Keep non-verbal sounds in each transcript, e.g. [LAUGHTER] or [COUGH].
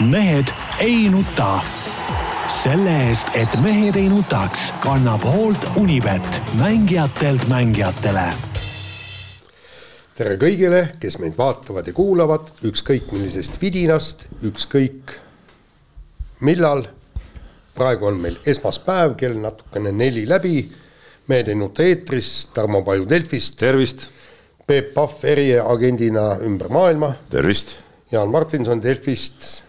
mehed ei nuta. selle eest, et mehed ei nutaks, kannab hoolt Unibet, mängijatelt mängijatele. tere kõigile, kes meid vaatavad ja kuulavad, ükskõik millisest vidinast, ükskõik millal. praegu on meil esmaspäev, kell natukene neli läbi. mehed ei nuta eetris, Tarmo Paju Delfist. tervist. Peep Pahv eriagendina ümber maailma. tervist. Jaan Martinson Delfist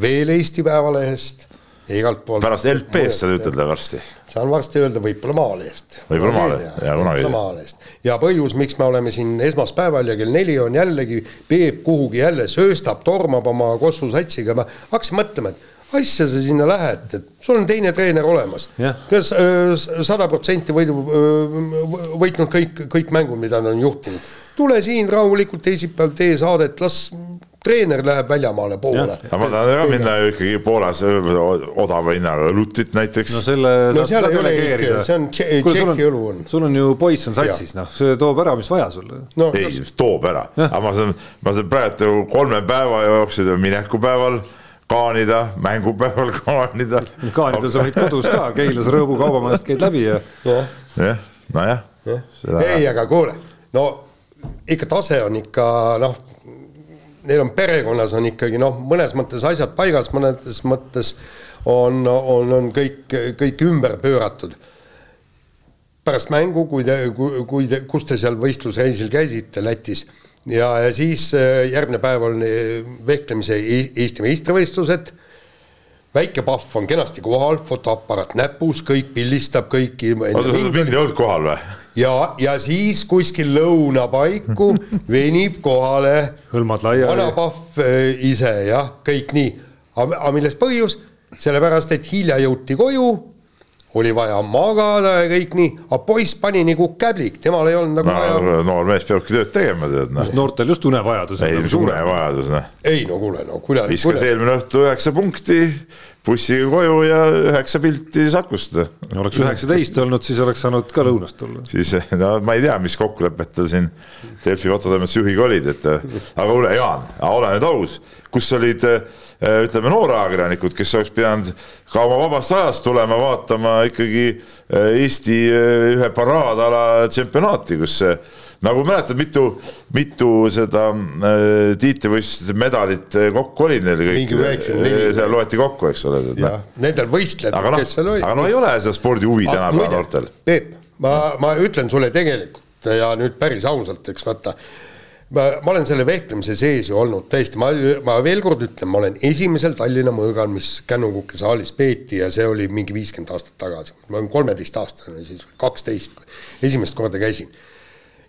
veel Eesti Päevalehest ja igalt poolt. pärast LP-st saad ütelda varsti. saan varsti öelda võib-olla Maalehest. võib-olla Maalehe, jaa, kunagi. Maalehest ja põhjus, miks me oleme siin esmaspäeval ja kell neli on jällegi Peep kuhugi jälle sööstab, tormab oma Kossu satsiga, ma hakkasin mõtlema, et asja sa sinna lähed, et sul on teine treener olemas. kas sada protsenti võidu, võitnud kõik, kõik mängud, mida ta on juhtinud. tule siin rahulikult teisipäev, tee saadet, las treener läheb väljamaale poole. aga ma tahan ka minna ju ikkagi Poolas odava hinnaga õlutit näiteks. no selle no seal ei ole eriti, see on Tšehhi õlu on. sul on ju poiss on satsis, noh, see toob ära, mis vaja sulle no,. ei toob ära, aga ma saan, ma saan praegu kolme päeva jooksul minekupäeval kaanida, mängupäeval [LAUGHS] kaanida. kaanida sa võid kodus ka, Keilas Rõõbu kaubamajast käid läbi ja. jah, nojah. ei, aga kuule, no ikka tase on ikka noh neil on perekonnas on ikkagi noh, mõnes mõttes asjad paigas, mõnes mõttes on, on, on kõik, kõik ümber pööratud. pärast mängu, kui te, kui te, kus te seal võistlusreisil käisite Lätis ja, ja siis äh, järgmine päev on äh, vehklemise Eesti meistrivõistlused. väike Pahv on kenasti kohal, fotoaparaat näpus, kõik pildistab kõiki. oota, sul pildi ei olnud kohal või? Ja, ja siis kuskil lõuna paiku [LAUGHS] venib kohale hõlmad laiali. vanapahv äh, ise jah, kõik nii. aga milles põhjus? sellepärast, et hilja jõuti koju, oli vaja magada ja kõik nii, aga poiss pani nagu käblik, temal ei olnud nagu no, vaja. noor mees peabki tööd tegema, tead noh. noortel just unevajadus. ei, mis unevajadus noh. ei no kuule, no kuule. viskas eelmine õhtu üheksa punkti bussiga koju ja üheksa pilti Sakust. oleks üheksateist olnud, siis oleks saanud ka lõunast tulla. siis no ma ei tea, mis kokkulepped tal siin Delfi fototoimetuse juhiga olid, et aga kuule, Jaan, ole nüüd aus, kus olid ütleme, nooreajakirjanikud, kes oleks pidanud ka oma vabast ajast tulema vaatama ikkagi Eesti ühe paraadala tšempionaati, kus nagu mäletad, mitu, mitu seda äh, tiitlivõistluste medalit äh, kokku oli neil kõik, äh, seal loeti kokku, eks ole. jah, nendel võistlejatel, no, kes seal olid. aga no ei ole seda spordihuvi tänapäeva noortel. Peep, ma, ma ütlen sulle tegelikult ja nüüd päris ausalt, eks vaata ma, ma olen selle vehklemise sees ju olnud tõesti, ma, ma veel kord ütlen, ma olen esimesel Tallinna mõõgal, mis Kännukuke saalis peeti ja see oli mingi viiskümmend aastat tagasi. ma olen kolmeteistaastane siis, kaksteist, esimest korda käisin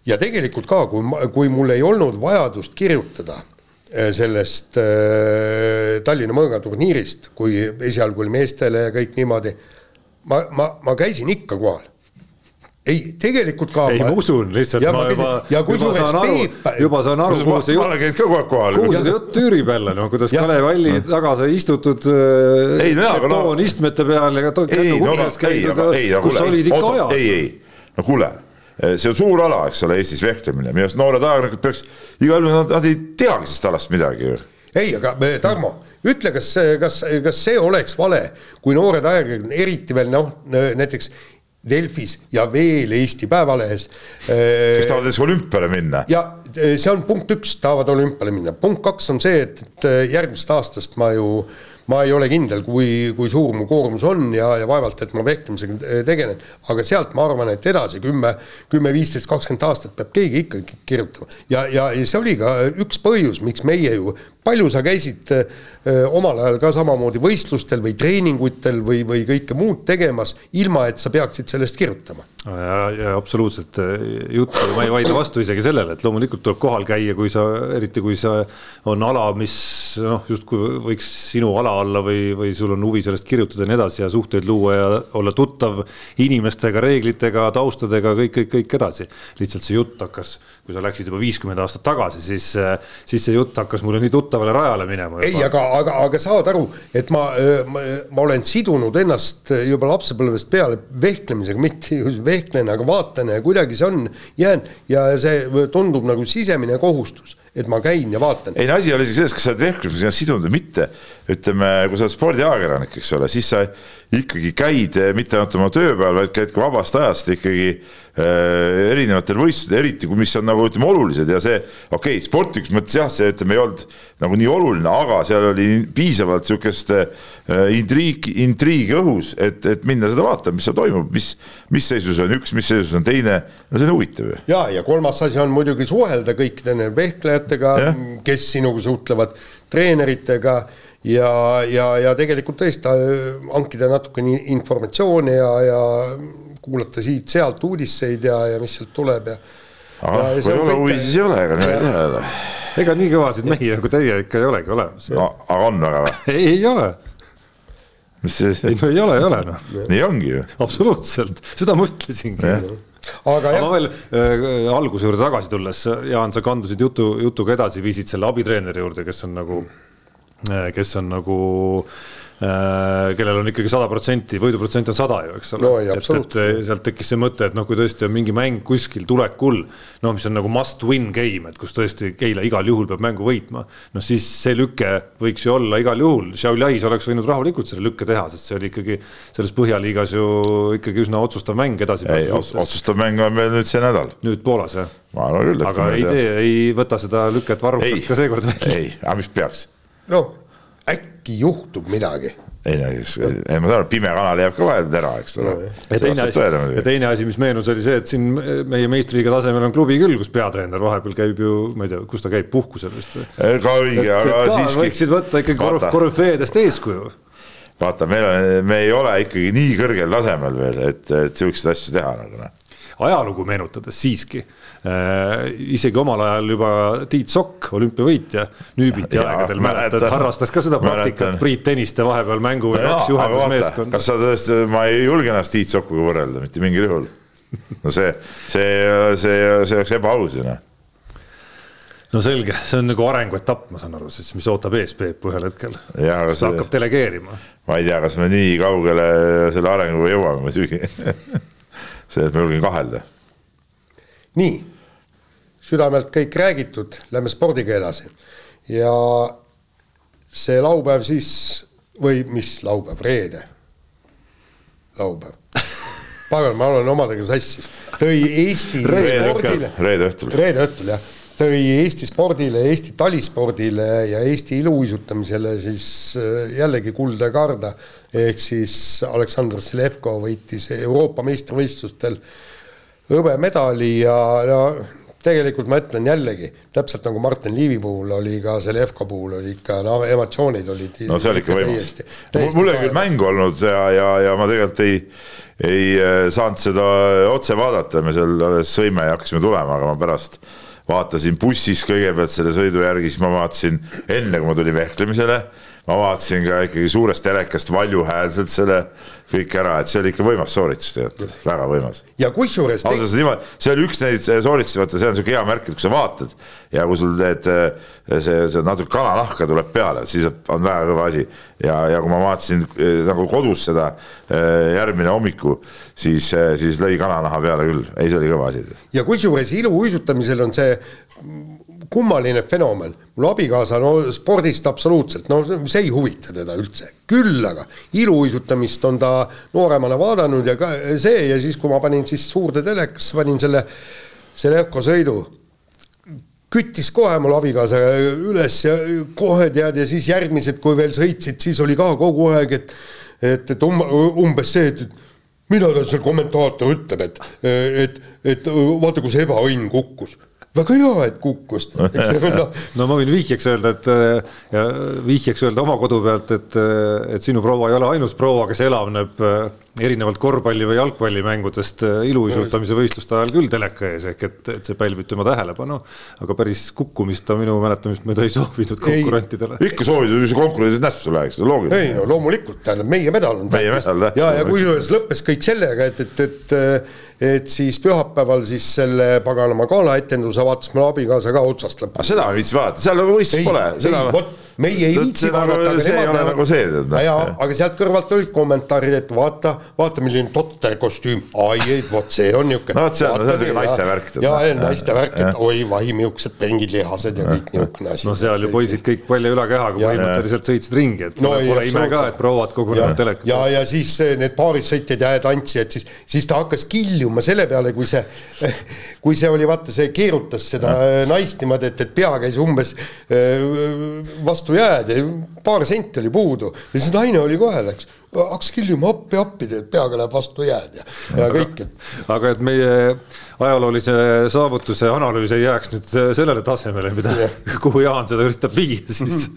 ja tegelikult ka, kui, kui mul ei olnud vajadust kirjutada äh, sellest äh, Tallinna mõõgaturniirist, kui esialgu oli meestele ja kõik niimoodi, ma, ma, ma käisin ikka kohal ei, tegelikult ka. ei, ma usun, lihtsalt ja, ma juba, juba saan aru, juba saan aru, kuhu see jutt, kuhu see jutt tüürib jälle, noh, kuidas Kalev Alli taga sai istutud ei, no, betoonistmete peal ja kännu kutsas käidud, kus olid ikka ajad. ei, ei, no kuule Eh, see on suur ala, eks ole, Eestis vehklemine, minu arust noored ajakirjanikud peaks, igal juhul nad, nad ei teagi sellest alast midagi ju. ei, aga Tarmo, ütle, kas, kas, kas see oleks vale, kui noored ajakirjanikud, eriti veel noh, näiteks Delfis ja veel Eesti Päevalehes. Eh, kes tahavad näiteks olümpiale minna. ja eh, see on punkt üks, tahavad olümpiale minna, punkt kaks on see, et, et järgmisest aastast ma ju äh, ma ei ole kindel, kui, kui suur mu koormus on ja, ja vaevalt, et ma vehklemisega tegelen, aga sealt ma arvan, et edasi kümme, kümme, viisteist, kakskümmend aastat peab keegi ikkagi kirjutama. ja, ja, ja see oli ka üks põhjus, miks meie ju, palju sa käisid öö, omal ajal ka samamoodi võistlustel või treeningutel või, või kõike muud tegemas, ilma et sa peaksid sellest kirjutama absoluutselt äh, juttu, ma ei vaidle vastu isegi sellele, et loomulikult tuleb kohal käia, kui sa, eriti kui see on ala, mis noh, justkui võiks sinu ala olla või, või sul on huvi sellest kirjutada ja nii edasi ja suhteid luua ja olla tuttav inimestega, reeglitega, taustadega, kõik, kõik, kõik edasi. lihtsalt see jutt hakkas, kui sa läksid juba viiskümmend aastat tagasi, siis, siis see jutt hakkas mulle nii tuttavale rajale minema. ei, aga, aga, aga saad aru, et ma, ma, ma olen sidunud ennast juba lapsepõlvest peale vehklemisega, mitte just vehklen, aga vaatan ja kuidagi see on jäänud ja see tundub nagu sisemine kohustus et ma käin ja vaatan. ei no asi oli isegi selles, kas sa oled vehklemisega sidunud või mitte. ütleme, kui sa oled spordiajakirjanik, eks ole, siis sa ikkagi käid mitte ainult oma tööpäeval, vaid käid ka vabast ajast ikkagi äh, erinevatel võistlustel, eriti kui, mis on nagu ütleme olulised ja see, okei okay,, sportlikus mõttes jah, see ütleme ei olnud nagu nii oluline, aga seal oli piisavalt sihukest äh, intriigi, intriigi õhus, et, et minna seda vaatama, mis seal toimub, mis, mis seisus on üks, mis seisus on teine. no see on huvitav ju. ja, ja kolmas asi on muidugi suhelda kõikide nende vehklejatega, kes sinuga suhtlevad, treeneritega ja, ja, ja tegelikult tõesti äh, hankida natukene informatsiooni ja, ja kuulata siit-sealt uudiseid ja, ja mis sealt tuleb ja. kui ei ole huvi, siis ei ole, ega nii ei tea. ega nii kõvasid mehi nagu teie ikka ei olegi olemas no,. aga on väga või? [LAUGHS] ei, ei ole. mis see? ei no ei ole, ei ole noh. nii ongi ju. absoluutselt, seda ma ütlesingi aga, aga ma veel äh, alguse juurde tagasi tulles, Jaan, sa kandusid jutu, jutuga edasi, viisid selle abitreeneri juurde, kes on nagu, äh, kes on nagu äh, kellel on ikkagi sada protsenti, võiduprotsent on sada ju, eks ole no,. et, et sealt tekkis see mõte, et noh, kui tõesti on mingi mäng kuskil tulekul, no mis on nagu must win game, et kus tõesti Keila igal juhul peab mängu võitma. noh, siis see lüke võiks ju olla igal juhul, Šiauliais oleks võinud rahulikult selle lükke teha, sest see oli ikkagi selles Põhjaliigas ju ikkagi üsna otsustav mäng edasi. ei, otsustav mäng on meil nüüd see nädal. nüüd Poolas jah? ma arvan küll. aga ei tee, ei võta seda lüket varrukast ka seekord välja. ei, aga mis peaks? Noh, äkki juhtub midagi ei no siis, ei ma saan aru, pime kanal jääb ka vahel ära, eks ole. ja teine asi, ja teine asi, mis meenus, oli see, et siin meie meistriliiga tasemel on klubi küll, kus peatreener vahepeal käib ju, ma ei tea, kus ta käib, puhkusel vist või? ka õige, aga ka siiski. võiksid võtta ikkagi korüf, korüfeedest eeskuju. vaata, meil on, me ei ole ikkagi nii kõrgel tasemel veel, et, et siukseid asju teha nagu noh. Ajalugu meenutades siiski Äh, isegi omal ajal juba Tiit Sokk, olümpiavõitja, Nüübiti aegadel mäletad, harrastas ka seda praktikat Priit Tõniste vahepeal mängu või kaks juhendusmeeskonda. kas sa tõesti, ma ei julge ennast Tiit Sokkuga võrrelda mitte mingil juhul. no see, see, see, see oleks ebaaus ju noh no selge, see on nagu arenguetapp, ma saan aru, siis mis ootab ees Peepu ühel hetkel. ta see... hakkab delegeerima. ma ei tea, kas me nii kaugele selle arenguga jõuame muidugi [LAUGHS] selles ma julgen kahelda. nii. Südamelt kõik räägitud, lähme spordiga edasi. ja see laupäev siis, või mis laupäev, reede, laupäev. Pagan, ma olen omadega sassis, tõi Eesti reede õhtul, reede õhtul jah, tõi Eesti spordile, Eesti talispordile ja Eesti iluuisutamisele siis äh, jällegi kulda ja karda, ehk siis Aleksandr Selevko võitis Euroopa meistrivõistlustel hõbemedali ja no tegelikult ma ütlen jällegi, täpselt nagu Martin Liivi puhul oli ka selle FK puhul oli ikka no emotsioonid olid. no see oli ikka võimas. mul oli küll mängu olnud ja, ja, ja ma tegelikult ei, ei äh, saanud seda otse vaadata, me seal alles sõime ja hakkasime tulema, aga ma pärast vaatasin bussis kõigepealt selle sõidu järgi, siis ma vaatasin enne, kui ma tulin vehklemisele ma vaatasin ka ikkagi suurest telekast valjuhäälselt selle kõik ära, et see oli ikka võimas sooritus tegelikult, väga võimas. ja kusjuures ausalt öeldes niimoodi, see oli üks neid sooritusi, vaata, see on siuke hea märk, et kui sa vaatad ja kui sul need, see, see natuke kananahka tuleb peale, siis on väga kõva asi. ja, ja kui ma vaatasin eh, nagu kodus seda eh, järgmine hommiku, siis, eh, siis lõi kananaha peale küll, ei, see oli kõva asi. ja kusjuures iluuisutamisel on see kummaline fenomen, mul abikaasa no spordist absoluutselt, no see ei huvita teda üldse, küll aga iluuisutamist on ta nooremana vaadanud ja ka see ja siis, kui ma panin siis suurde telekasse, panin selle, selle ökosõidu, küttis kohe mul abikaasa üles ja kohe tead ja siis järgmised, kui veel sõitsid, siis oli ka kogu aeg, et et, et um, umbes see, et mida ta seal kommentaator ütleb, et, et, et vaata, kus ebaõnn kukkus väga hea, et kukkus, [LAUGHS] eks no. no ma võin vihjeks öelda, et ja vihjeks öelda oma kodu pealt, et, et sinu proua ei ole ainus proua, kes elavneb erinevalt korvpalli või jalgpallimängudest iluuisutamise võistluste ajal küll teleka ees, ehk et, et see pälvib tema tähelepanu. aga päris kukkumist ta minu mäletamist mööda ei soovinud konkurentidele. ikka soovid, mis konkurendid nässu läheks, loogiline. ei no loomulikult, tähendab meie medal on tähtis. ja, ja kusjuures lõppes kõik sellega, et, et, et et siis pühapäeval siis selle paganama galaetenduse vaatas mul abikaasa ka otsast lõpuni. seda ma ei viitsi vaadata, seal võistlust pole. vot meie ei viitsi vaadata, aga nemad näevad nagu see, tead. jaa, aga sealt kõrvalt olid kommentaarid, et vaata, vaata, milline totter kostüüm, ai, ei, vot see on niisugune. no vot, see on, see on siuke naiste värk. jaa, naiste värk, et oi, vahi, millised pengilihased ja kõik niisugune asi. no seal ju poisid kõik palja ülakehaga põhimõtteliselt sõitsid ringi, et no, pole ime ka, et prouad kogunevad telekat. ja, ja siis need paarisõitjad ja tantsijad, siis, siis ta hakkas kiljuma selle peale, kui see, [LAUGHS] kui see oli, vaata, see keerutas seda naist niimoodi, et, et pea käis umbes vastu jääd ja paar senti oli puudu. Ja siis naine oli kohe, läks hakkas kiljuma appi, appi, peaga läheb vastu jääd ja, ja kõik, aga et meie ajaloolise saavutuse analüüs ei jääks nüüd sellele tasemele, mida, [LAUGHS] kuhu Jaan seda üritab viia, siis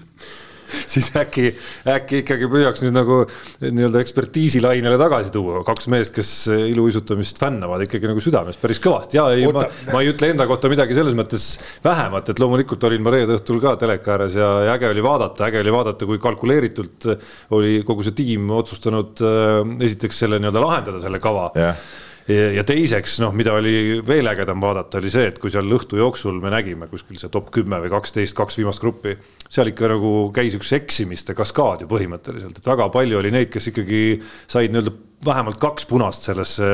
[LAUGHS] siis äkki, äkki ikkagi püüaks nüüd nagu nii-öelda ekspertiisilainele tagasi tuua, kaks meest, kes iluuisutamist fännavad ikkagi nagu südamest päris kõvasti. Ja ei, ma, ma ei ütle enda kohta midagi selles mõttes vähemat, et loomulikult olin ma reede õhtul ka teleka ääres ja, ja äge oli vaadata, äge oli vaadata, kui kalkuleeritult oli kogu see tiim otsustanud äh, esiteks selle nii-öelda lahendada, selle kava yeah ja teiseks noh, mida oli veel ägedam vaadata, oli see, et kui seal õhtu jooksul me nägime kuskil see top kümme või kaksteist, kaks viimast gruppi, seal ikka nagu käis üks eksimiste kaskaad ju põhimõtteliselt, et väga palju oli neid, kes ikkagi said nii-öelda vähemalt kaks punast sellesse,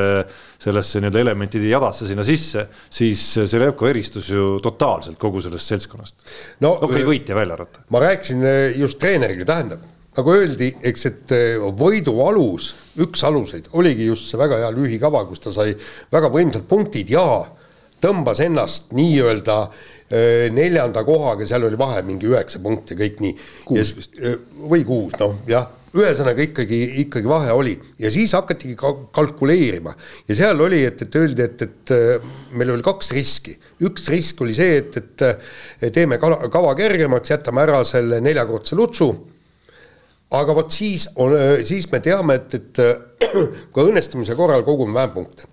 sellesse nii-öelda elementide jadasse sinna sisse, siis Zelevko eristus ju totaalselt kogu sellest seltskonnast. no okei okay,, võitja välja arvata. ma rääkisin just treeneriga, tähendab nagu öeldi, eks, et eh, võidu alus, üks aluseid oligi just see väga hea lühikava, kus ta sai väga võimsad punktid ja tõmbas ennast nii-öelda eh, neljanda kohaga, seal oli vahe mingi üheksa punkti, kõik nii. kuus vist. Eh, või kuus, noh jah, ühesõnaga ikkagi, ikkagi vahe oli ja siis hakatigi ka kalkuleerima ja seal oli, et, et öeldi, et, et meil oli kaks riski. üks risk oli see, et, et teeme kava kergemaks, jätame ära selle neljakordse lutsu aga vot siis on, siis me teame, et, et [CLEARS THROAT] ka õnnestumise korral kogume vähem punkte.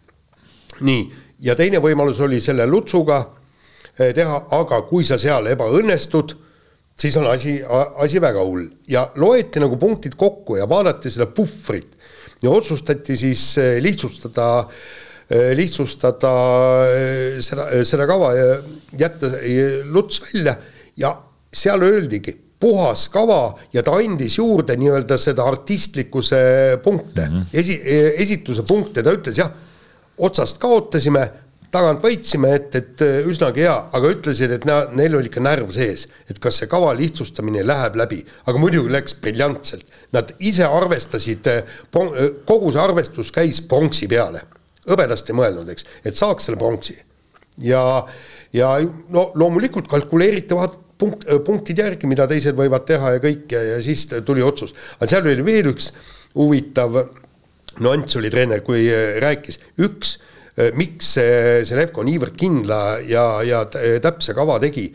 nii, ja teine võimalus oli selle lutsuga eh, teha, aga kui sa seal ebaõnnestud, siis on asi, asi väga hull. Ja loeti nagu punktid kokku ja vaadati seda puhvrit. Ja otsustati siis lihtsustada, lihtsustada seda, seda kava ja jätta luts välja. Ja seal öeldigi puhas kava ja ta andis juurde nii-öelda seda artistlikkuse punkte mm, -hmm. esi, esituse punkte, ta ütles jah, otsast kaotasime, tagant võitsime, et, et üsnagi hea, aga ütlesid, et na, neil oli ikka närv sees, et kas see kava lihtsustamine läheb läbi, aga muidugi läks briljantselt. Nad ise arvestasid, kogu see arvestus käis pronksi peale, hõbedast ei mõelnud, eks, et saaks selle pronksi. ja, ja no loomulikult kalkuleeritavad punkt, äh, punktid järgi, mida teised võivad teha ja kõik ja, ja siis tuli otsus. aga seal oli veel üks huvitav nüanss oli treener, kui äh, rääkis, üks, äh, miks see, see Levko niivõrd kindla ja, ja täpse kava tegi,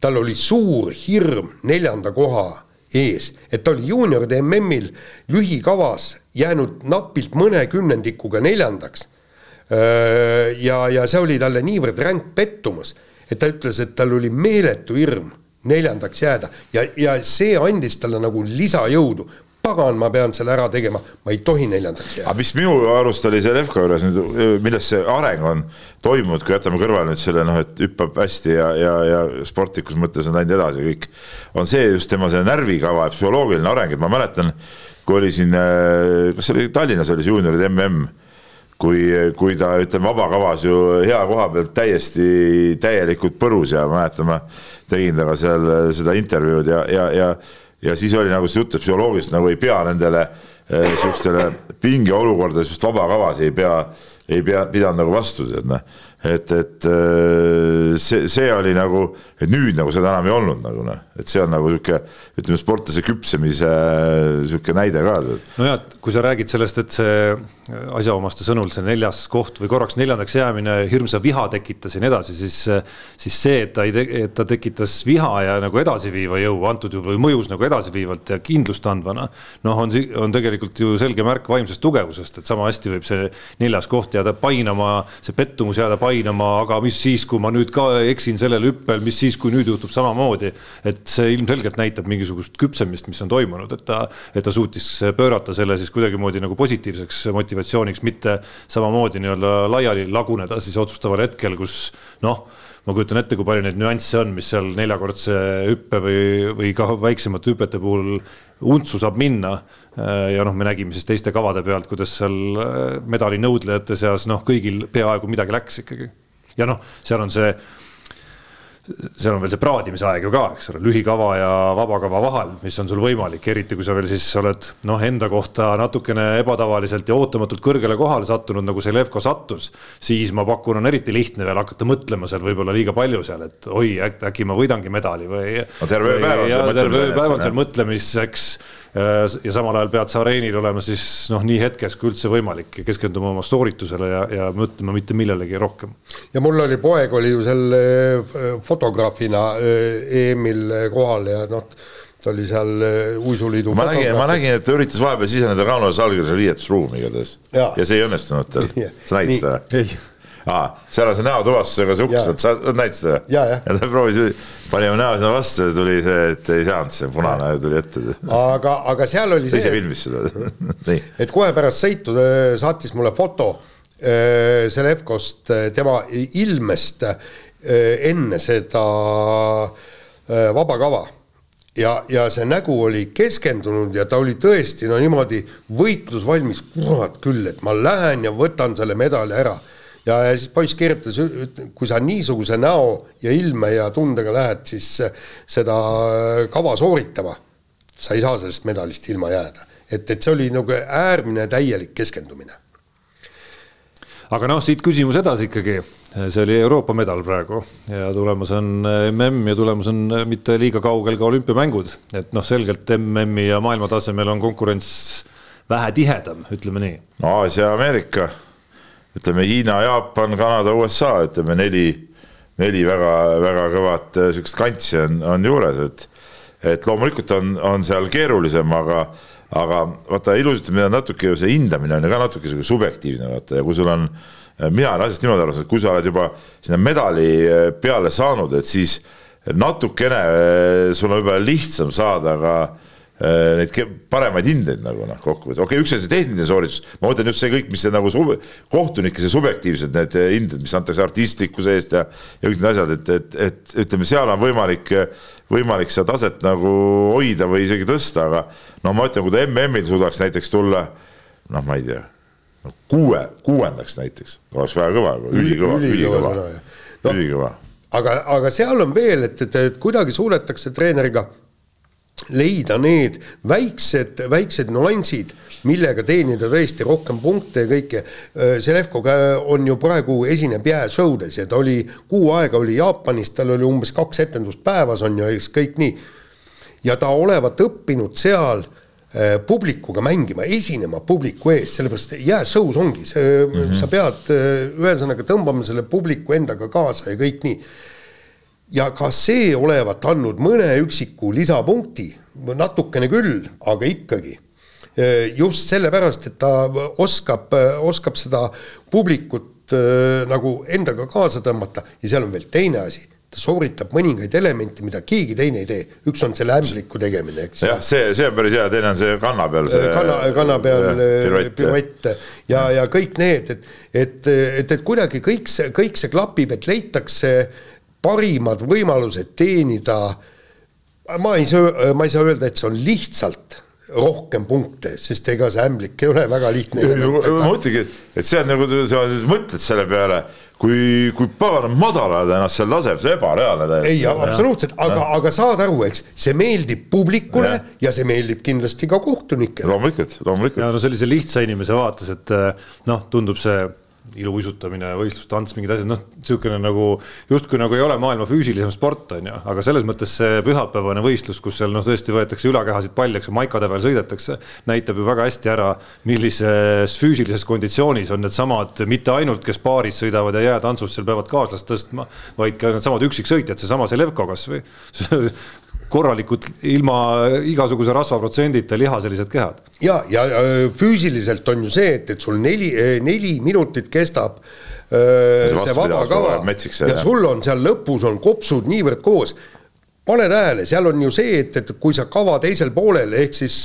tal oli suur hirm neljanda koha ees, et ta oli juunioride MM-il lühikavas jäänud napilt mõne kümnendikuga neljandaks. ja, ja see oli talle niivõrd ränk pettumus, et ta ütles, et tal oli meeletu hirm neljandaks jääda ja, ja see andis talle nagu lisajõudu pagan, ma pean selle ära tegema, ma ei tohi neljandaks jääda. aga mis minu arust oli see Levka juures nüüd, milles see areng on toimunud, kui jätame kõrvale nüüd selle noh, et hüppab hästi ja, ja, ja sportlikus mõttes on läinud edasi kõik, on see just tema see närvikava ja psühholoogiline areng, et ma mäletan, kui oli siin, äh, kas see oli Tallinnas oli see juunioride mm kui, kui ta ütleme vabakavas ju hea koha pealt täiesti täielikult põrus ja mäletan, ma tegin temaga seal äh, seda intervjuud ja, ja, ja, ja siis oli nagu see jutt, et psühholoogiliselt nagu ei pea nendele äh, sihukestele pingeolukordades just vabakavas ei pea, ei pea, pidanud nagu vastu, tead noh et, et äh, see, see oli nagu, et nüüd nagu seda enam ei olnud nagu noh, et see on nagu sihuke, ütleme sportlase küpsemise sihuke näide ka. nojah, et kui sa räägid sellest, et see asjaomaste sõnul see neljas koht või korraks neljandaks jäämine hirmsa viha tekitas ja nii edasi, siis, siis see, et ta ei, et ta tekitas viha ja nagu edasiviiva jõu antud juhul mõjus nagu edasiviivalt ja kindlust andvana. noh, on, on tegelikult ju selge märk vaimsest tugevusest, et sama hästi võib see neljas koht jääda painama, see pettumus jääda painama painama, aga mis siis, kui ma nüüd ka eksin sellel hüppel, mis siis, kui nüüd juhtub samamoodi. et see ilmselgelt näitab mingisugust küpsemist, mis on toimunud, et ta, et ta suutis pöörata selle siis kuidagimoodi nagu positiivseks motivatsiooniks, mitte samamoodi nii-öelda laiali laguneda siis otsustaval hetkel, kus noh ma kujutan ette, kui palju neid nüansse on, mis seal neljakordse hüppe või, või ka väiksemate hüpete puhul untsu saab minna. ja noh, me nägime siis teiste kavade pealt, kuidas seal medali nõudlejate seas noh, kõigil peaaegu midagi läks ikkagi. ja noh, seal on see seal on veel see praadimise aeg ju ka, eks ole, lühikava ja vabakava vahel, mis on sul võimalik, eriti kui sa veel siis oled noh, enda kohta natukene ebatavaliselt ja ootamatult kõrgele kohale sattunud, nagu see Levko sattus. siis ma pakun, on eriti lihtne veel hakata mõtlema seal võib-olla liiga palju seal, et oi, äkki ma võidangi medali või. no terve ööpäev on seal mõtlemiseks. Äh, ja samal ajal pead sa areenil olema siis noh, nii hetkes kui üldse võimalik ja keskenduma oma sooritusele ja, ja mõtlema mitte millelegi rohkem. ja mul oli poeg oli ju seal äh, fotograafina äh, EM-il kohal ja noh, ta oli seal uisuliidu. ma nägin, ma nägin, et ta üritas vahepeal siseneda Rauno Salgrise riietusruumi igatahes ja. ja see ei õnnestunud tal, [LAUGHS] sa nägid seda? Aa, seal on see näotuvastusega see uks, sa näitasid seda? ja, ja. ja ta proovis, panime näo sinna vastu ja tuli see, et ei saanud, see punane tuli ette. aga, aga seal oli see. ise filmis seda [LAUGHS] et kohe pärast sõitu äh, saatis mulle foto äh, Selevkost, äh, tema ilmest enne seda vabakava ja, ja see nägu oli keskendunud ja ta oli tõesti no niimoodi võitlusvalmis, kurat küll, et ma lähen ja võtan selle medali ära ja, ja siis poiss kirjutas, kui sa niisuguse näo ja ilme ja tundega lähed, siis seda kava sooritama, sa ei saa sellest medalist ilma jääda. et, et see oli nagu äärmine täielik keskendumine. aga noh, siit küsimus edasi ikkagi, see oli Euroopa medal praegu ja tulemas on mm ja tulemas on mitte liiga kaugel ka olümpiamängud, et noh, selgelt MM-i ja maailma tasemel on konkurents vähe tihedam, ütleme nii. no Aasia, Ameerika ütleme Hiina, Jaapan, Kanada, USA, ütleme neli, neli väga-väga kõvat äh, sihukest kantsi on, on juures, et et loomulikult on, on seal keerulisem, aga, aga vaata ilusutamine on natuke ju see hindamine on ju ka natuke sihuke subjektiivne vaata ja kui sul on, äh, mina olen asjast niimoodi aru saanud, kui sa oled juba sinna medali äh, peale saanud, et siis natukene sul on võib-olla lihtsam saada ka Äh, neid paremaid hindeid nagu noh, kokkuvõttes, okei okay,, üks on see tehniline sooritus, ma mõtlen just see kõik, mis see nagu sub, kohtunike see subjektiivsed need äh, hinded, mis antakse artistlikkuse eest ja, ja kõik need asjad, et, et, et ütleme, seal on võimalik, võimalik seda taset nagu hoida või isegi tõsta, aga no ma ütlen, kui ta MM-il suudaks näiteks tulla, noh, ma ei tea, no kuue, kuuendaks näiteks, oleks väga kõva, ülikõva, ülikõva, ülikõva. aga, aga seal on veel, et, et, et kuidagi suudetakse treeneriga leida need väiksed, väiksed nüansid, millega teenida tõesti rohkem punkte ja kõike. Selevkoga on ju praegu esineb jääshowdes ja ta oli kuu aega oli Jaapanis, tal oli umbes kaks etendust päevas on ju, eks kõik nii. ja ta olevat õppinud seal äh, publikuga mängima, esinema publiku ees, sellepärast jääshow's ongi see mm, -hmm. sa pead äh, ühesõnaga tõmbama selle publiku endaga kaasa ja kõik nii ja ka see olevat andnud mõne üksiku lisapunkti, natukene küll, aga ikkagi. just sellepärast, et ta oskab, oskab seda publikut äh, nagu endaga kaasa tõmmata. Ja seal on veel teine asi. Ta sooritab mõningaid elemente, mida keegi teine ei tee, üks on selle ämbliku tegemine, eks. jah, see, see on päris hea, teine on see kanna peal see. kanna, kanna peal piruett. ja, ja kõik need, et, et, et, et kuidagi kõik see, kõik see klapib, et leitakse äh, parimad võimalused teenida, ma ei saa, ma ei saa öelda, et see on lihtsalt rohkem punkte, sest ega see ämblik ei ole väga lihtne. ma mõtlengi, et see on nagu, sa mõtled selle peale, kui, kui pagana madalal ta ennast seal laseb, see ebareaalne täiesti. ei, absoluutselt, aga, aga saad aru, eks, see meeldib publikule ja. ja see meeldib kindlasti ka kohtunikele. loomulikult, loomulikult. ja no sellise lihtsa inimese vaates, et noh, tundub see iluuisutamine, võistlustants, mingid asjad, noh, niisugune nagu justkui nagu ei ole maailma füüsilisem sport, on ju, aga selles mõttes see pühapäevane võistlus, kus seal noh, tõesti võetakse ülakehasid paljaks ja maikade peal sõidetakse, näitab ju väga hästi ära, millises füüsilises konditsioonis on needsamad, mitte ainult, kes paaris sõidavad ja jäätantsus seal peavad kaaslast tõstma, vaid ka needsamad üksiksõitjad, seesama Selevko kasvõi [LAUGHS] korralikud ilma igasuguse rasvaprotsendita lihaselised kehad. ja, ja füüsiliselt on ju see, et, et sul neli, neli minutit kestab öö, see vaba kava. ja sul on seal lõpus on kopsud niivõrd koos pane tähele, seal on ju see, et, et kui sa kava teisel poolel ehk siis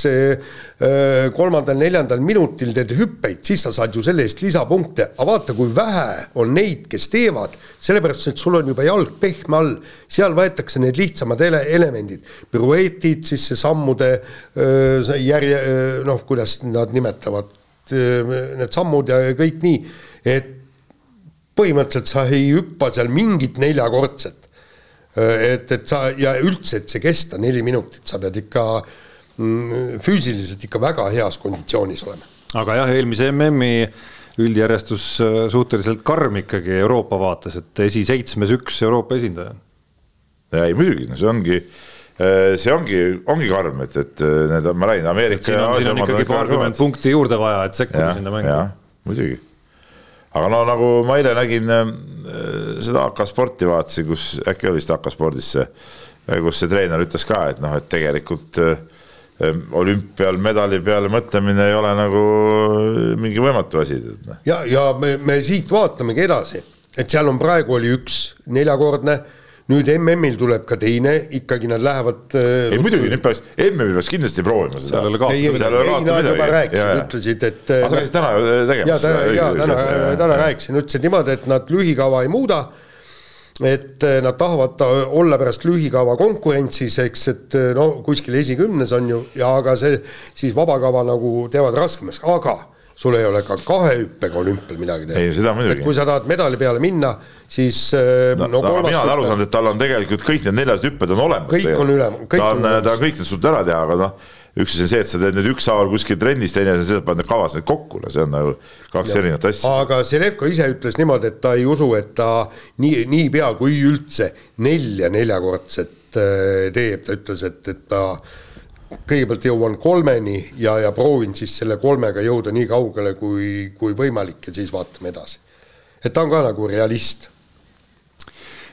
kolmandal-neljandal minutil teed hüppeid, siis sa saad ju selle eest lisapunkte, aga vaata, kui vähe on neid, kes teevad, sellepärast et sul on juba jalg pehme all, seal võetakse need lihtsamad ele-, elemendid, piruetid, siis see sammude öö, järje, noh, kuidas nad nimetavad, need sammud ja kõik nii, et põhimõtteliselt sa ei hüppa seal mingit neljakordset. Et, et sa ja üldse, et see kesta neli minutit, sa pead ikka mm, füüsiliselt ikka väga heas konditsioonis olema. aga jah, eelmise MM-i üldjärjestus äh, suhteliselt karm ikkagi Euroopa vaates, et esiseitsmes üks Euroopa esindaja. ei muidugi, no see ongi äh, see ongi, ongi karm, et, et äh, need on, ma räägin, Ameerika. siin on, siin on ikkagi paarkümmend punkti juurde vaja, et sekkuda sinna mängu. muidugi aga no nagu ma eile nägin äh, seda AK Sporti vaatasin, kus äkki oli vist AK Spordis see, äh, kus see treener ütles ka, et noh, et tegelikult äh, olümpial medali peale mõtlemine ei ole nagu mingi võimatu asi. Noh. ja, ja me, me siit vaatamegi edasi, et seal on praegu oli üks neljakordne nüüd MM-il tuleb ka teine, ikkagi nad lähevad. Äh, ei muidugi, nüüd peaks, MM-il peaks kindlasti proovima seda. seal ei ole kaotada midagi. juba rääkisid, ütlesid, et. aga sa käisid täna tegemas. ja täna, ja täna, täna rääkisin, ütlesid niimoodi, et nad lühikava ei muuda et äh, nad tahavad olla pärast lühikava konkurentsis, eks, et äh, no kuskil esikümnes on ju, ja aga see siis vabakava nagu teevad raskemaks, aga sul ei ole ka kahe hüppega olümpial midagi teha. ei, seda muidugi. kui sa tahad medali peale minna, siis äh, no, no, no mina olen aru saanud, et tal on tegelikult kõik need neljased hüpped on olemas. kõik on üle. ta on, ta on kõik need suutnud ära teha, aga noh, üks asi on see, et sa teed need ükshaaval kuskil trennis, teine asi on see, et paned kavas need kokku, no see on nagu kaks ja. erinevat asja. aga Selevko ise ütles niimoodi, et ta ei usu, et ta nii, niipea kui üldse nelja neljakordset äh, teeb, ta ütles, et, et ta kõigepealt jõuan kolmeni ja, ja proovin siis selle kolmega jõuda nii kaugele kui, kui võimalik ja siis vaatame edasi. et ta on ka nagu realist.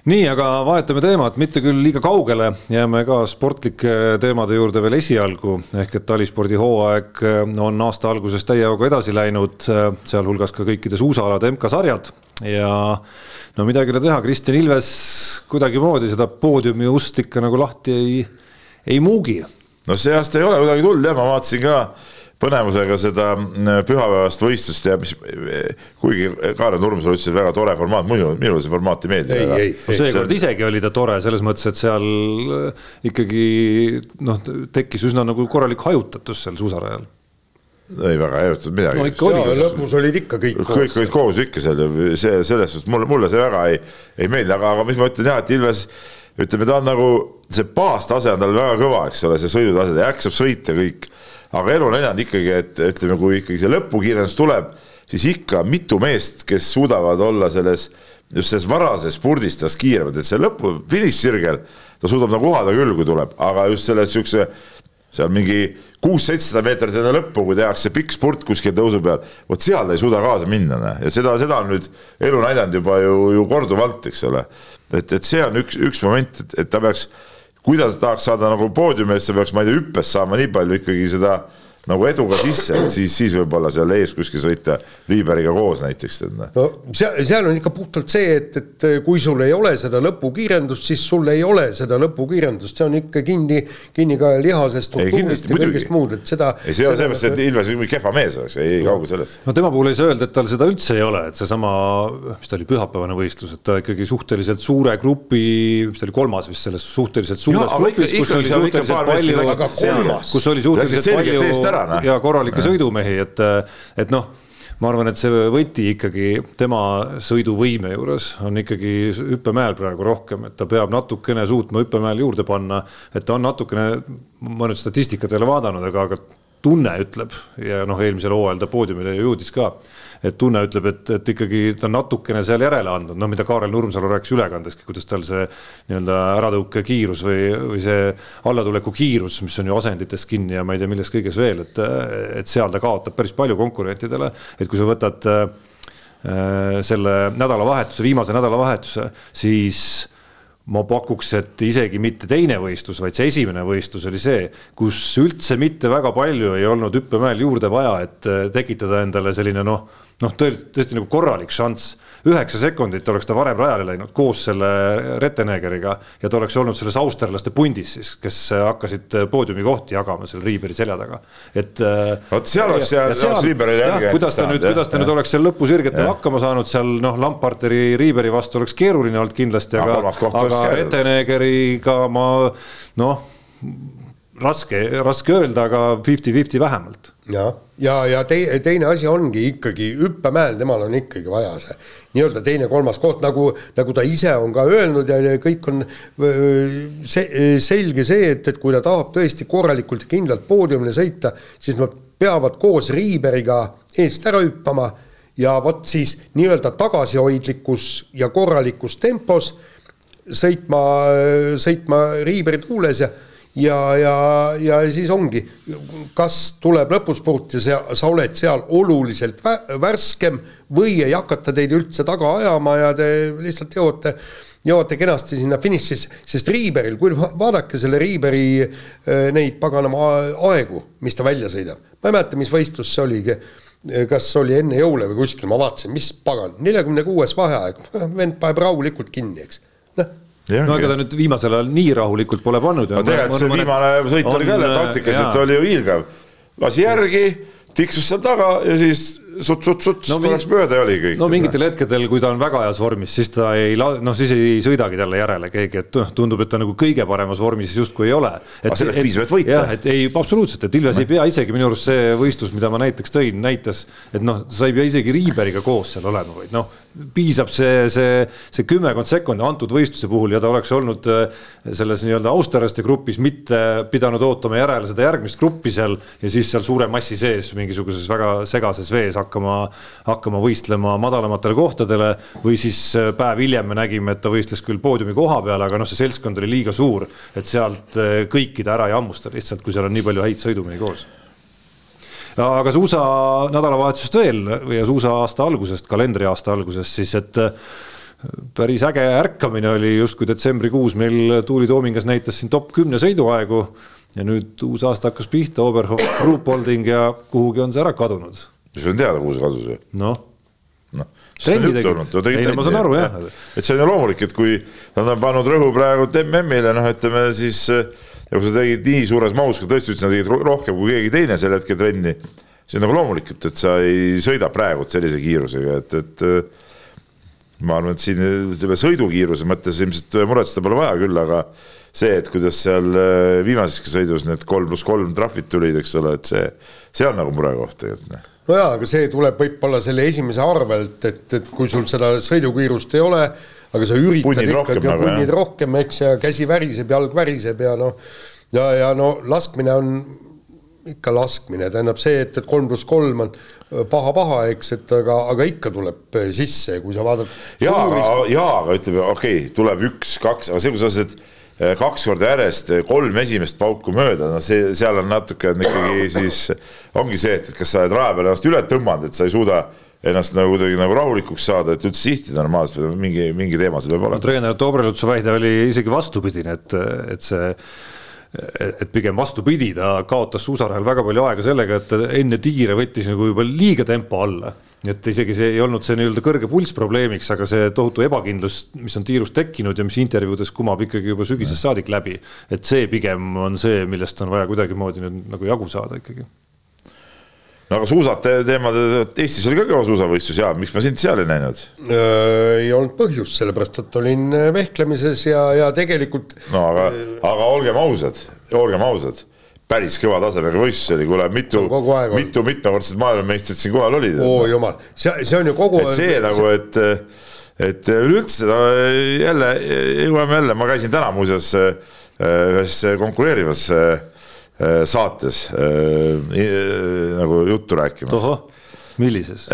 nii, aga vahetame teemat, mitte küll liiga kaugele, jääme ka sportlike teemade juurde veel esialgu, ehk et talispordi hooaeg on aasta alguses täie hooga edasi läinud, sealhulgas ka kõikide suusaalade MK-sarjad ja no midagi ei ole teha, Kristjan Ilves kuidagimoodi seda poodiumi ust ikka nagu lahti ei, ei muugi no see aasta ei ole kuidagi tulnud jah, ma vaatasin ka põnevusega seda mm, pühapäevast võistlust ja mis, kuigi Kaarel Nurmsalu ütles, et väga tore formaat, muidu minule see formaat ei meeldi. ei, ei, ei. seekord see... isegi oli ta tore selles mõttes, et seal äh, ikkagi noh, tekkis üsna nagu korralik hajutatus seal suusarajal ei väga ei hajutatud midagi. no oli. lõpus olid ikka kõik koos. kõik olid koos ikka seal ja see selles suhtes mulle, mulle see väga ei, ei meeldi, aga, aga mis ma ütlen jah, et Ilves ütleme, ta on nagu, see baastase on tal väga kõva, eks ole, see sõidutase, ta jaksab sõita kõik. aga elu on näidanud ikkagi, et ütleme, kui ikkagi see lõpukiirendus tuleb, siis ikka mitu meest, kes suudavad olla selles, just selles varases spurdis tast kiiremad, et see lõpu, finišsirgel, ta suudab nagu uhada küll, kui tuleb, aga just selles siukse seal mingi kuus-seitsesada meetrit enne lõppu, kui tehakse pikk spurt kuskil tõusu peal, vot seal ta ei suuda kaasa minna, ja seda, seda on nüüd elu näidanud juba ju, ju korduvalt, eks ole et, et see on üks, üks moment, et, et ta peaks, kui ta tahaks saada nagu poodiumisse, peaks, ma ei tea, hüppes saama nii palju ikkagi seda nagu eduga sisse, et siis, siis võib-olla seal ees kuskil sõita Liiberiga koos näiteks. Noh. no seal, seal on ikka puhtalt see, et, et kui sul ei ole seda lõpukiirendust, siis sul ei ole seda lõpukiirendust, see on ikka kinni, kinni ka lihasest struktuurist ja kõigest muud, et seda. ei, see on seepärast, et Ilves mingi kehva mees oleks, ei kaugel sellest. no tema puhul ei saa öelda, et tal seda üldse ei ole, et seesama, mis ta oli, pühapäevane võistlus, et ta ikkagi suhteliselt suure grupi, mis ta oli, kolmas vist selles suhteliselt suures grupis, kus oli suhteliselt palju, kus oli suhteliselt palju ära, noh. ja korralikke sõidumehi, et, et noh ma arvan, et see võti ikkagi tema sõiduvõime juures on ikkagi hüppemäel praegu rohkem, et ta peab natukene suutma hüppemäel juurde panna, et ta on natukene, ma nüüd statistikat ei ole vaadanud, aga, aga tunne ütleb. Ja noh, eelmisel hooajal ta poodiumile jõudis ka et tunne ütleb, et, et ikkagi ta on natukene seal järele andnud, noh, mida Kaarel Nurmsalu rääkis ülekandeski, kuidas tal see nii-öelda äratõuke kiirus või, või see allatuleku kiirus, mis on ju asendites kinni ja ma ei tea, milles kõiges veel, et, et seal ta kaotab päris palju konkurentidele, et kui sa võtad äh, selle nädalavahetuse, viimase nädalavahetuse, siis ma pakuks, et isegi mitte teine võistlus, vaid see esimene võistlus oli see, kus üldse mitte väga palju ei olnud hüppemäel juurde vaja, et tekitada endale selline noh noh, tõesti, nagu korralik šanss. üheksa sekundit oleks ta varem rajale läinud koos selle Rettenegeriga ja ta oleks olnud selles austerlaste pundis siis, kes hakkasid poodiumi kohti jagama seal Riiberi selja taga, et. Äh, vot seal oleks, seal oleks Riiberile järgi. kuidas ta nüüd, kuidas ta nüüd oleks seal lõpusirgetel hakkama saanud seal noh, Lamparteri Riiberi vastu oleks keeruline olnud kindlasti, aga, aga Rettenegeriga ma noh raske, raske öelda, aga fifty-fifty vähemalt. Jah, ja, ja, ja te, teine asi ongi ikkagi hüppemäel, temal on ikkagi vaja see nii-öelda teine-kolmas koht, nagu, nagu ta ise on ka öelnud ja, ja kõik on see, selge see, et, et kui ta tahab tõesti korralikult ja kindlalt poodiumile sõita, siis nad peavad koos Riiberiga eest ära hüppama ja vot siis nii-öelda tagasihoidlikus ja korralikus tempos sõitma, sõitma Riiberi tuules ja ja, ja, ja siis ongi, kas tuleb lõpuspurt ja sa, sa oled seal oluliselt värskem või ei hakata teid üldse taga ajama ja te lihtsalt jõuate, jõuate kenasti sinna finišisse, sest Riiberil, kui vaadake selle Riiberi äh, neid paganama aegu, mis ta välja sõidab, ma ei mäleta, mis võistlus see oligi kas oli enne jõule või kuskil, ma vaatasin, mis pagan, neljakümne kuues vaheaeg, vend paneb rahulikult kinni, eks. Noh no ega ta nüüd viimasel ajal nii rahulikult pole pannud. no tegelikult see viimane sõit oli ka jälle taktikaliselt oli ju hiilgav, lasi järgi, tiksus seal taga ja siis suts-suts-suts no, korraks mööda ja oli kõik. no mingitel hetkedel, kui ta on väga heas vormis, siis ta ei, noh, siis ei sõidagi talle järele keegi, et noh, tundub, et ta nagu kõige paremas vormis justkui ei ole. aga sellest piisab, et võita. jah, et ei, absoluutselt, et Ilves ei pea isegi minu arust see võistlus, mida ma näiteks tõin, näitas, et noh, sa ei pea isegi Riiberiga koos seal olema, vaid noh, piisab see, see, see kümmekond sekundit antud võistluse puhul ja ta oleks olnud äh, selles nii-öelda austerlaste grupis, mitte pidanud ootama järele seda järgmist gruppi seal ja siis seal suure massi sees mingisuguses väga segases vees hakkama, hakkama võistlema madalamatele kohtadele. või siis äh, päev hiljem me nägime, et ta võistles küll poodiumi koha peal, aga noh, see seltskond oli liiga suur, et sealt äh, kõikide ära ei hammusta lihtsalt, kui seal on nii palju häid sõidumehi koos aga suusa nädalavahetusest veel ja suusa aasta algusest, kalendriaasta algusest siis, et äh, päris äge ärkamine oli justkui detsembrikuus meil Tuuli Toomingas näitas siin top kümne sõiduaegu ja nüüd uus aasta hakkas pihta, Oberhof, Ruupolding ja kuhugi on see ära kadunud. See on teada, kuhu see kadus ju. noh noh, trenni tegid, ei no ma saan aru jah. et see on ju loomulik, et kui nad on pannud rõhu praegu MM-ile, noh, ütleme siis ja kui sa tegid nii suures mahus, kui tõesti ütlesid, sa tegid rohkem kui keegi teine sel hetkel trenni, siis on nagu loomulik, et, et sa ei sõida praegu sellise kiirusega, et, et ma arvan, et siin ütleme sõidukiiruse mõttes ilmselt muretseda pole vaja küll, aga see, et kuidas seal äh, viimaseski sõidus need kolm pluss kolm trahvid tulid, eks ole, et see, see on nagu murekoht tegelikult noh. no jaa, aga see tuleb võib-olla selle esimese arvelt, et, et kui sul seda sõidukiirust ei ole aga sa üritad punnid ikkagi, nagu, punnid jah. rohkem, eks, ja käsi väriseb, jalg väriseb ja noh, ja, ja no laskmine on ikka laskmine, tähendab see, et, et kolm pluss kolm on paha-paha, eks, et aga, aga ikka tuleb sisse, kui sa vaatad. jaa, jaa, aga ütleme, okei okay,, tuleb üks-kaks, aga see, kui sa saad eh, kaks korda järjest eh, kolm esimest pauku mööda, no see, seal on natuke on ikkagi siis ongi see, et, et kas sa oled raja peal ennast üle tõmmanud, et sa ei suuda ennast nagu kuidagi nagu rahulikuks saada, et üldse sihtida normaalselt, mingi, mingi teema seal peab olema no,. treener Dobrelutsu väide oli isegi vastupidine, et, et see et pigem vastupidi, ta kaotas suusarajal väga palju aega sellega, et enne tiire võttis nagu juba liiga tempo alla. Nii et isegi see ei olnud see nii-öelda kõrge pulss probleemiks, aga see tohutu ebakindlus, mis on tiirus tekkinud ja mis intervjuudes kumab ikkagi juba sügisest saadik läbi. et see pigem on see, millest on vaja kuidagimoodi nüüd nagu jagu saada ikkagi no aga suusad teemad, Eestis oli ka kõva suusavõistlus ja miks ma sind seal ei näinud? ei olnud põhjust, sellepärast et olin vehklemises ja, ja tegelikult. no aga aga olgem ausad, olgem ausad, päris kõva tasemega võistlus oli, kuule mitu, mitu mitmekordset maailmameistrit siin kohal olid. oo jumal, see, see on ju kogu aeg. see nagu, et, et üleüldse no jälle jõuame jälle, ma käisin täna muuseas äh, ühes konkureerivas äh, saates äh, nagu juttu rääkimas. millises?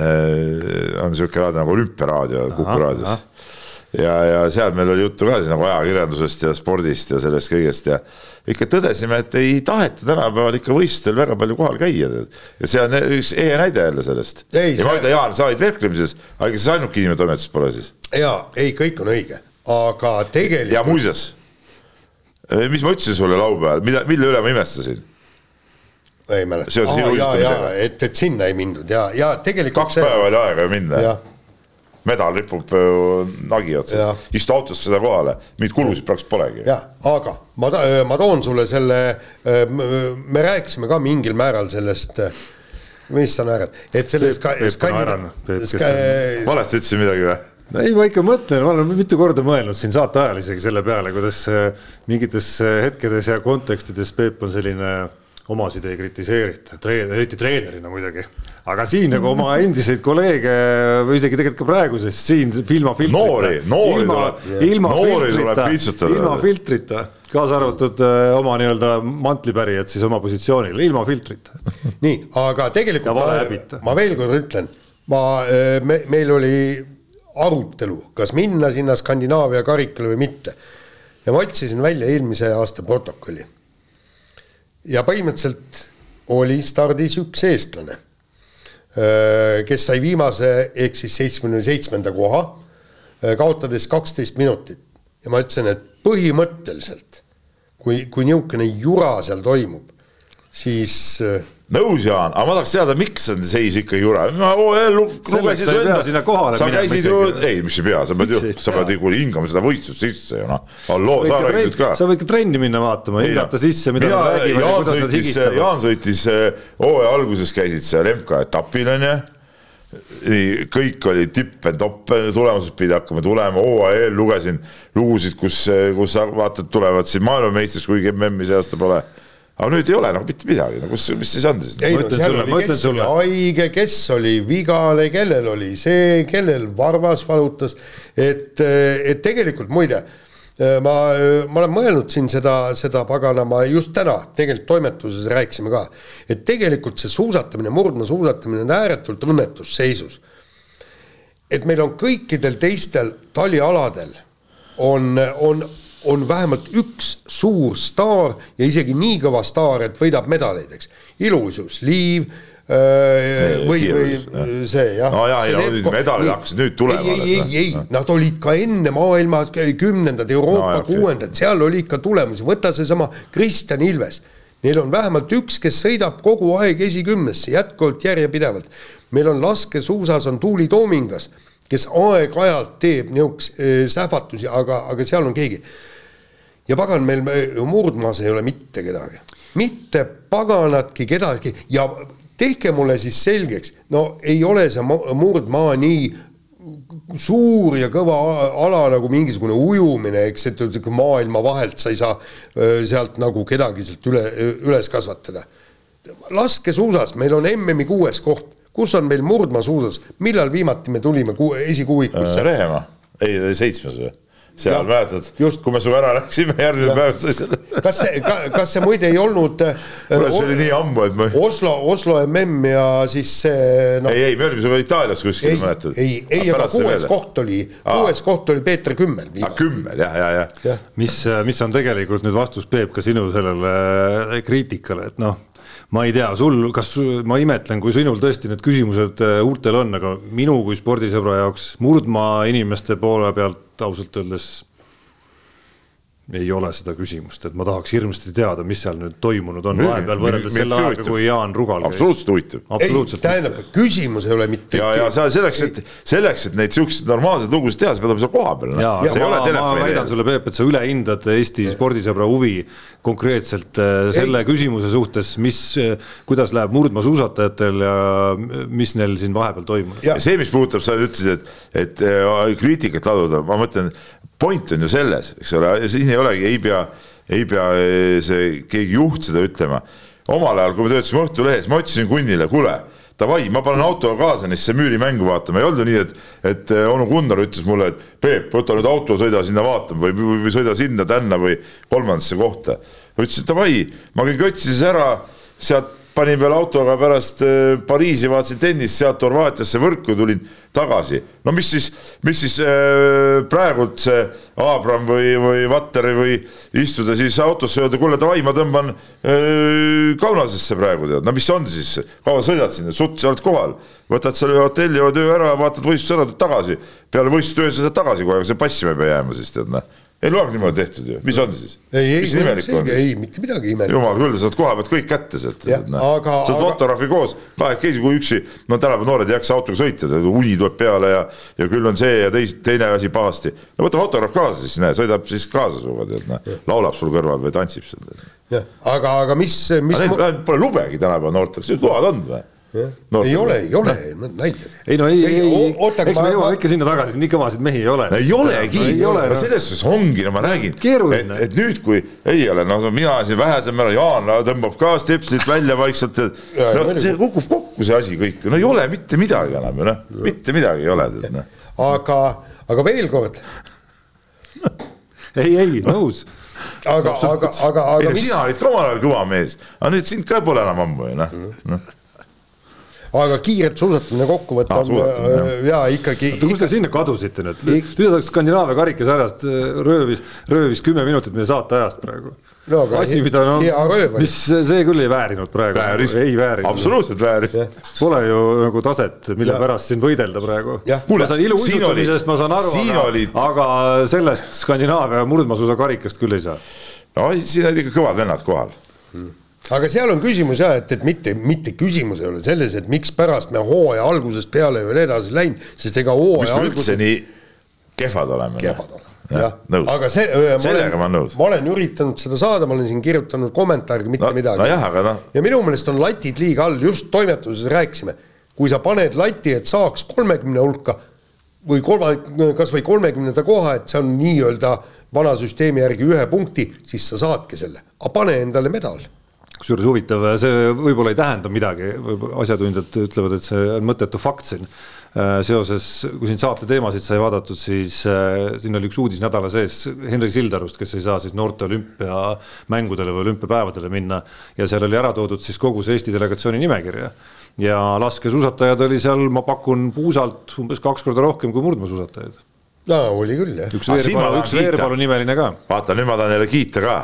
on niisugune raadio nagu Olümpiaraadio Kuku raadios. Ja, ja seal meil oli juttu ka siis nagu ajakirjandusest ja spordist ja sellest kõigest ja ikka tõdesime, et ei taheta tänapäeval ikka võistlustel väga palju kohal käia. ja see on üks ehe näide jälle sellest. ja see... ma ütlen, Jaan, sa olid vehklemises, aga ega sa ainuke inimene toimetuses pole siis? jaa, ei, kõik on õige, aga tegelikult. ja muuseas mis ma ütlesin sulle laupäeval, mida, mille üle ma imestasin? ei mäleta. Seoses iluuisutamisega. et, et sinna ei mindud ja, ja tegelikult kaks päeva oli aega minna jah, medal ripub ju nagi Jah. otsas, istu autosse seda kohale, mingeid kulusid praktiliselt polegi. ja aga ma, ma toon sulle selle, me rääkisime ka mingil määral sellest, mis sa naerad, et selle ska- Peep, Skandina- naeran. Peep, kes ska- valesti ütlesin midagi või? ei, ma ikka mõtlen, ma olen mitu korda mõelnud siin saate ajal isegi selle peale, kuidas äh, mingites äh, hetkedes ja kontekstides Peep on selline omasid ei kritiseerita, treen-, eriti treenerina muidugi. aga siin nagu oma endiseid kolleege või isegi tegelikult ka praeguses siin ilma filtrita. Noori- noori ilma, tuleb- ilma noori tuleb filtrita, piitsutada. ilma filtrita, kaasa arvatud äh, oma nii-öelda mantlipärijad siis oma positsioonil, ilma filtrita. [LAUGHS] nii, aga tegelikult ma, ma veel kord ütlen, ma, me, meil oli arutelu, kas minna sinna Skandinaavia karikale või mitte. ja ma otsisin välja eelmise aasta protokolli. Ja põhimõtteliselt oli stardis üks eestlane, kes sai viimase ehk siis seitsmekümne seitsmenda koha, kaotades kaksteist minutit. Ja ma ütlesin, et põhimõtteliselt kui, kui niisugune jura seal toimub, siis äh, nõus, Jaan, aga ma tahaks teada, miks on seis ikka jura. ma Selleks lugesin su enda- sinna kohale sa minema käisid ju isegi., ei, mis ei pea, sa pead ju sa pead pea? ju hingama seda võistlust sisse ju noh. halloo, sa räägid ka. sa võid ka trenni minna vaatama, hingata sisse, mida nad räägivad ja kuidas nad sõitis, higistavad. Jaan sõitis eh, hooaja alguses käisid seal MK-etapil onju. nii, kõik oli tipp-topp, tulemused pidi hakkama tulema, hooaja eel lugesin lugusid, kus, kus sa vaatad, tulevad siin maailmameistriks, kuigi MM-i see aasta pole. Aga nüüd ei ole nagu mitte midagi, no kus, mis siis on siis? ei Ma no ütlen seal sulle- ma oli, ütlen kes oli sulle. haige, kes oli vigane, kellel oli see, kellel varvas valutas, et, et tegelikult muide, ma, ma olen mõelnud siin seda, seda pagana, ma just täna tegelikult toimetuses rääkisime ka, et tegelikult see suusatamine, murdmaasuusatamine on ääretult õnnetus seisus. et meil on kõikidel teistel talialadel on, on, on vähemalt üks suur staar ja isegi nii kõva staar, et võidab medaleid, eks. ilusus, liiv öö, või, või kiirus, see jah. No jaa, no nüüd medalid hakkasid nüüd tulema ei, ei, ei, ei, nad olid ka enne maailma kümnendad, Euroopa No kuuendad, seal oli ikka tulemusi, võta seesama Kristjan Ilves. Neil on vähemalt üks, kes sõidab kogu aeg esikümnesse jätkuvalt järjepidevalt. meil on laskesuusas on Tuuli Toomingas, kes aeg-ajalt teeb niisuguseid eh, sähvatusi, aga, aga seal on keegi. ja pagan, meil me- murdmaas ei ole mitte kedagi, mitte paganatki kedagi ja tehke mulle siis selgeks, no ei ole see ma- murdmaa nii suur ja kõva ala nagu mingisugune ujumine, eks, et maailma vahelt sa ei saa öö, sealt nagu kedagi sealt üle, üles kasvatada. laskesuusas meil on MM-i kuues koht, kus on meil murdmaasuusas, millal viimati me tulime ku, esikuuikusse? Rehemaa, ei seitsmes või? seal mäletad just., kui me sinuga ära läksime, järgmine päev sai selle. kas see, kas see muide ei olnud äh, kuule, see oli nii ammu, et ma, Oslo, Oslo MM ja siis see noh, ei, ei, me olime sinuga Itaalias kuskil, ei, mäletad? ei, ei, aga kuues koht oli, kuues koht oli Peeter Kümmel viimati. kümmel, jah, ja, ja. jah, mis, mis on tegelikult nüüd vastus, Peep, ka sinu sellele äh, kriitikale, et noh, ma ei tea, sul, kas ma imetlen, kui sinul tõesti need küsimused äh, huultel on, aga minu kui spordisõbra jaoks murdmaa inimeste poole pealt ausalt öeldes ei ole seda küsimust, et ma tahaks hirmsasti teada, mis seal nüüd toimunud on vahepeal võrreldes selle ajaga, kui Jaan Rugal absoluutselt huvitav. ei, absoluutselt. tähendab, küsimus ei ole mitte. ja, ja sa selleks, et selleks, et neid siukseid normaalseid lugusid teha, sa pead olema seal kohapeal. ja see ei ole ma, ma telefoni väidan sulle, Peep, et sa ülehindad Eesti spordisõbra huvi konkreetselt äh, selle küsimuse suhtes, mis, kuidas läheb murdmaasuusatajatel ja mis neil siin vahepeal toimunud. Ja- see, mis puudutab, sa ütlesid, et, et äh, kriitikat laduda, ma mõtlen, point on ju selles, eks ole, siin ei olegi, ei pea, ei pea eh, see keegi juht seda ütlema. omal ajal, kui me töötasime Õhtulehes, ma ütlesin Kunnile, kuule, davai, ma panen autoga kaasa neisse müürimängu vaatama, ei olnud ju nii, et, et eh, onu Gunnar ütles mulle, et Peep, võta nüüd auto, sõida sinna vaatama või, või, või sõida sinna-tänna või kolmandasse kohta. ütlesin, et davai, ma käin Kötsises ära, sealt panin peale autoga pärast äh, Pariisi, vaatasin tennist, sealt Horvaatiasse võrku tulin tagasi. no mis siis, mis siis äh, praegult see Abram või, või Vatteri või istuda siis autosse öelda, kuule davai, ma tõmban äh, Kaunasesse praegu tead, no mis on siis, kaua sõidad sinna, sutt sa oled kohal, võtad selle hotelli öö ära, vaatad võistluse ära, tuled tagasi. peale võistlustöö sa saad tagasi kohe, see passima ei pea jääma siis tead noh ei loegi niimoodi tehtud ju, mis on siis? ei, ei, mis imelik on? ei, mitte midagi imelikku. jumal küll, sa saad koha pealt kõik kätte sealt. aga. saad fotograafi koos, kahekesi, kui üksi, no tänapäeval noored ei jaksa autoga sõita, uni tuleb peale ja, ja küll on see ja teis, teine asi pahasti. no võta fotograaf kaasa siis, näe, sõidab siis kaasa sinuga, tead, noh, laulab sul kõrval või tantsib seal. jah, aga, aga mis, mis. Pole lubegi tänapäeval noortel, load on või? No, ei ole, ei ole, nalja. ei no ei, ei, ei, eks me jõuame ikka sinna tagasi, nii kõvasid mehi ei ole. ei olegi, no, no selles suhtes ongi, no ma räägin, et, et nüüd, kui ei ole, no mina siin vähesel määral, Jaan tõmbab ka stepslit välja vaikselt, et no see kukub kokku, see asi kõik, no ei ole mitte midagi enam ju noh, mitte midagi ei ole. Noh. aga, aga veel kord. [LAUGHS] Ei, ei, nõus. Aga, aga, aga, aga. sina olid ka omal ajal kõva mees, aga nüüd sind ka pole enam ammu ju noh. No aga kiiret suusatamine kokkuvõtta on äh, ja ikkagi. oota, kus te sinna kadusite nüüd? nüüd oleks Skandinaavia karikasarjast äh, röövis, röövis kümme minutit meie saateajast praegu no,. asi, mida noh, mis see küll ei väärinud praegu. vääris, absoluutselt vääris. Pole ju nagu taset, mille ja. pärast siin võidelda praegu. ma saan iluuisutamisest, ma saan aru, aga olid..., aga sellest Skandinaavia murdmaasuusakarikast küll ei saa. no siin olid ikka kõvad vennad kohal hmm aga seal on küsimus jah, et, et mitte, mitte küsimus ei ole selles, et mikspärast me hooaja algusest peale ole edasi läinud, sest ega hooaja alguses. nii kehvad oleme. kehvad oleme jah ja,, aga see, sellega ma olen nõus. ma olen üritanud seda saada, ma olen siin kirjutanud kommentaari, mitte no, midagi no. aga noh. ja minu meelest on latid liiga all, just toimetuses rääkisime, kui sa paned lati, et saaks kolmekümne hulka või kolma, kasvõi kolmekümnenda koha, et see on nii-öelda vana süsteemi järgi ühe punkti, siis sa saadki selle, aga pane endale medal kusjuures huvitav, see võib-olla ei tähenda midagi, asjatundjad ütlevad, et see on mõttetu fakt siin. Äh, seoses, kui siin saate teemasid sai vaadatud, siis äh, siin oli üks uudis nädala sees Henri Sildarust, kes ei saa siis noorte olümpiamängudele või olümpiapäevadele minna ja seal oli ära toodud siis kogu see Eesti delegatsiooni nimekirja ja laskesuusatajad oli seal, ma pakun puusalt umbes kaks korda rohkem kui murdmaasuusatajaid. no oli küll jah. üks Veerpalu, üks Veerpalu nimeline ka. vaata, nüüd ma tahan jälle kiita ka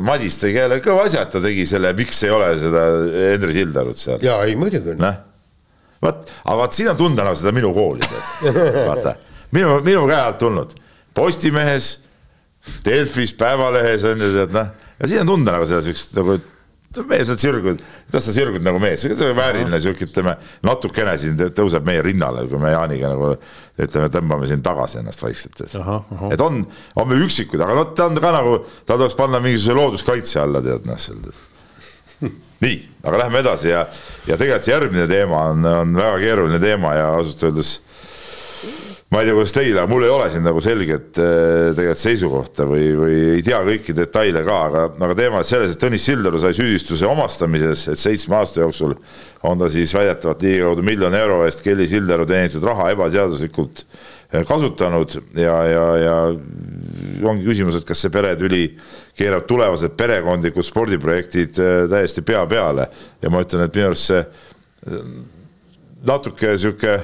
Madis tegi jälle kõva asja, et ta tegi selle, miks ei ole seda Henri Sildarut seal. jaa, ei muidugi on. noh, vot, aga vaat siin on tunda nagu seda minu kooli, tead. [LAUGHS] vaata, minu, minu käe alt tulnud. Postimehes, Delfis, Päevalehes on ju, tead noh, ja siin on tunda nagu seda siukest nagu mees on sirgud, kuidas sa sirgud nagu mees, vääriline sihuke, ütleme natukene siin tõuseb meie rinnale, kui me Jaaniga nagu ütleme, tõmbame siin tagasi ennast vaikselt, et. et on, on veel üksikud, aga noh, ta on ka nagu, ta tuleks panna mingisuguse looduskaitse alla, tead noh, seal. [LAUGHS] nii, aga lähme edasi ja, ja tegelikult see järgmine teema on, on väga keeruline teema ja ausalt öeldes ma ei tea, kuidas teil, aga mul ei ole siin nagu selget äh, tegelikult seisukohta või, või ei tea kõiki detaile ka, aga, aga teema on selles, et Tõnis Sildaru sai süüdistuse omastamises, et seitsme aasta jooksul on ta siis väidetavalt ligikaudu miljoni euro eest Kelly Sildaru teenitud raha ebaseaduslikult äh, kasutanud ja, ja, ja ongi küsimus, et kas see peretüli keerab tulevased perekondlikud spordiprojektid äh, täiesti pea peale. Ja ma ütlen, et minu arust see natuke sihuke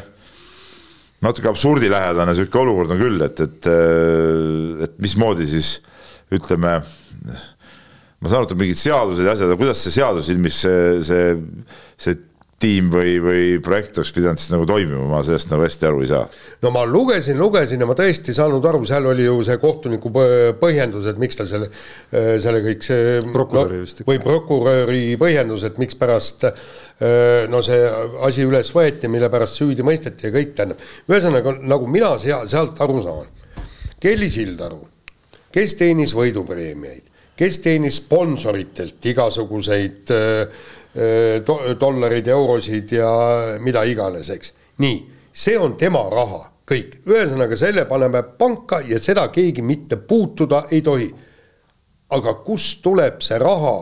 natuke absurdilähedane sihuke olukord on küll, et, et, et mismoodi siis ütleme, ma saan aru, et on mingid seadused ja asjad, aga kuidas see seadus ilmis see, see, see tiim või, või projekt oleks pidanud siis nagu toimima, ma sellest nagu hästi aru ei saa. no ma lugesin, lugesin ja ma tõesti ei saanud aru, seal oli ju see kohtuniku põhjendus, et miks ta selle, selle kõik see prokuröri vist no,. või prokuröri põhjendus, et mikspärast no see asi üles võeti, mille pärast süüdi mõisteti ja kõik, tähendab. ühesõnaga, nagu mina seal, sealt aru saan, Kelly Sildaru, kes teenis võidupreemiaid, kes teenis sponsoritelt igasuguseid äh, dollareid, eurosid ja mida iganes, eks. nii, see on tema raha, kõik, ühesõnaga selle paneme panka ja seda keegi mitte puutuda ei tohi. aga kust tuleb see raha,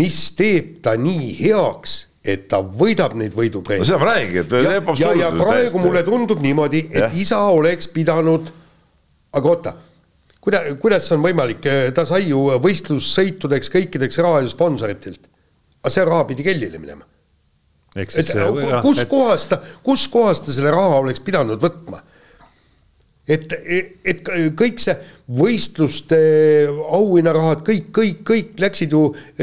mis teeb ta nii heaks, et ta võidab neid võidupreemiaid no,. seda ma räägingi, et ja, ja, ja praegu täiesti. mulle tundub niimoodi, et ja. isa oleks pidanud, aga oota kuida-, kuidas see on võimalik, ta sai ju võistlussõitudeks kõikideks raha ju sponsoritelt aga see raha pidi Kellile minema. et kuskohast ta, kuskohast ta selle raha oleks pidanud võtma? et, et kõik see, võistluste auhinnarahad, kõik, kõik, kõik läksid ju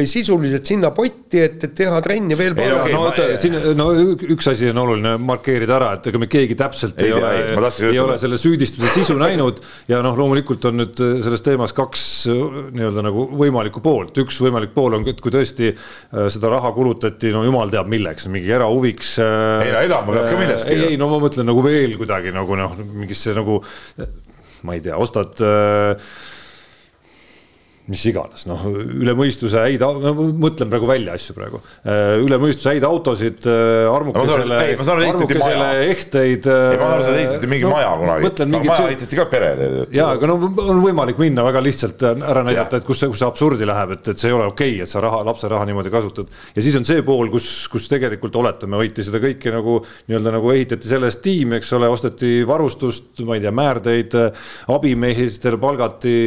sisuliselt sinna potti, et, et teha trenni veel paremini. Okay, no, oota, siin, no üks asi on oluline markeerida ära, et ega me keegi täpselt ei, ei ole, ei, ei ole selle süüdistuse sisu näinud ja noh, loomulikult on nüüd selles teemas kaks nii-öelda nagu võimalikku poolt, üks võimalik pool on, et kui tõesti seda raha kulutati, no jumal teab milleks, mingi erahuviks. Ei no elama pead ka millestki. ei, ei no ma mõtlen nagu veel kuidagi nagu noh, mingisse nagu ma ei tea, ostad äh, mis iganes, noh, üle mõistuse häid, mõtlen praegu välja asju praegu, äh, üle mõistuse häid autosid, äh, armukesele, armukesele ehteid. ei, ma saan aru, seda ehitati mingi no, maja kunagi, aga mingit... maja ehitati ka perele. ja, aga no on võimalik minna väga lihtsalt ära näidata, et kus see, kus see absurdi läheb, et, et see ei ole okei okay,, et sa raha, lapse raha niimoodi kasutad. ja siis on see pool, kus, kus tegelikult oletame, hoiti seda kõike nagu nii-öelda nagu ehitati selle eest tiimi, eks ole, osteti varustust, ma ei tea, määrdeid, abimeestele palgati,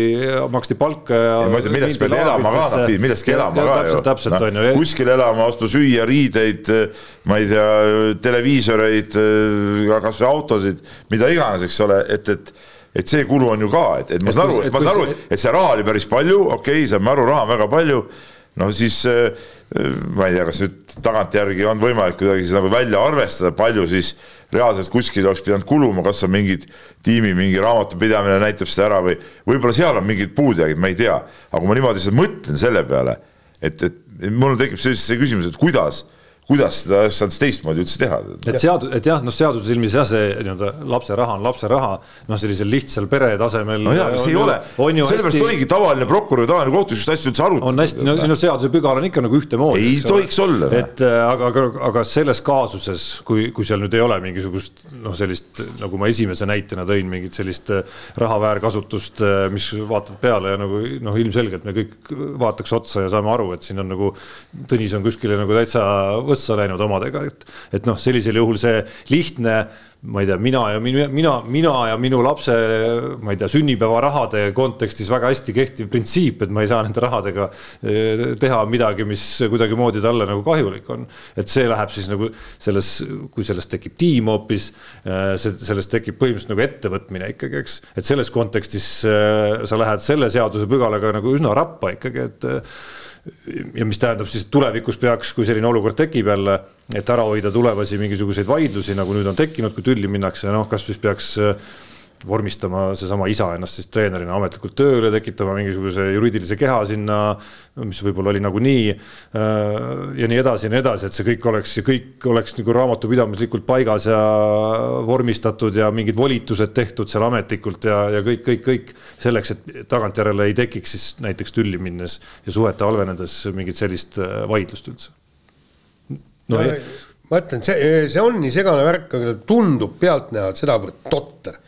maksti palka ja ma ütlen, millest pead elama ka, pidid millestki elama ka ju. täpselt no, on ju. kuskil elama, ostma süüa, riideid, ma ei tea, televiisoreid, kasvõi autosid, mida iganes, eks ole, et, et et see kulu on ju ka, et, et ma saan aru, ma saan aru, et see raha oli päris palju, okei okay,, saame aru, raha on väga palju, no siis äh, ma ei tea, kas nüüd tagantjärgi on võimalik kuidagi siis nagu välja arvestada, palju siis reaalselt kuskil oleks pidanud kuluma, kas on mingid tiimi mingi raamatupidamine näitab seda ära või võib-olla seal on mingid puudujäägid, ma ei tea, aga kui ma niimoodi lihtsalt mõtlen selle peale, et, et mul tekib see küsimus, et kuidas kuidas seda saad teistmoodi üldse teha? et seadus, et jah, noh, seaduse silmis jah, see nii-öelda lapse raha on lapse raha, noh, sellisel lihtsal pere tasemel. no jaa, aga see ei ole, sellepärast hästi... oligi tavaline prokurör, tavaline kohtus just asju üldse arutada. on hästi, no, no seaduse pügal on ikka nagu ühtemoodi. ei tohiks olla. et äh, aga, aga, aga selles kaasuses, kui, kui seal nüüd ei ole mingisugust noh, sellist nagu ma esimese näitena tõin, mingit sellist äh, raha väärkasutust, äh, mis vaatad peale ja nagu noh, ilmselgelt me kõik vaataks otsa ja saame aru, et siin on nagu Tõnis on kuskile nagu täitsa võssa läinud omadega, et, et noh, sellisel juhul see lihtne, ma ei tea, mina ja minu, mina, mina ja minu lapse, ma ei tea, sünnipäevarahade kontekstis väga hästi kehtiv printsiip, et ma ei saa nende rahadega eh, teha midagi, mis kuidagimoodi talle nagu kahjulik on. et see läheb siis nagu selles, kui sellest tekib tiim hoopis, eh, see, sellest tekib põhimõtteliselt nagu ettevõtmine ikkagi, eks. et selles kontekstis eh, sa lähed selle seaduse pügalaga nagu üsna rappa ikkagi, et ja mis tähendab siis, et tulevikus peaks, kui selline olukord tekib jälle, et ära hoida tulevasi mingisuguseid vaidlusi, nagu nüüd on tekkinud, kui tülli minnakse, noh, kas siis peaks äh, vormistama seesama isa ennast siis treenerina ametlikult tööle, tekitama mingisuguse juriidilise keha sinna, mis võib-olla oli nagunii. Äh, ja nii edasi ja nii edasi, et see kõik oleks kõik oleks nagu raamatupidamislikult paigas ja vormistatud ja mingid volitused tehtud seal ametlikult ja, ja kõik, kõik, kõik selleks, et tagantjärele ei tekiks siis näiteks tülli minnes ja suhete halvenedes mingit sellist äh, vaidlust üldse. no ja, ma ütlen, see, see on nii segane värk, aga tundub pealtnäha sedavõrd totter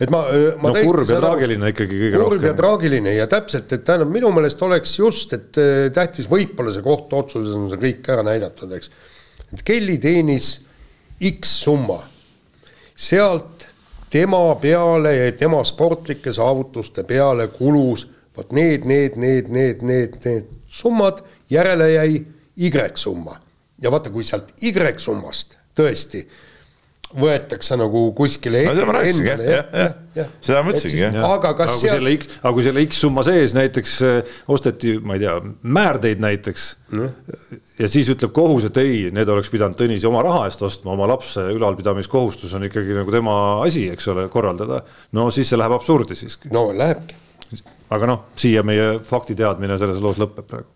et ma, ma no kurb ja traagiline ikkagi kõige kurb rohkem. kurb ja traagiline ja täpselt, et tähendab, minu meelest oleks just, et tähtis võib-olla see kohtuotsuses on see kõik ära näidatud, eks. et Kelly teenis X summa, sealt tema peale ja tema sportlike saavutuste peale kulus vot need, need, need, need, need, need summad, järele jäi Y summa. ja vaata, kui sealt Y summast tõesti võetakse nagu kuskile no, seda ma rääkisingi, jah, jah, jah, seda ma mõtlesingi, jah. aga kas aga seal... selle X, aga kui selle X summa sees näiteks äh, osteti, ma ei tea, määrdeid näiteks no. ja siis ütleb kohus, et ei, need oleks pidanud Tõnis oma raha eest ostma, oma lapse ülalpidamiskohustus on ikkagi nagu tema asi, eks ole, korraldada. no siis see läheb absurdi siiski. no lähebki. aga noh, siia meie faktiteadmine selles loos lõpeb praegu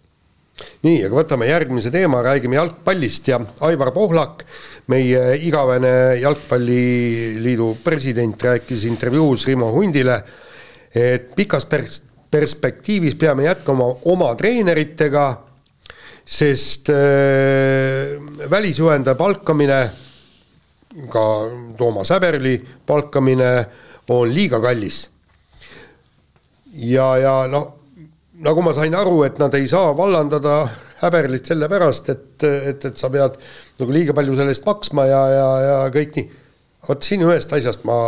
nii, aga võtame järgmise teema, räägime jalgpallist ja Aivar Pohlak meie igavene jalgpalliliidu president rääkis intervjuus Rimo Hundile, et pikas pers-, perspektiivis peame jätkama oma treeneritega, sest äh, välisjuhendaja palkamine, ka Toomas Häberli palkamine on liiga kallis. ja, ja noh, nagu ma sain aru, et nad ei saa vallandada häberlit sellepärast, et, et, et sa pead nagu liiga palju selle eest maksma ja, ja, ja kõik nii. vot siin ühest asjast ma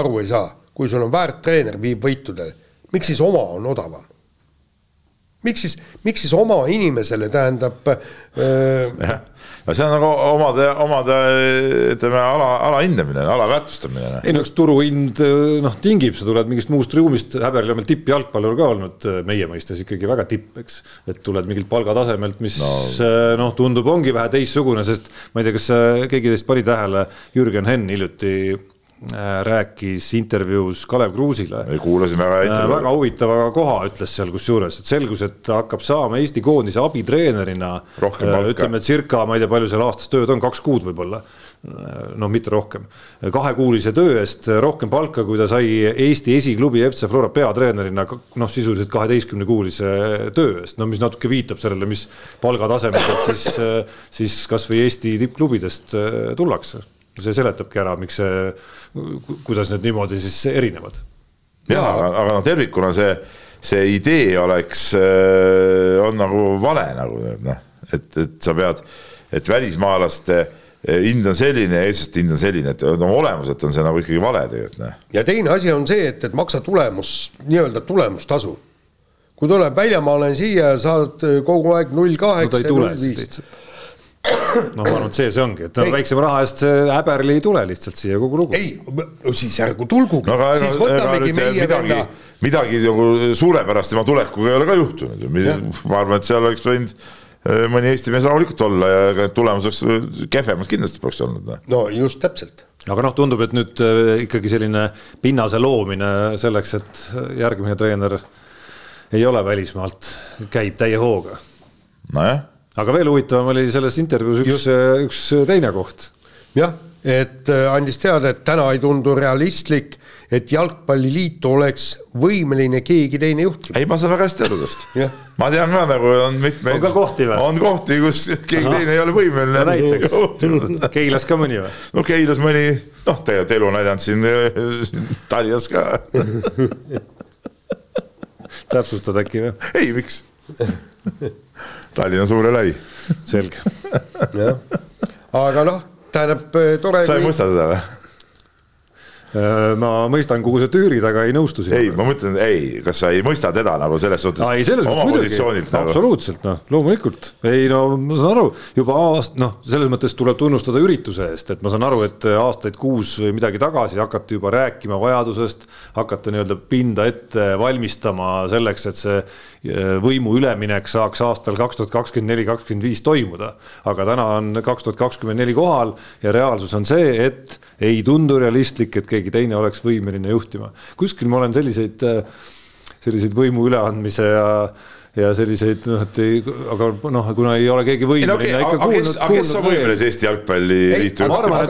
aru ei saa, kui sul on väärt treener, viib võitudele, miks siis oma on odavam? miks siis, miks siis oma inimesele tähendab äh, aga see on nagu omade, omade ütleme ala, alahindamine, alaväärtustamine. ei no eks turuhind noh, tingib, sa tuled mingist muust ruumist, Häberil on meil tippjalgpallur ka olnud meie mõistes ikkagi väga tipp, eks. et tuled mingilt palgatasemelt, mis no. noh, tundub, ongi vähe teistsugune, sest ma ei tea, kas keegi teist pani tähele, Jürgen Henn hiljuti rääkis intervjuus Kalev Kruusile. kuulasin väga äh, intervjuud. väga huvitava koha ütles seal kusjuures, et selgus, et hakkab saama Eesti koondise abitreenerina. Äh, ütleme, circa, ma ei tea, palju seal aastas tööd on, kaks kuud võib-olla no mitte rohkem, kahekuulise töö eest rohkem palka, kui ta sai Eesti esiklubi FC Flora peatreenerina noh, sisuliselt kaheteistkümnekuulise töö eest, no mis natuke viitab sellele, mis palgatasemelt siis, siis kasvõi Eesti tippklubidest tullakse see seletabki ära, miks see, kuidas need niimoodi siis erinevad. ja aga, aga noh, tervikuna see, see idee oleks, äh, on nagu vale nagu noh, et, et sa pead, et välismaalaste äh, hind on selline, eestlaste hind on selline, et no olemuselt on see nagu ikkagi vale tegelikult noh. ja teine asi on see, et, et maksa tulemus, nii-öelda tulemustasu. kui tuleb väljamaalane siia ja saad kogu aeg null kaheksa. no ta ei tule siis lihtsalt noh, ma arvan, et see see ongi, et no, väiksema raha eest see häberli ei tule lihtsalt siia kogu lugu. ei, siis ärgu tulgugi no,, siis võtamegi meie midagi, venda. midagi nagu suurepärast tema tulekuga ei ole ka juhtunud. ma arvan, et seal oleks võinud eh, mõni Eesti mees rahulikult olla ja ega tulemus oleks kehvemad kindlasti poleks olnud. Noh. no just täpselt. aga noh, tundub, et nüüd eh, ikkagi selline pinnase loomine selleks, et järgmine treener ei ole välismaalt, käib täie hooga. nojah aga veel huvitavam oli selles intervjuus üks, üks teine koht. jah, et äh, andis teada, et täna ei tundu realistlik, et jalgpalliliitu oleks võimeline keegi teine juhtima. ei, ma saan väga hästi aru tast ma tean ka nagu on mitmeid. on ka kohti või? on kohti, kus keegi Aha. teine ei ole võimeline no,. näiteks, [LAUGHS] Keilas ka mõni või? no Keilas mõni, noh, tegelikult elu näidanud siin Tallinnas ka [LAUGHS] täpsustad äkki või? ei, miks [LAUGHS] Tallinn on suur ja lai. selge. [LAUGHS] jah, aga noh, tähendab tore. sa ei mõista teda või? Äh, ma mõistan, kuhu sa tüürid, aga ei nõustu sinuga. ei, ma mõtlen, ei, kas sa ei mõista teda nagu selles suhtes? ei, selles mõttes muidugi, nagu. absoluutselt noh, loomulikult. ei no ma saan aru, juba aast-, noh, selles mõttes tuleb tunnustada ürituse eest, et ma saan aru, et aastaid kuus või midagi tagasi hakati juba rääkima vajadusest hakata nii-öelda pinda ette valmistama selleks, et see äh, võimu üleminek saaks aastal kaks tuhat kakskümmend neli, kakskümmend viis toimuda. aga täna on kaks tuhat kakskümmend neli kohal ja reaalsus on see, et ei tundu realistlik, et keegi teine oleks võimeline juhtima. kuskil ma olen selliseid, äh, selliseid võimu üleandmise ja ja selliseid noh, et aga noh, kuna ei ole keegi võimeline okay, ikka aga kes on võimeline Eesti Jalgpalliliitu juhtima?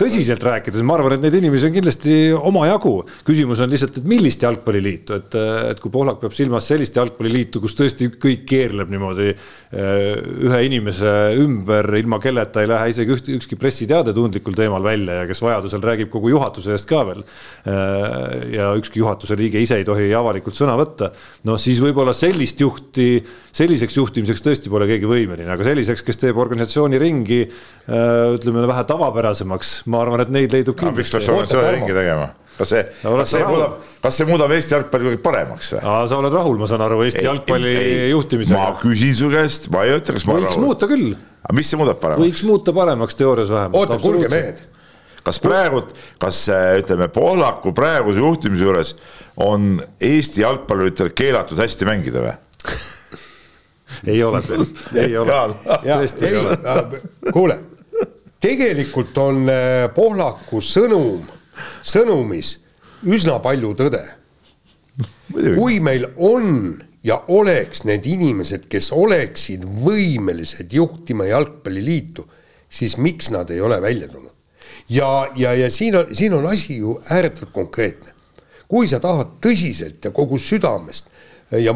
tõsiselt rääkides, ma arvan, et neid inimesi on kindlasti omajagu. küsimus on lihtsalt, et millist jalgpalliliitu, et, et kui Pohlak peab silmas sellist jalgpalliliitu, kus tõesti kõik keerleb niimoodi eh, ühe inimese ümber, ilma kelleta ei lähe isegi üht, ükski pressiteade tundlikul teemal välja ja kes vajadusel räägib kogu juhatuse eest ka veel. Eh, ja ükski juhatuse liige ise ei tohi avalikult sõna võtta. noh, siis võib-olla sellist juhti juhti, selliseks juhtimiseks tõesti pole keegi võimeline, aga selliseks, kes teeb organisatsiooni ringi äh, ütleme vähe tavapärasemaks, ma arvan, et neid leidub kindlasti. miks peaks organisatsiooni ringi tegema? kas see no,, kas see muudab, kas see muudab Eesti jalgpalli kuidagi paremaks või? sa oled rahul, ma saan aru, Eesti ei, jalgpalli ei, juhtimisega. ma küsin su käest, ma ei ütle, kas ma olen rahul. võiks muuta küll. aga mis see muudab paremaks? võiks muuta paremaks teoorias vähemalt. oota, kuulge mehed kas praegult, kas ütleme, Pohlaku praeguse juhtimise juures on Eesti jalgpalluritel keelatud hästi mängida või? Ei ole, ei ole, tõesti ei ole. kuule, tegelikult on äh, Pohlaku sõnum, sõnumis üsna palju tõde. kui meil on ja oleks need inimesed, kes oleksid võimelised juhtima jalgpalliliitu, siis miks nad ei ole välja tulnud? ja, ja, ja siin on, siin on asi ju ääretult konkreetne. kui sa tahad tõsiselt ja kogu südamest ja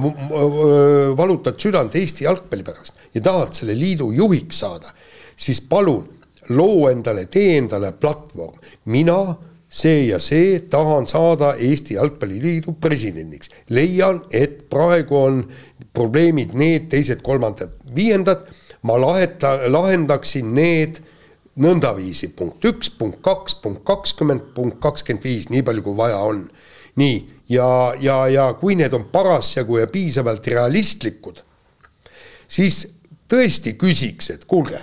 valutad südant Eesti jalgpalli pärast ja tahad selle liidu juhiks saada, siis palun loo endale, tee endale platvorm. mina, see ja see tahan saada Eesti Jalgpalliliidu presidendiks. leian, et praegu on probleemid need, teised, kolmandad, viiendad, ma laheta, lahendaksin need nõndaviisi, punkt üks, punkt kaks, punkt kakskümmend, punkt kakskümmend viis, nii palju kui vaja on. Nii ja, ja, ja kui need on parasjagu ja piisavalt realistlikud, siis tõesti küsiks, et kuulge,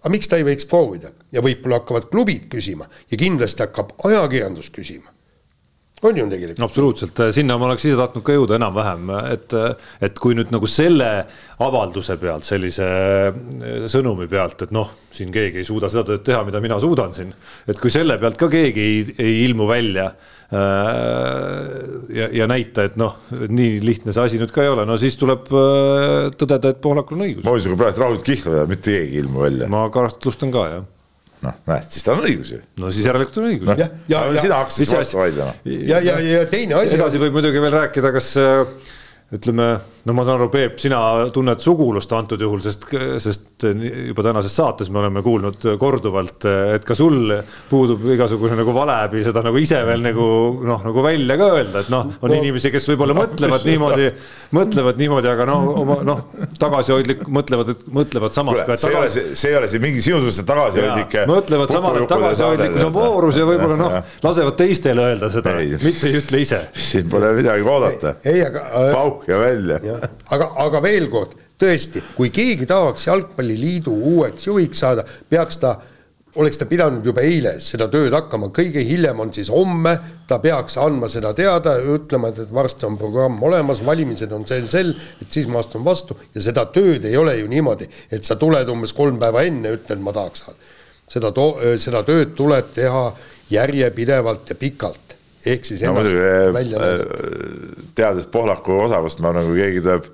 aga miks ta ei võiks proovida ja võib-olla hakkavad klubid küsima ja kindlasti hakkab ajakirjandus küsima. on ju tegelikult? absoluutselt, sinna ma oleks ise tahtnud ka jõuda enam-vähem, et, et kui nüüd nagu selle avalduse pealt, sellise sõnumi pealt, et noh, siin keegi ei suuda seda tööd teha, mida mina suudan siin, et kui selle pealt ka keegi ei, ei ilmu välja ja, ja näita, et noh, nii lihtne see asi nüüd ka ei ole, no siis tuleb tõdeda, et Pohlakul on õigus. ma võin sinuga praegu rahulikult kihla, mitte keegi ei ilmu välja. ma kahtlustan ka, jah noh, näed, siis tal on õigus ju. no siis järelikult on õigus no,. ja, ja, ja sina hakkasid vastu vaidlema. ja, ja, ja teine asi. edasi võib muidugi veel rääkida, kas ütleme, no ma saan aru, Peep, sina tunned sugulust antud juhul, sest, sest juba tänases saates me oleme kuulnud korduvalt, et ka sul puudub igasugune nagu valeäbi seda nagu ise veel nagu noh, nagu välja ka öelda, et noh, on no. inimesi, kes võib-olla mõtlevad niimoodi, mõtlevad niimoodi, aga no oma noh, tagasihoidlik, mõtlevad, mõtlevad samas Kule, ka. see ei ole, see ei ole siin mingi sinu suhtes tagasihoidlik. mõtlevad samal, et tagasihoidlikkus on voorus ja võib-olla noh, lasevad teistele öelda seda, mitte ei ütle ise. siin pole midagi oodata. ei, aga äh, Pauk ja välja. aga, aga veel kord, tõesti, kui keegi tahaks jalgpalliliidu uueks juhiks saada, peaks ta oleks ta pidanud juba eile seda tööd hakkama, kõige hiljem on siis homme, ta peaks andma seda teada, ütlema, et varsti on programm olemas, valimised on sel, sel, et siis ma astun vastu ja seda tööd ei ole ju niimoodi, et sa tuled umbes kolm päeva enne, ütled, ma tahaks saada. seda to-, seda tööd tuleb teha järjepidevalt ja pikalt ehk siis no, muidugi, välja näidata. teades Pohlaku osavust, ma kui keegi tuleb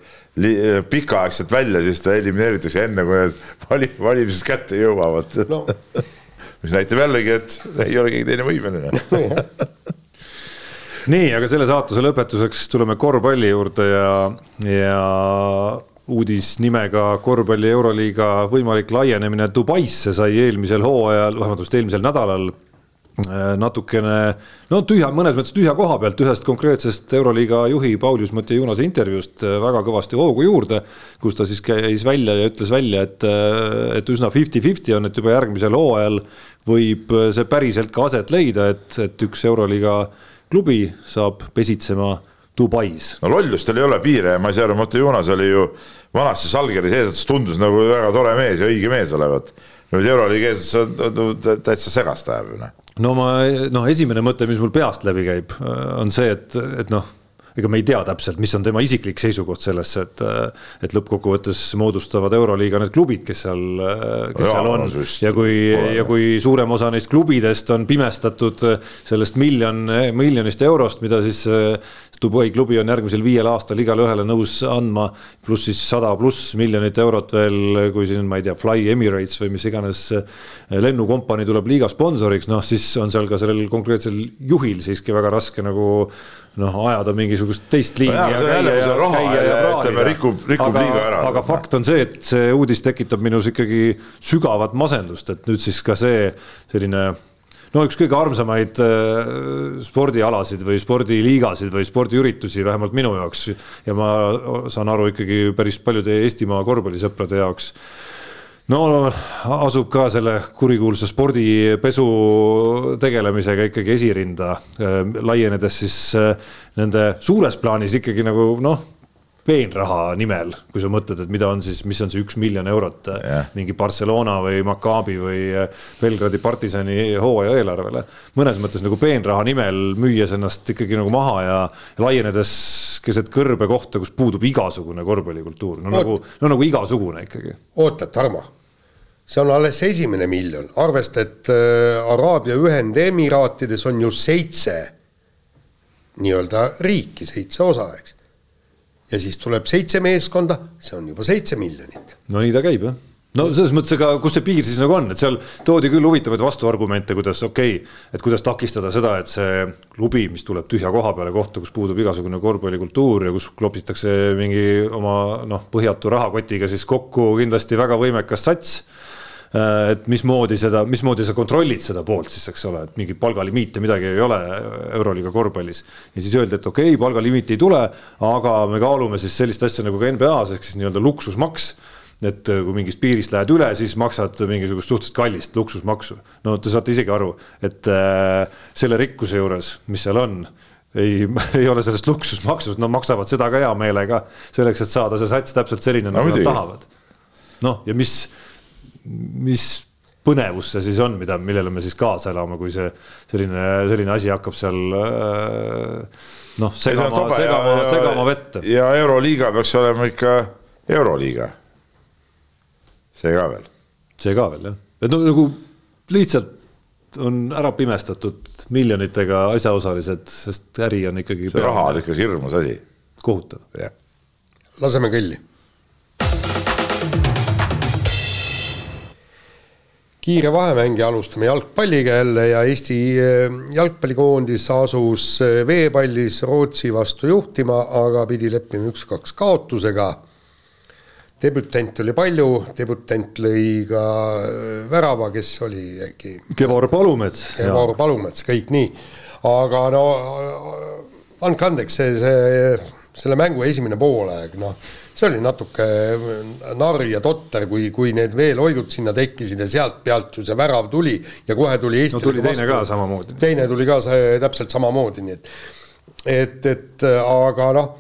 pikaaegselt välja, siis ta elimineeritakse enne, kui need vali-, valimised kätte jõuavad. No. [LAUGHS] mis näitab jällegi, et ei ole keegi teine võimeline. [LAUGHS] Nii, aga selle saatuse lõpetuseks tuleme korvpalli juurde ja, ja uudis nimega korvpalli Euroliiga võimalik laienemine Dubaisse sai eelmisel hooajal, vabandust, eelmisel nädalal Äh, natukene no tühja, mõnes mõttes tühja koha pealt ühest konkreetsest Euroliiga juhi Paulius Matejunase intervjuust äh, väga kõvasti hoogu juurde, kus ta siis käis välja ja ütles välja, et, äh, et üsna fifty-fifty on, et juba järgmisel hooajal võib see päriselt ka aset leida, et, et üks Euroliiga klubi saab pesitsema Dubais. no lollustel ei ole piire ja ma ei saa aru, Matejunas oli ju vanasti Salgeri sees, tundus nagu väga tore mees ja õige mees olevat. nüüd Euroliiga ees täitsa segast ajab ju noh no ma, noh, esimene mõte, mis mul peast läbi käib, on see, et, et noh ega me ei tea täpselt, mis on tema isiklik seisukoht sellesse, et, et lõppkokkuvõttes moodustavad Euroliiga need klubid, kes seal, kes ja, seal on. no, ja kui, ja kui suurem osa neist klubidest on pimestatud sellest miljon, miljonist eurost, mida siis Dubai klubi on järgmisel viiel aastal igale ühele nõus andma, pluss siis sada pluss miljonit eurot veel, kui siin, ma ei tea, Fly Emirates või mis iganes lennukompanii tuleb liiga sponsoriks, noh siis on seal ka sellel konkreetsel juhil siiski väga raske nagu noh, ajada mingisugust teist liini ütleme, rikub, rikub aga, liiga ära. aga fakt on see, et see uudis tekitab minus ikkagi sügavat masendust, et nüüd siis ka see selline no üks kõige armsamaid äh, spordialasid või spordiliigasid või spordiüritusi, vähemalt minu jaoks ja ma saan aru ikkagi päris paljude Eestimaa korvpallisõprade jaoks no asub ka selle kurikuulsa spordipesu tegelemisega ikkagi esirinda, äh, laienedes siis äh, nende suures plaanis ikkagi nagu noh peenraha nimel, kui sa mõtled, et mida on siis, mis on see üks miljon eurot yeah. Äh, mingi Barcelona või Maccabi või Belgradi partisani hooaja eelarvele. mõnes mõttes nagu peenraha nimel müües ennast ikkagi nagu maha ja laienedes keset kõrbe kohta, kus puudub igasugune korvpallikultuur, no Oot. nagu, no nagu igasugune ikkagi. oota, Tarmo see on alles esimene miljon, arvesta, et äh, Araabia Ühendemiraatides on ju seitse nii-öelda riiki, seitse osa, eks. ja siis tuleb seitse meeskonda, see on juba seitse miljonit. no nii ta käib jah no selles mõttes, ega kus see piir siis nagu on, et seal toodi küll huvitavaid vastuargumente, kuidas okei okay,, et kuidas takistada seda, et see klubi, mis tuleb tühja koha peale kohta, kus puudub igasugune korvpallikultuur ja kus klopitakse mingi oma noh, põhjatu rahakotiga siis kokku kindlasti väga võimekas sats et mismoodi seda, mismoodi sa kontrollid seda poolt siis, eks ole, et mingit palgalimiite, midagi ei ole Euroliiga korvpallis. ja siis öeldi, et okei okay,, palgalimiiti ei tule, aga me kaalume siis sellist asja nagu ka NBA-s ehk siis nii-öelda luksusmaks et äh, kui mingist piirist lähed üle, siis maksad mingisugust suhteliselt kallist luksusmaksu. no te saate isegi aru, et äh, selle rikkuse juures, mis seal on, ei, [LAUGHS] ei ole sellest luksusmaksust, nad maksavad seda ka hea meelega selleks, et saada see sats täpselt selline no,, nagu nad tahavad. noh, ja mis mis põnevus see siis on, mida, millele me siis kaasa elame, kui see selline, selline asi hakkab seal noh, segama, segama, segama vette. ja Euroliiga peaks olema ikka Euroliiga. see ka veel. see ka veel jah, et no nagu lihtsalt on ära pimestatud miljonitega asjaosalised, sest äri on ikkagi. see raha on ikka hirmus asi. kohutav. laseme kõlli kiire vahemäng ja alustame jalgpalliga jälle ja Eesti eh, jalgpallikoondis asus eh, veepallis Rootsi vastu juhtima, aga pidi leppima üks-kaks kaotusega. debütante oli palju, debütant lõi ka eh, värava, kes oli äkki. Kevor Palumets. Kevor Palumets, kõik nii, aga no andke andeks, see, see, selle mängu esimene poolaeg, noh see oli natuke narr ja totter, kui, kui need veeloigud sinna tekkisid ja sealt pealt ju see värav tuli ja kohe tuli Eesti no tuli teine vastu. ka samamoodi. teine tuli ka täpselt samamoodi, nii et, et, et aga noh,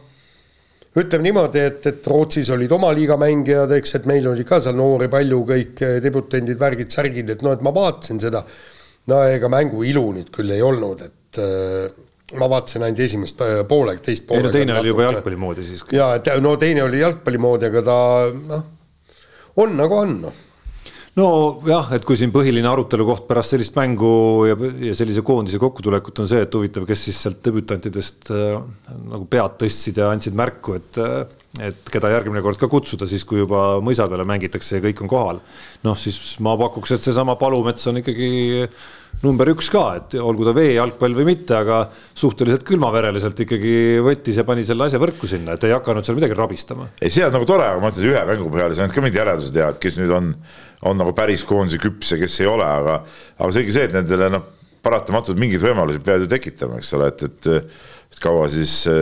ütleme niimoodi, et, et Rootsis olid oma liiga mängijad, eks, et meil oli ka seal noori palju, kõik debutendid, värgid, särgid, et noh, et ma vaatasin seda, no ega mängu ilu nüüd küll ei olnud, et ma vaatasin ainult esimest äh, poolega, teist poolega. ei no teine oli juba jalgpalli moodi siis. ja, et no teine oli jalgpalli moodi, aga ta noh, on nagu on noh nojah, et kui siin põhiline arutelu koht pärast sellist mängu ja, ja sellise koondise kokkutulekut on see, et huvitav, kes siis sealt debütantidest äh, nagu pead tõstsid ja andsid märku, et äh, et keda järgmine kord ka kutsuda, siis kui juba mõisa peale mängitakse ja kõik on kohal. noh, siis ma pakuks, et seesama Palumets on ikkagi number üks ka, et olgu ta veejalgpall või mitte, aga suhteliselt külmavereliselt ikkagi võttis ja pani selle asja võrku sinna, et ei hakanud seal midagi rabistama. ei, see on nagu tore, aga ma ütlen ühe mängu põhjal ei saanud ka mingid järeldused teha, et kes nüüd on, on nagu päris koondise küps ja kes ei ole, aga, aga seegi see, et nendele noh, paratamatult mingeid võimalusi peavad ju tekitama, eks ole, et, et kaua siis äh,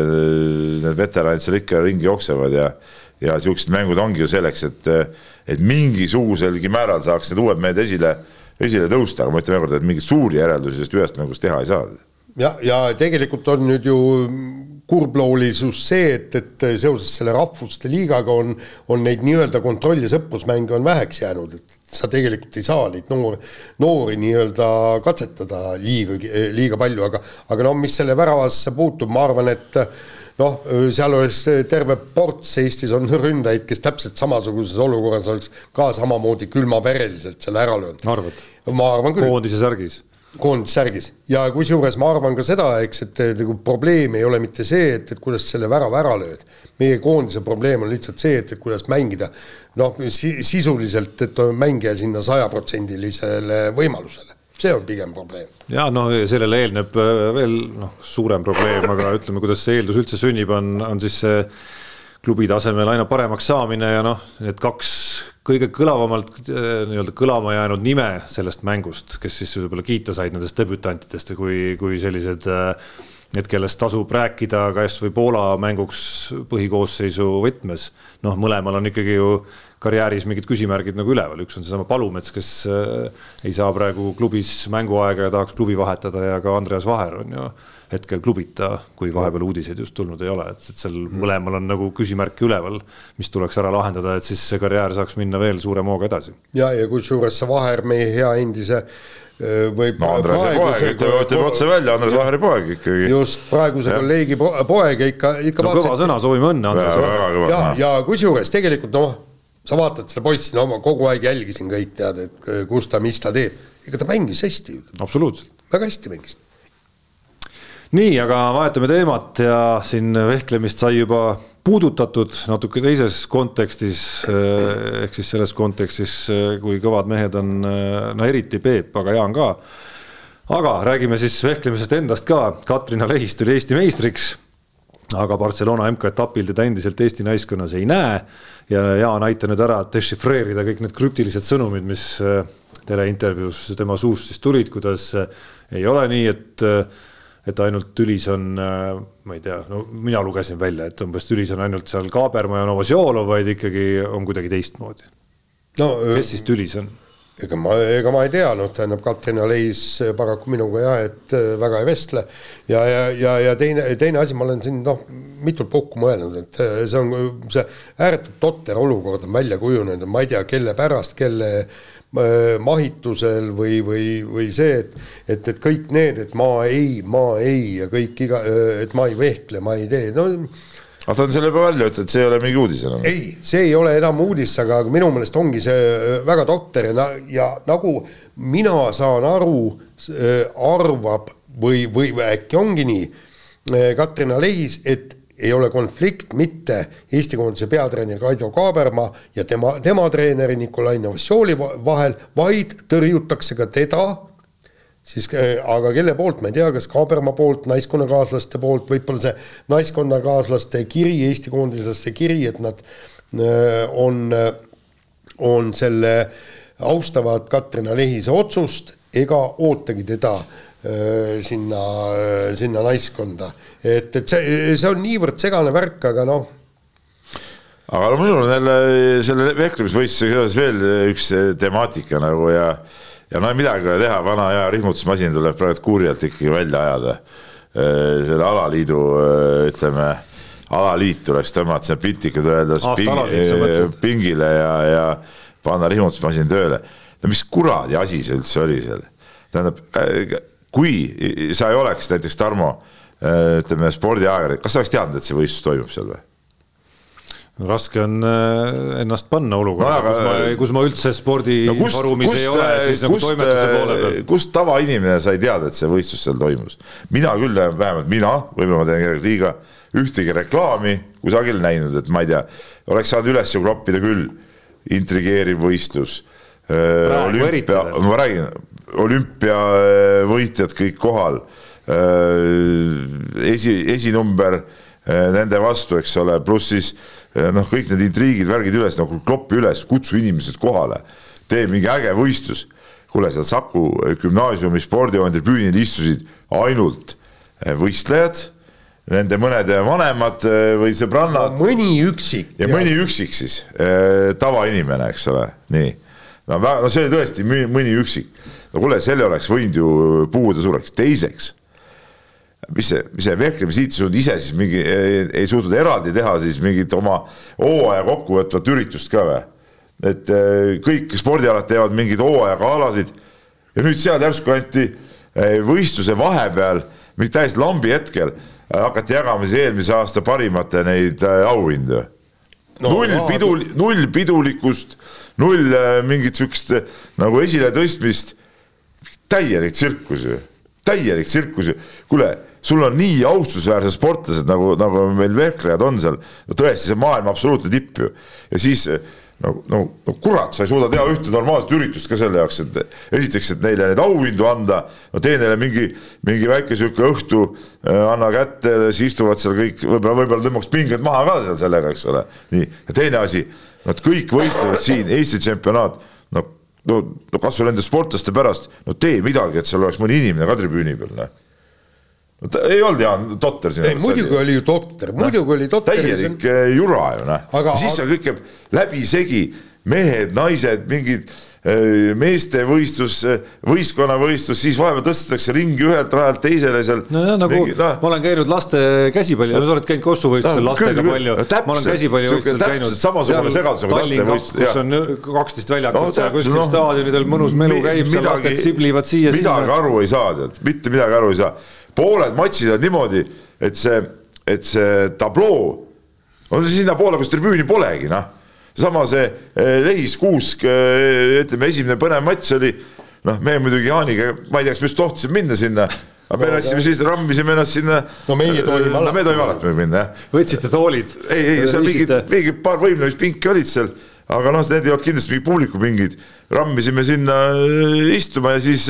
need veteranid seal ikka ringi jooksevad ja ja siuksed mängud ongi ju selleks, et, et mingisuguselgi määral saaks need uued mehed esile esile tõusta, aga ma ütlen veel kord, et mingeid suuri järeldusi sellest ühest mängust teha ei saa. Ja, ja tegelikult on nüüd ju kurbloolisus see, et, et seoses selle rahvuste liigaga on, on neid nii-öelda kontroll- ja sõprusmänge on väheks jäänud, et sa tegelikult ei saa neid noori, noori nii-öelda katsetada liiga, liiga palju, aga, aga no mis selle väravasse puutub, ma arvan, et noh, seal oleks terve ports, Eestis on ründajaid, kes täpselt samasuguses olukorras oleks ka samamoodi külmavereliselt selle ära löönud. arvad? ma arvan küll. koondise särgis koondsärgis ja kusjuures ma arvan ka seda, eks, et nagu probleem ei ole mitte see, et, et kuidas selle värava ära lööd. meie koondise probleem on lihtsalt see, et, et kuidas mängida noh si, sisuliselt, et mängija sinna sajaprotsendilisele võimalusele see on pigem probleem. ja no sellele eelneb äh, veel noh, suurem probleem, aga ütleme, kuidas see eeldus üldse sünnib, on, on siis see klubi tasemel aina paremaks saamine ja noh, need kaks kõige kõlavamalt äh, nii-öelda kõlama jäänud nime sellest mängust, kes siis võib-olla kiita said nendest debütantidest ja kui, kui sellised äh, need, kellest tasub rääkida kas või Poola mänguks põhikoosseisu võtmes, noh, mõlemal on ikkagi ju karjääris mingid küsimärgid nagu üleval, üks on seesama Palumets, kes äh, ei saa praegu klubis mänguaega ja tahaks klubi vahetada ja ka Andreas Vaher on ju hetkel klubita, kui vahepeal uudiseid just tulnud ei ole, et, et seal mõlemal on nagu küsimärke üleval, mis tuleks ära lahendada, et siis see karjäär saaks minna veel suurema hooga edasi. ja, ja kusjuures see Vaher, meie hea endise võib no Andrese poeg, ütleme, ütleme otse välja, Andres Vaheri poeg ikkagi. just, praeguse ja. kolleegi poeg ja ikka, ikka no kõva sõna, soovime õnne Andresele. ja, ja kusjuures tegelikult noh, sa vaatad seda poissi, no ma kogu aeg jälgisin kõik, tead, et kus ta, mis ta teeb. ega ta mängis hästi. absoluutselt. väga hästi mängis nii, aga vahetame teemat ja siin vehklemist sai juba puudutatud natuke teises kontekstis eh, ehk siis selles kontekstis, eh, kui kõvad mehed on, eh, no eriti Peep, aga Jaan ka. aga räägime siis vehklemisest endast ka. Katrina Lehis tuli Eesti meistriks, aga Barcelona MK-etapil teda endiselt Eesti naiskonnas ei näe ja Jaan, aita nüüd ära dešifreerida kõik need krüptilised sõnumid, mis teleintervjuus tema suust siis tulid, kuidas ei ole nii, et et ainult tülis on, äh, ma ei tea, no mina lugesin välja, et umbes tülis on ainult seal Kaaberma ja Novosjolov, vaid ikkagi on kuidagi teistmoodi no,. kes siis tülis on? ega ma, ega ma ei tea, noh, tähendab Katrin Aleis paraku minuga jah, et äh, väga ei vestle. ja, ja, ja, ja teine, teine asi, ma olen siin noh, mitut puhku mõelnud, et äh, see on see ääretult totter olukord on välja kujunenud, ma ei tea, kelle pärast, kelle mahitusel või, või, või see, et, et, et kõik need, et ma ei, ma ei ja kõik iga, et ma ei vehkle, ma ei tee, no aga ta on selle juba välja ütelnud, see ei ole mingi uudis enam. ei, see ei ole enam uudis, aga minu meelest ongi see väga totter ja, ja nagu mina saan aru, arvab või, või äkki ongi nii, Katrina Lehis, et ei ole konflikt mitte Eesti koondise peatreeneri Kaido Kaaberma ja tema, tema treeneri Nikolai Novosjoli vahel, vaid tõrjutakse ka teda, siis äh, aga kelle poolt, ma ei tea, kas Kaaberma poolt, naiskonnakaaslaste poolt, võib-olla see naiskonnakaaslaste kiri, Eesti koondislaste kiri, et nad äh, on, äh, on selle, austavad Katrina Lehise otsust ega ootagi teda sinna, sinna naiskonda. et, et see, see on niivõrd segane värk, aga noh. aga no minul on jälle selle vehklemisvõistlusega seoses veel üks temaatika nagu ja, ja no midagi ei ole teha, vana hea rihmutusmasin tuleb praegu kuuri alt ikkagi välja ajada. selle alaliidu ütleme alaliit tuleks tõmmata sinna piltlikult öeldes ping, pingile ja, ja panna rihmutusmasin tööle. no mis kuradi asi see üldse oli seal? tähendab kui sa ei oleks näiteks Tarmo äh, ütleme spordiajakirjanik, kas sa oleks teadnud, et see võistlus toimub seal või? raske on äh, ennast panna olukorda no,, kus ma, kus ma üldse spordiforumis no, ei ole, siis nagu toimetuse poole peal. kust tavainimene sai teada, et see võistlus seal toimus? mina küll, vähemalt mina, võib-olla ma teen kellelegi liiga, ühtegi reklaami kusagil näinud, et ma ei tea, oleks saanud üles ju kloppida küll, intrigeeriv võistlus. Äh, olümpia, ma räägin, olümpiavõitjad kõik kohal. Äh, esi, esinumber äh, nende vastu, eks ole, pluss siis noh, kõik need intriigid, värgid üles, nagu kloppi üles, kutsu inimesed kohale, tee mingi äge võistlus. kuule, seal Saku gümnaasiumi spordihoone tribüünil istusid ainult võistlejad, nende mõnede vanemad või sõbrannad no,. mõni üksik. ja mõni üksik siis, tavainimene, eks ole, nii. No, no see oli tõesti mõni üksik no kuule, selle oleks võinud ju puhuda suureks, teiseks mis see, mis see vehklemisliit ei suutnud ise siis mingi, ei suutnud eraldi teha siis mingit oma hooaja kokkuvõtvat üritust ka või? et eh, kõik spordialad teevad mingeid hooajagaalasid ja nüüd seal järsku anti eh, võistluse vahepeal, mingi täiesti lambi hetkel hakati jagama siis eelmise aasta parimate neid auhindu no,. null pidul, null pidulikkust, null mingit sihukest nagu esiletõstmist täielik tsirkus ju, täielik tsirkus ju. kuule, sul on nii austusväärsed sportlased nagu, nagu meil vehklejad on seal, tõesti, see maailma absoluutne tipp ju. ja siis no, no, no kurat, sa ei suuda teha ühte normaalset üritust ka selle jaoks, et esiteks, et neile neid auhindu anda, no tee neile mingi, mingi väike sihuke õhtu äh,, anna kätte, siis istuvad seal kõik, võib-olla, võib-olla tõmbaks pinged maha ka seal sellega, eks ole. nii, ja teine asi, nad kõik võistlevad siin Eesti tsempionaat no, no kasvõi nende sportlaste pärast, no tee midagi, et seal oleks mõni inimene ka tribüüni peal, noh no ta ei olnud Jaan totter siin. ei, muidugi oli ju totter, muidugi oli totter. täielik eh, jura ju noh, siis seal kõik jääb läbisegi, mehed, naised, mingid Äh, meestevõistlus, äh, võistkonnavõistlus, siis vahepeal tõstetakse ringi ühelt rajalt teisele seal. nojah, nagu mingi, no. ma olen käinud laste käsipalli, sa oled käinud Kossu võistlusel no, lastega küll, palju. ma olen käsipallivõistlusel käinud. samasugune segadus nagu lastevõistlus. kus on kaksteist väljakut no, seal kuskil no, staadionidel mõnus melu käib, seal lasted siblivad siia. midagi aru ei saa, tead, mitte midagi aru ei saa. pooled matšid on niimoodi, et see, et see tabloo on sinnapoole, kus tribüüni polegi, noh sama see eh, Lehis Kuusk, eh, ütleme, esimene põnev matš oli, noh, me muidugi Jaaniga, ma ei tea, kas me just tohtisime minna sinna aga me läksime siis, rammisime ennast sinna. no meie tohime alati. no me tohime alati minna, jah. võtsite toolid? ei, ei, seal mingid, mingid paar võimlemispinki olid seal, aga noh, need ei olnud kindlasti mingid publikupingid. rammisime sinna eh, istuma ja siis,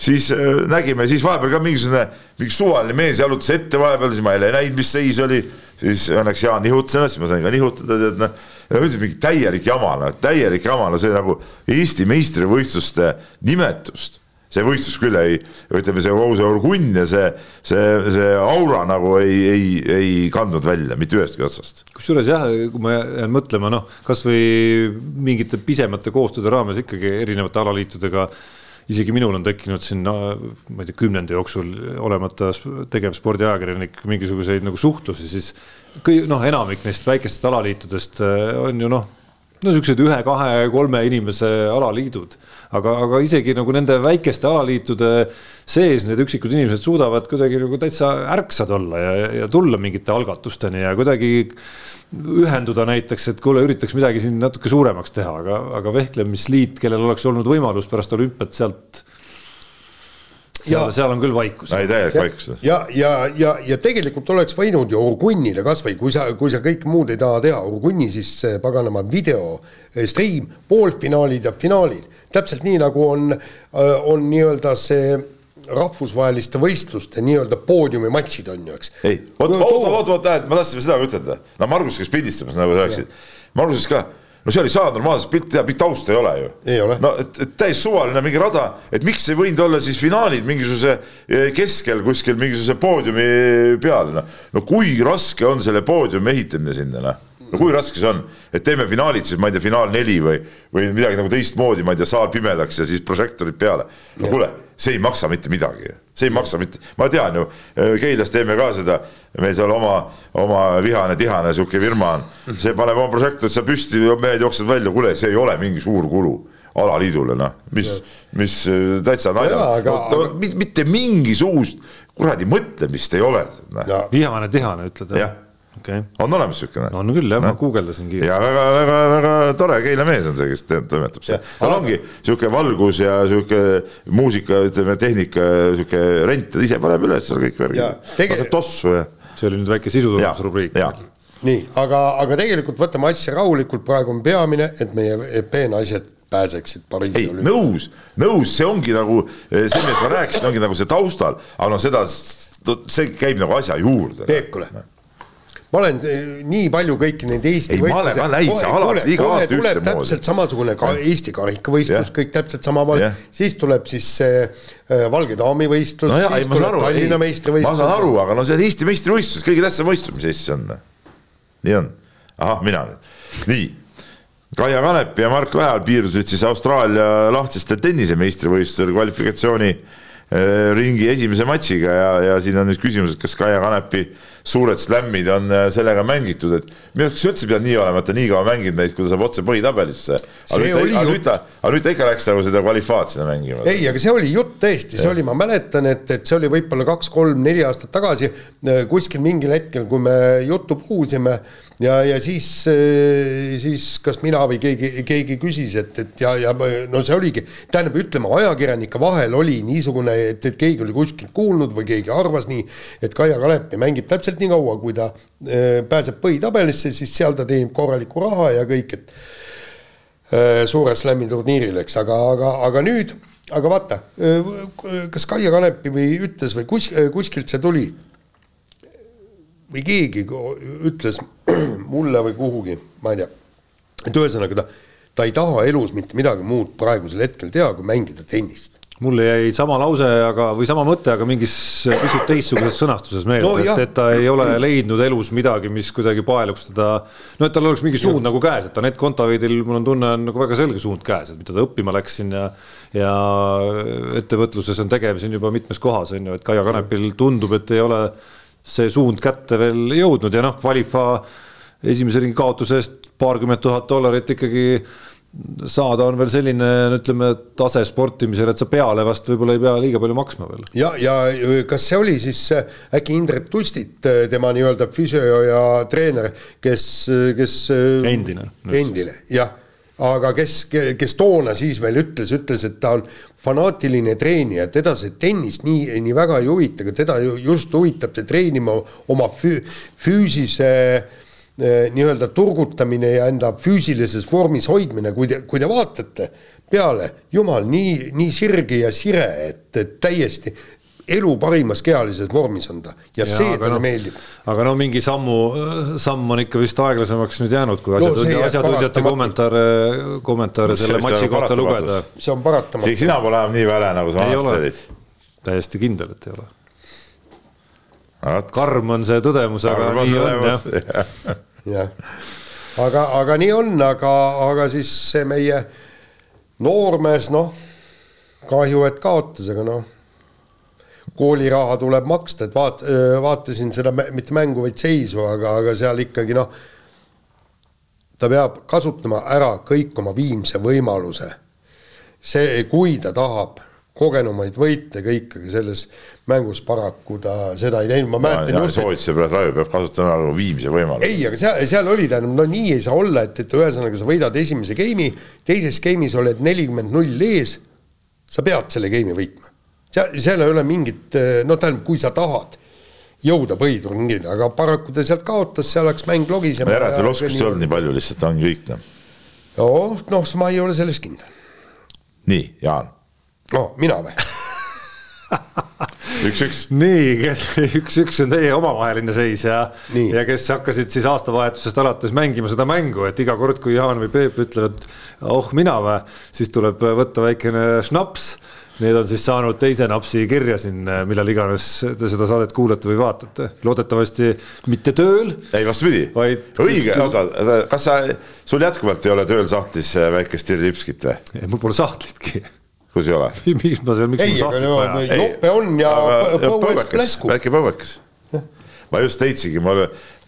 siis nägime, siis vahepeal ka mingisugune, mingi suvaline mees jalutas ette vahepeal, siis ma ei näinud, mis seis oli. Siis õnneks Jaan nihutas ennast, siis ma sain ka nihutada, tead noh üldiselt mingi täielik jama, no täielik jama, no see nagu Eesti meistrivõistluste nimetust see võistlus küll ei, ütleme, see kogu see orgunn ja see, see, see aura nagu ei, ei, ei kandnud välja mitte ühestki otsast. kusjuures jah, kui ma jään mõtlema, noh, kasvõi mingite pisemate koostööde raames ikkagi erinevate alaliitudega isegi minul on tekkinud siin no,, ma ei tea, kümnendi jooksul olemata tegev spordiajakirjanik mingisuguseid nagu suhtlusi, siis kõik noh, enamik neist väikestest alaliitudest äh, on ju noh, no siuksed ühe, kahe, kolme inimese alaliidud, aga, aga isegi nagu nende väikeste alaliitude sees need üksikud inimesed suudavad kuidagi nagu täitsa ärksad olla ja, ja tulla mingite algatusteni ja kuidagi ühenduda näiteks, et kuule, üritaks midagi siin natuke suuremaks teha, aga, aga vehklemisliit, kellel oleks olnud võimalus pärast olümpiat sealt seal, seal on küll vaikus. ei, täielik vaikus. ja, ja, ja, ja tegelikult oleks võinud ju Orgunnile kasvõi, kui sa, kui sa kõike muud ei taha teha, Orgunni siis paganama video eh, stream, poolfinaalid ja finaalid, täpselt nii nagu on, eh, on nii-öelda see rahvusvaheliste võistluste nii-öelda poodiumimatšid on ju, eks. ei, vot, oota, oota, oota, ma tahtsin seda ütelda, no Margus käis pildistamas, nagu sa rääkisid, Margus ka no seal ei saa normaalset pilti teha, tausta ei ole ju. no et, et täiesti suvaline mingi rada, et miks ei võinud olla siis finaalid mingisuguse eh, keskel kuskil mingisuguse poodiumi peal, noh. no kui raske on selle poodiumi ehitamine sinna, noh no kui raske see on, et teeme finaalid siis, ma ei tea, finaal neli või, või midagi nagu teistmoodi, ma ei tea, saal pimedaks ja siis prožektorid peale. no kuule, see ei maksa mitte midagi, see ei maksa mitte, ma tean ju, äh, Keilas teeme ka seda, meil seal oma, oma vihane, tihane sihuke firma on, see paneb oma prožektorid seal püsti, mehed jooksevad välja, kuule, see ei ole mingi suur kulu alaliidule, noh, mis, mis äh, täitsa nalja, aga... no, mitte mingisugust kuradi mõtlemist ei ole. Noh. vihane, tihane ütled jah okay.. on olemas siukene? on küll jah no., ma guugeldasin kiiresti. ja väga-väga-väga tore Keila mees on see, kes toimetab seal. tal ongi sihuke valgus ja sihuke muusika, ütleme tehnika, sihuke rent, ta ise paneb üles seal kõik värgid. laseb tossu ja. see oli nüüd väike sisutulemusrubriik. nii, aga, aga tegelikult võtame asja rahulikult, praegu on peamine, et meie peenasjad pääseksid Pariisi olümpiale. nõus, nõus, see ongi nagu see, millest ma rääkisin, ongi nagu see taustal, aga no seda, see käib nagu asja juurde. Peep, kuule ma olen eh, nii palju kõiki neid Eesti ei, ma olen ka läinud alati iga aasta ühtemoodi. täpselt samasugune ka Eesti karikavõistlus, kõik täpselt samamoodi yeah., siis tuleb siis see äh, Valge daami võistlus no, siis tuleb Tallinna meistrivõistlus. ma saan aru, aga no see on Eesti meistrivõistlus, kõige tähtsam võistlus, mis Eestis on. nii on. ahah, mina nüüd, nii. Kaia Kanep ja Mark Lajal piirdusid siis Austraalia lahtiste tennisise meistrivõistlusel kvalifikatsiooni äh, ringi esimese matšiga ja, ja siin on nüüd küsimus, et kas Kaia Kanepi suured slämmid on äh, sellega mängitud, et minu arust üldse pidanud nii olema, et ta nii kaua mänginud neid, kui ta saab otse põhitabelisse. aga nüüd ta, nüüd ta, aga nüüd ta ikka läks nagu seda kvalifaat sinna mängima. ei, aga see oli jutt tõesti, see oli, ma mäletan, et, et see oli võib-olla kaks-kolm-neli aastat tagasi äh, kuskil mingil hetkel, kui me juttu puhusime ja, ja siis, eh, siis kas mina või keegi, keegi küsis, et, et ja, ja no see oligi, tähendab, ütleme ajakirjanike vahel oli niisugune, et, et keegi oli kuskilt kuulnud või keegi arvas nii, et Kaia Kanepi mängib täpselt nii kaua, kui ta äh, pääseb põhitabelisse, siis seal ta teenib korralikku raha ja kõik, et äh, suure slam'i turniiril, eks, aga, aga, aga nüüd, aga vaata, kas Kaia Kanepi või ütles või kus, kuskilt see tuli? Või keegi ütles [CLEARS THROAT] mulle või kuhugi, ma ei tea, et ühesõnaga ta, ta ei taha elus mitte midagi muud praegusel hetkel teha, kui mängida tennist mulle jäi sama lause, aga, või sama mõte, aga mingis pisut teistsuguses sõnastuses meelde no,, et, et ta ei ole leidnud elus midagi, mis kuidagi paeluks teda. no et tal oleks mingi suund ja. nagu käes, et Anett Kontaveidil, mul on tunne, on nagu väga selge suund käes, et mida ta õppima läks siin ja. ja ettevõtluses on tegev siin juba mitmes kohas on ju, et Kaia Kanepil tundub, et ei ole see suund kätte veel jõudnud ja noh, Qualifa esimese ringi kaotuse eest paarkümmend tuhat dollarit ikkagi saada on veel selline, ütleme, tase sportimisel, et sa peale vast võib-olla ei pea liiga palju maksma veel. ja, ja kas see oli siis äkki Indrek Tustit, tema nii-öelda füsio ja treener, kes, kes endine. endine, jah aga kes, kes toona siis veel ütles, ütles, et ta on fanaatiline treenija, teda see tennis nii, nii väga ei huvita, aga teda just huvitab see treenima oma füü, füüsise eh, nii-öelda turgutamine ja enda füüsilises vormis hoidmine, kui te, kui te vaatate peale, jumal, nii, nii sirge ja sire, et, et täiesti elu parimas kehalises vormis on ta ja, ja see talle no, meeldib. aga no mingi sammu, samm on ikka vist aeglasemaks nüüd jäänud, kui asjatundja no,, asjatundjate kommentaare, kommentaare selle matši kohta lugeda. see on paratamatu. sina pole enam nii väle, nagu sa vanasti olid. täiesti kindel, et ei ole. karm on see tõdemus, aga nii on jah. [LAUGHS] jah, aga, aga nii on, aga, aga siis see meie noormees, noh, kahju, et kaotas, aga noh kooliraha tuleb maksta, et vaat-, vaatasin seda mitte mängu, vaid seisu, aga, aga seal ikkagi noh, ta peab kasutama ära kõik oma viimse võimaluse. see, kui ta tahab kogenumaid võite kõik, aga selles mängus paraku ta seda ei teinud, ma mäletan just. soovituse peale Raivo peab kasutama ära viimse võimaluse. ei, aga seal, seal oli tähendab, no nii ei saa olla, et, et ühesõnaga sa võidad esimese game'i, teises game'is oled nelikümmend null ees, sa pead selle game'i võitma. seal, seal ei ole mingit, no tähendab, kui sa tahad jõuda põhiturniirile, aga paraku ta sealt kaotas, seal läks mäng logisema. no järelikult oskust ei olnud nii palju, lihtsalt ongi kõik noh. noh, noh, ma ei ole selles kindel. nii, Jaan. No mina või [LAUGHS] üks-üks. nii, üks-üks on teie omavaheline seis ja, ja kes hakkasid siis aastavahetusest alates mängima seda mängu, et iga kord, kui Jaan või Peep ütlevad oh mina või, siis tuleb võtta väikene šnaps Need on siis saanud teise napsi kirja siin, millal iganes te seda saadet kuulate või vaatate. loodetavasti mitte tööl. ei, vastupidi õige, oota, kas sa, sul jätkuvalt ei ole tööl sahtlis väikest tirlipskit või? mul pole sahtlitki kus ei ole? [LAUGHS] miks ma seal, miks ei, aga no jope on ja põues plesku. väike põuekas. ma just leidsingi, ma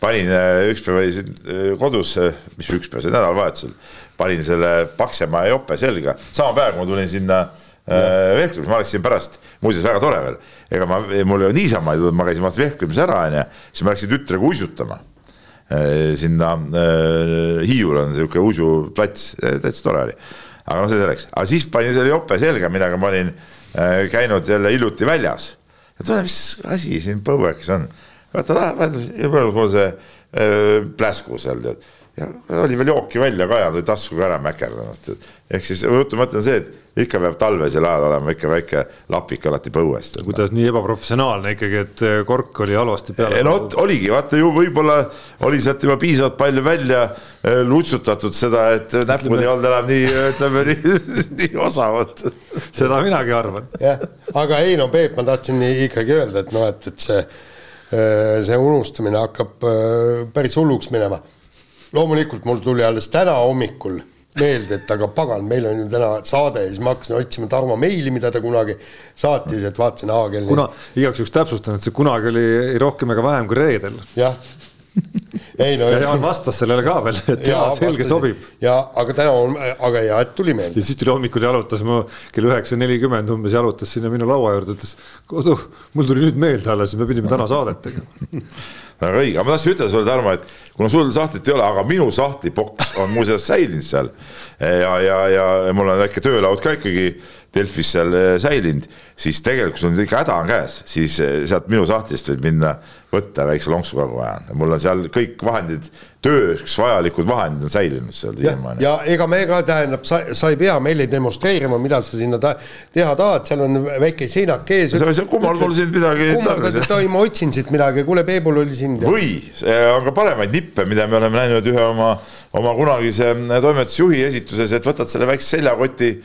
panin äh, üks päev olin äh, kodus, äh, mis üks päev, see nädalavahetusel, panin selle paksema jope selga, sama päev, kui ma tulin sinna vehklemas, ma läksin pärast, muuseas väga tore veel, ega ma, mul ju niisama ei tulnud, ma käisin vaata vehklemas ära, onju, siis ma läksin tütrega uisutama. Sinna äh, Hiiul on sihuke uisuplats, täitsa tore oli aga noh, see selleks, aga siis panin selle jope selga, millega ma olin äh, käinud jälle hiljuti väljas. ja tule, mis asi siin põuekis on, vaata, mul see äh, pläsku seal tead ja oli veel jooki välja ka ja tõi taskuga ära mäkerdanud. ehk siis jutu mõte on see, et ikka peab talvesel ajal olema ikka väike lapik alati põuest. kuidas nii ebaprofessionaalne ikkagi, et eh, kork oli halvasti peal? no vot oligi, vaata ju võib-olla oli sealt juba piisavalt palju välja eh, lutsutatud seda, et näpud ei olnud enam nii, ütleme nii, [LAUGHS] nii osavad. seda minagi arvan. jah, aga ei no Peep, ma tahtsin ikkagi öelda, et noh, et, et see, eh, see unustamine hakkab päris hulluks minema loomulikult mul tuli alles täna hommikul meelde, et aga pagan, meil on ju täna saade ja siis ma hakkasin otsima Tarmo meili, mida ta kunagi saatis, et vaatasin, aa kell. kuna, igaks juhuks täpsustan, et see kunagi oli ei rohkem ega vähem kui reedel. jah. Ei no. ja Jaan vastas sellele ka veel, et jaa, selge sobib. ja aga täna on, aga hea, et tuli meelde. ja siis tuli hommikul jalutas mu kell üheksa nelikümmend umbes jalutas sinna minu laua juurde, ütles, kodu, mul tuli nüüd meelde alles, me pidime täna saadet tegema [LAUGHS] väga õige, aga ma tahtsin ütelda sulle, Tarmo, et kuna sul sahtlit ei ole, aga minu sahtliboks on muuseas säilinud seal ja, ja, ja mul on väike töölaud ka ikkagi Delfis seal eh, säilinud, siis tegelikult sul ikka häda on käes, siis eh, sealt minu sahtlist võib minna võtta väikse lonksu kui vaja on. mul on seal kõik vahendid, tööks vajalikud vahendid on säilinud seal siiamaani. ja ega me ka tähendab, sa, sa ei pea meile demonstreerima, mida sa sinna ta, teha tahad, seal on väike seinak ees. sa kummard mul siin midagi. kummardad, et oi, ma otsin siit midagi, kuule, Peebul oli siin. või on ka paremaid nippe, mida me oleme näinud ühe oma, oma kunagise toimetusjuhi esituses, et võtad selle väikse seljakoti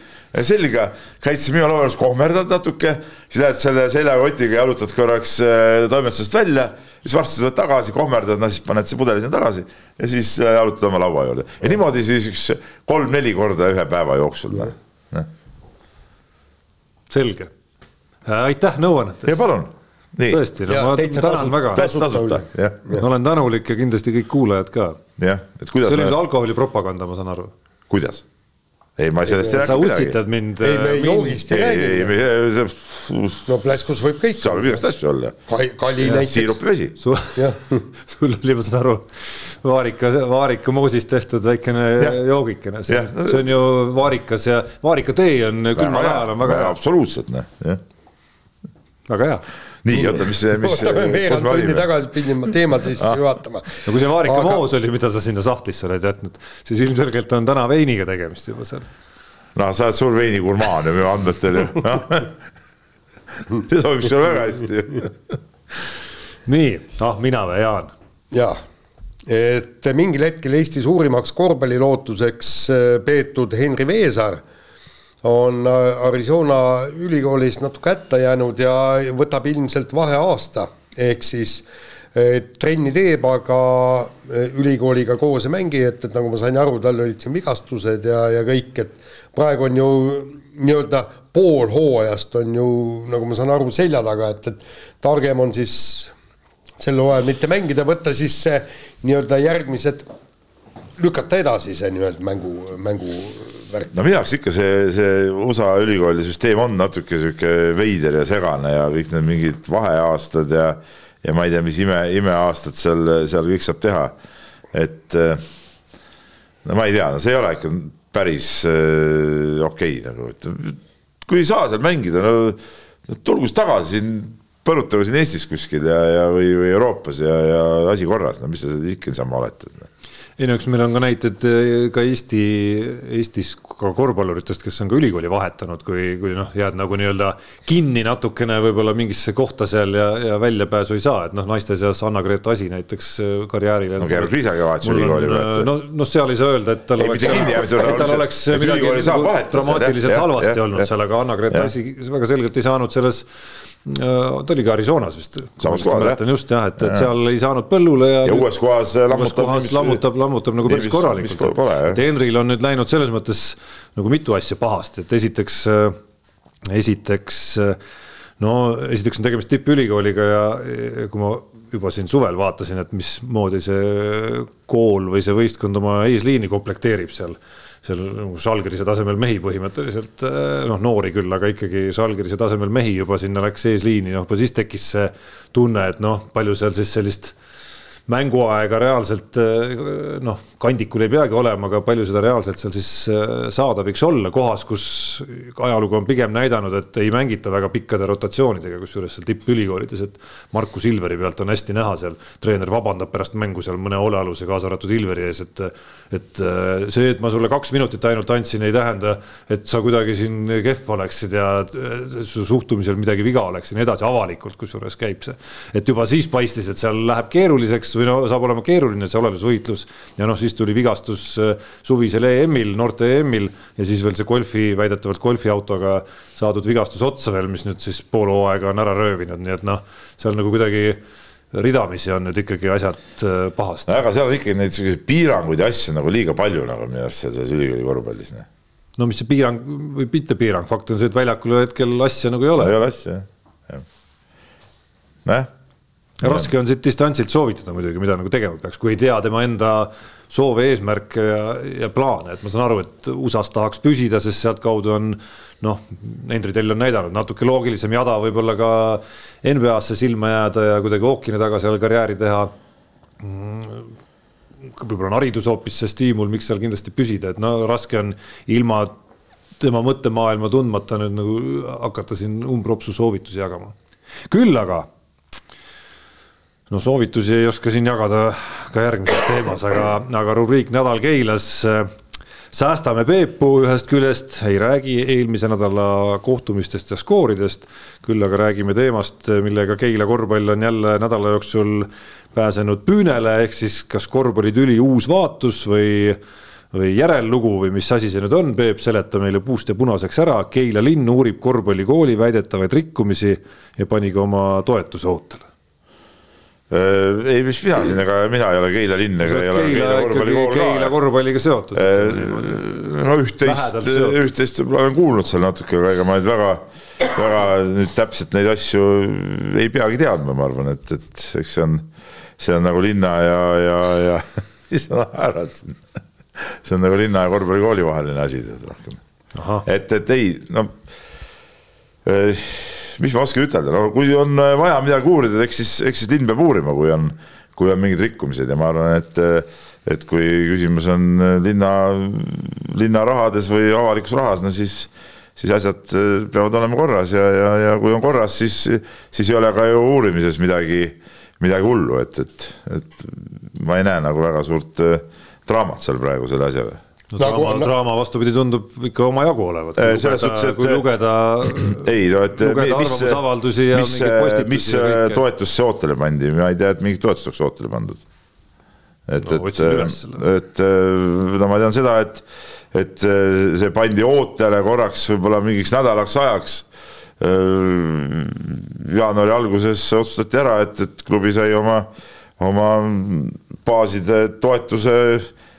selga, käid siis minu laua juures, kohmerdad natuke, siis lähed selle seljakotiga, jalutad korraks äh, toimetusest välja, siis varsti tuled tagasi, kohmerdad, no siis paned see pudeli sinna tagasi ja siis äh, jalutad oma laua juurde ja niimoodi siis üks kolm-neli korda ühe päeva jooksul. selge, äh, aitäh nõuannete eest. palun Nii. tõesti, no ma tänan väga. täitsa tasuta, jah. ma olen tänulik ja kindlasti kõik kuulajad ka. jah, et kuidas. see oli nüüd alkoholipropaganda, ma saan aru. kuidas? Ei, ma sellest ei räägi midagi. sa utsitad mind. ei, me joogist ei räägi. no pläskus võib kõik. seal võib igast asju olla. kali näiteks. siirupivesi. [LAUGHS] sul oli, ma saan aru, vaarika, vaarika moosist tehtud väikene joogikene, see, see on ju vaarikas ja vaarikatee on külmal ajal on väga hea. absoluutselt, noh, jah. väga hea nii, oota, mis, mis. veerand tundi tagasi pidin ma teemat sisse ah. juhatama. no kui see Marika Aga... Moos oli, mida sa sinna sahtlisse oled jätnud, siis ilmselgelt on täna veiniga tegemist juba seal. no sa oled suur veinigurmaan ju minu andmetel ju see sobib sulle väga hästi nii, noh, mina või Jaan? jaa, et mingil hetkel Eesti suurimaks korvpallilootuseks äh, peetud Henri Veesaar on äh, Arizona ülikoolis natuke hätta jäänud ja võtab ilmselt vaheaasta, ehk siis trenni teeb, aga äh, ülikooliga koos ei mängi, et, et nagu ma sain aru, tal olid siin vigastused ja, ja kõik, et praegu on ju nii-öelda pool hooajast on ju, nagu ma saan aru, selja taga, et, et targem on siis sel hooajal mitte mängida, võtta siis see nii-öelda järgmised lükata edasi see nii-öelda mängu, mänguvärk. no minu jaoks ikka see, see USA ülikooli süsteem on natuke sihuke veider ja segane ja kõik need mingid vaheaastad ja, ja ma ei tea, mis ime, imeaastad seal, seal kõik saab teha. et no ma ei tea, no see ei ole ikka päris äh, okei okay, nagu, et kui ei saa seal mängida, no tulgu siis tagasi siin põrutage siin Eestis kuskil ja, ja või, või Euroopas ja, ja asi korras, no mis sa ikka niisama oled noh ei no eks meil on ka näited eh, ka Eesti, Eestis ka korvpalluritest, kes on ka ülikooli vahetanud, kui, kui noh, jääd nagu nii-öelda kinni natukene võib-olla mingisse kohta seal ja, ja väljapääsu ei saa, et noh, naiste seas Anna-Grete Asi näiteks eh, karjäärile. no Gerard Priisagi vahetas ülikooli praegu. no, noh, seal ei saa öelda, et tal ei, oleks, et tal oleks midagi nagu dramaatiliselt halvasti olnud seal, aga Anna-Grete Asi väga selgelt ei saanud selles ta oli ka Arizonas vist. samas kohas jah. just jah, et, et seal ei saanud põllule ja. ja uues kohas lammutab. lammutab, lammutab nagu päris korralikult. et Henril on nüüd läinud selles mõttes nagu mitu asja pahasti, et esiteks, äh, esiteks no esiteks on tegemist tippülikooliga ja kui ma juba siin suvel vaatasin, et mismoodi see kool või see võistkond oma eesliini komplekteerib seal seal nagu Žalgirise tasemel mehi põhimõtteliselt, äh, noh, noori küll, aga ikkagi Žalgirise tasemel mehi juba sinna läks eesliini, noh, siis tekkis see tunne, et noh, palju seal siis sellist mänguaega reaalselt noh, kandikul ei peagi olema, aga palju seda reaalselt seal siis saada võiks olla kohas, kus ajalugu on pigem näidanud, et ei mängita väga pikkade rotatsioonidega, kusjuures seal tippülikoolides, et Marku Silveri pealt on hästi näha seal, treener vabandab pärast mängu seal mõne hoolealuse, kaasa arvatud Ilveri ees, et et see, et ma sulle kaks minutit ainult andsin, ei tähenda, et sa kuidagi siin kehv oleksid ja su suhtumisel midagi viga oleks ja nii edasi, avalikult kusjuures käib see. et juba siis paistis, et seal läheb keeruliseks või no saab olema keeruline see olelusvõitlus ja noh, siis tuli vigastus äh, suvisel EM-il, noorte EM-il ja siis veel see golfi, väidetavalt golfiautoga saadud vigastus otsa veel, mis nüüd siis pool hooaega on ära röövinud, nii et noh, seal nagu kuidagi ridamisi on nüüd ikkagi asjad äh, pahasti. aga seal on ikkagi neid selliseid piiranguid ja asju nagu liiga palju nagu minu arust selles ülikooli korvpallis. Noh. no mis see piirang või mitte piirang, fakt on see, et väljakul hetkel asja nagu ei ole. ei ole asja jah, jah. nojah raske on siit distantsilt soovitada muidugi, mida nagu tegema peaks, kui ei tea tema enda soove, eesmärke ja, ja plaane, et ma saan aru, et USA-s tahaks püsida, sest sealtkaudu on noh, Hendri Tell on näidanud natuke loogilisem jada võib-olla ka NBA-sse silma jääda ja kuidagi ookeani taga seal karjääri teha. võib-olla on haridus hoopis see stiimul, miks seal kindlasti püsida, et no raske on ilma tema mõttemaailma tundmata nüüd nagu hakata siin umbropsu soovitusi jagama. küll aga no soovitusi ei oska siin jagada ka järgmises teemas, aga, aga rubriik Nädal Keilas. säästame Peepu ühest küljest, ei räägi eelmise nädala kohtumistest ja skooridest, küll aga räägime teemast, millega Keila korvpall on jälle nädala jooksul pääsenud püünele, ehk siis kas korvpallitüli uus vaatus või või järellugu või mis asi see nüüd on, Peep, seleta meile puust ja punaseks ära. Keila linn uurib korvpallikooli väidetavaid rikkumisi ja pani ka oma toetuse ootele Äh, ei, mis mina siin, ega mina ei ole Keila linn ega ei ole Keila korvpallikool ka. Keila korvpalliga seotud. Äh, no üht-teist, üht-teist võib-olla olen kuulnud seal natuke, aga ega ma nüüd väga, väga nüüd täpselt neid asju ei peagi teadma, ma arvan, et, et eks see on, see on nagu linna ja, ja, ja [LAUGHS] mis sa naerad siin? see on nagu linna ja korvpallikooli vaheline asi tead rohkem. et, et ei, no äh, mis ma oskan ütelda, no kui on äh, vaja midagi uurida, eks siis, eks siis linn peab uurima, kui on, kui on mingid rikkumised ja ma arvan, et äh, et kui küsimus on äh, linna, linna rahades või avalikus rahas, no siis siis asjad peavad olema korras ja, ja, ja kui on korras, siis, siis ei ole ka ju uurimises midagi, midagi hullu, et, et, et ma ei näe nagu väga suurt draamat seal praegu selle asjaga no nagu, draama, draama vastupidi tundub ikka omajagu olevat. selles suhtes, et kui lugeda. ei no, et mis, mis, mis toetusse ootele pandi, ma ei tea, et mingit toetust oleks ootele pandud. et no,, et, et no ma tean seda, et, et see pandi ootele korraks võib-olla mingiks nädalaks ajaks jaanuari alguses otsustati ära, et, et klubi sai oma, oma baaside toetuse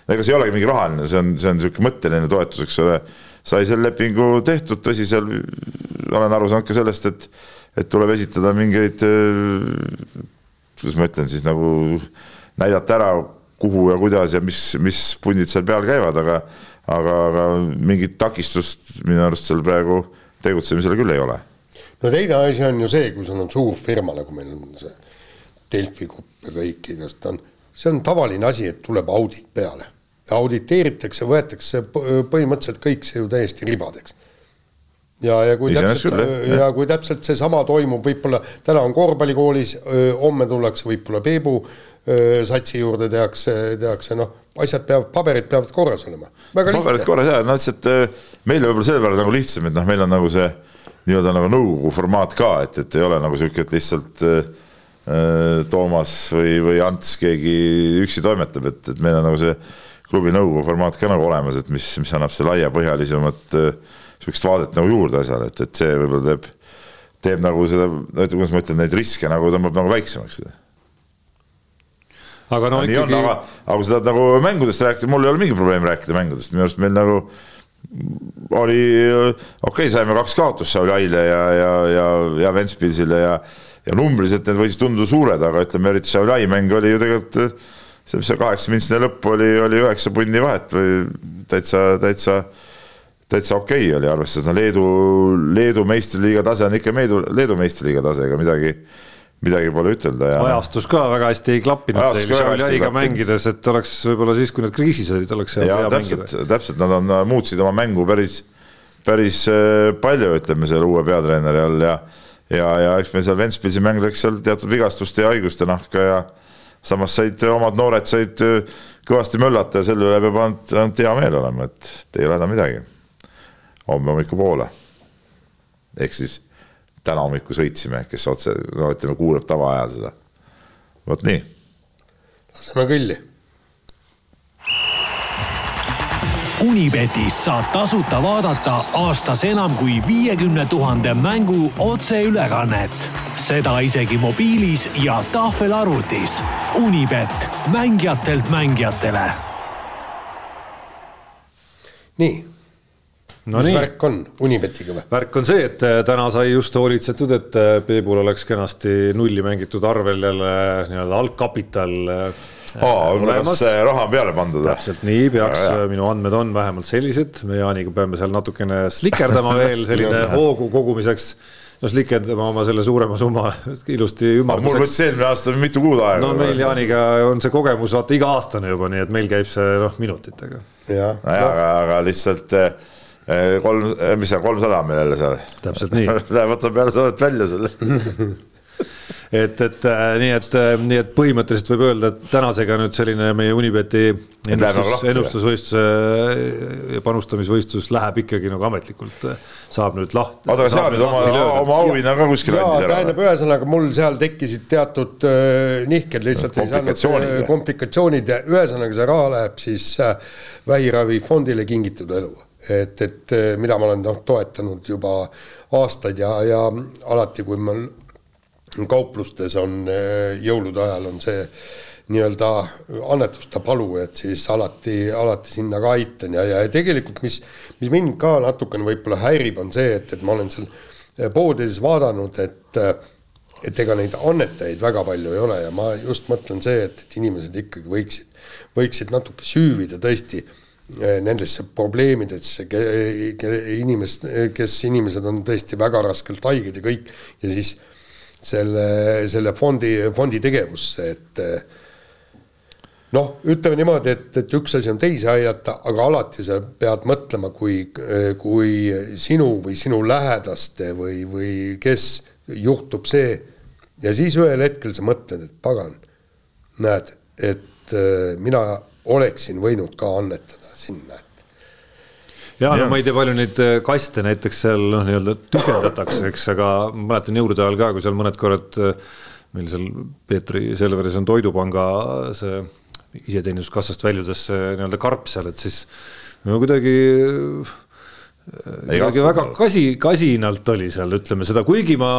ega see ei olegi mingi rahaline, see on, see on niisugune mõtteline toetus, eks ole. sai selle lepingu tehtud, tõsi, seal olen aru saanud ka sellest, et, et tuleb esitada mingeid, kuidas ma ütlen siis nagu näidata ära kuhu ja kuidas ja mis, mis pundid seal peal käivad, aga aga, aga mingit takistust minu arust seal praegu tegutsemisel küll ei ole. no teine asi on ju see, kui sul on suur firma, nagu meil on see Delfi grupp ja kõik, igast on, see on tavaline asi, et tuleb audit peale. Ja auditeeritakse, võetakse põhimõtteliselt kõik see ju täiesti ribadeks. Ja, ja kui Iseenes täpselt, ja kui täpselt seesama toimub, võib-olla täna on korvpallikoolis, homme tullakse võib-olla Peebu satsi juurde, tehakse, tehakse noh, asjad peavad, paberid peavad korras olema. paberid korras jaa, no lihtsalt meil võib-olla selle peale nagu lihtsam, et noh, meil on nagu see nii-öelda nagu nõukogu formaat ka, et, et ei ole nagu sihuke, et lihtsalt äh, Toomas või, või Ants keegi üksi toimetab, et, et meil on nagu see klubi nõukogu formaat ka nagu olemas, et mis, mis annab see laiapõhjalisemat äh, sihukest vaadet nagu juurde asjale, et, et see võib-olla teeb, teeb nagu seda, kuidas ma ütlen, neid riske nagu tõmbab nagu väiksemaks. aga no, no ikkagi. aga, aga kui sa tahad nagu mängudest rääkida, mul ei ole mingi probleem rääkida mängudest, minu arust meil nagu oli, okei okay,, saime kaks kaotust Sauli Aile ja, ja, ja, ja Ventspilsile ja, ja numbriliselt need võisid tunduda suured, aga ütleme, eriti Sauli Ai mäng oli ju tegelikult see, see kaheksa mintsine lõpp oli, oli üheksa punni vahet või täitsa, täitsa täitsa okei okay oli, arvestades no Leedu, Leedu meistriliiga tase on ikka Leedu, Leedu meistriliiga tase, ega midagi, midagi pole ütelda ja. ajastus ka väga hästi ei klappinud teil Sauli Aiga mängides, et oleks võib-olla siis, kui need kriisis olid, oleks seal hea täpselt, mängida. täpselt, nad on, muutsid oma mängu päris, päris äh, palju, ütleme selle uue peatreeneri all ja ja, ja eks meil seal Ventspilsi mäng läks seal teatud vigastuste ja haiguste nahka ja samas said omad noored said äh, kõvasti möllata ja selle üle peab ainult, ainult hea meel olema, et ei ole häda midagi homme hommikupoole. ehk siis täna hommikul sõitsime, kes otse, no ütleme, kuulab tavaajal seda. vot nii. laseme kõlli. Unibetis saab tasuta vaadata aastas enam kui viiekümne tuhande mängu otseülekannet. seda isegi mobiilis ja tahvelarvutis. Unibet, mängijatelt mängijatele. nii no mis nii. värk on Unibetiga või? värk on see, et äh, täna sai just hoolitsetud, et äh, Peebul oleks kenasti nulli mängitud arvel jälle nii-öelda algkapital äh, aa, kas raha on peale pandud või? täpselt nii peaks, minu andmed on vähemalt sellised, me Jaaniga peame seal natukene slikerdama [LAUGHS] veel selline hoogu kogumiseks no slikerdama oma selle suurema summa [LAUGHS] ilusti ümarduseks. mul võttis eelmine aasta mitu kuud aega. no meil Jaaniga on see kogemus vaata iga-aastane juba, nii et meil käib see noh minutitega. jah, aga, aga lihtsalt Eh, kolm, mis see kolmsada on meil jälle seal. täpselt nii [LAUGHS] Läheb võtab peale saadet välja sulle et, et äh, nii, et äh, nii, et põhimõtteliselt võib öelda, et tänasega nüüd selline meie Unibeti ennustus, ennustusvõistluse ja panustamisvõistlus läheb ikkagi nagu ametlikult, saab nüüd lahti. oota, aga sa nüüd oma, oma auhinna ka kuskile andis ära? tähendab, ühesõnaga mul seal tekkisid teatud äh, nihked lihtsalt ei saanud äh, komplikatsioonid ja ühesõnaga see raha läheb siis äh, vähiravifondile Kingitud Elu et, et mida ma olen noh, toetanud juba aastaid ja, ja alati, kui mul kauplustes on eh, jõulude ajal on see nii-öelda annetuste palu, et siis alati, alati sinna ka aitan. Ja, ja tegelikult, mis, mis mind ka natukene võib-olla häirib, on see, et, et ma olen seal eh, poodides vaadanud, et et ega neid annetajaid väga palju ei ole. Ja ma just mõtlen see, et, et inimesed ikkagi võiksid, võiksid natuke süüvida tõesti äh, Eh, nendesse probleemidesse, inimest, kes inimesed on tõesti väga raskelt haiged ja kõik, ja siis selle, selle fondi, fondi tegevusse, et eh, noh, ütleme niimoodi, et, et üks asi on teisi aidata, aga alati sa pead mõtlema, kui, kui sinu või sinu lähedaste või, või kes juhtub see ja siis ühel hetkel sa mõtled, et pagan, näed, et eh, mina oleksin võinud ka annetada sinna, et. Ja no ma ei tea, palju neid äh, kaste näiteks seal noh, nii-öelda tühjendatakse, eks, aga mäletan jõulude ajal ka, kui seal mõned korrad äh, meil seal Peetri Selveris on Toidupanga see iseteeninduskassast väljudes nii-öelda karp seal, et siis no kuidagi kuidagi väga kasi, kasinalt oli seal, ütleme seda, kuigi ma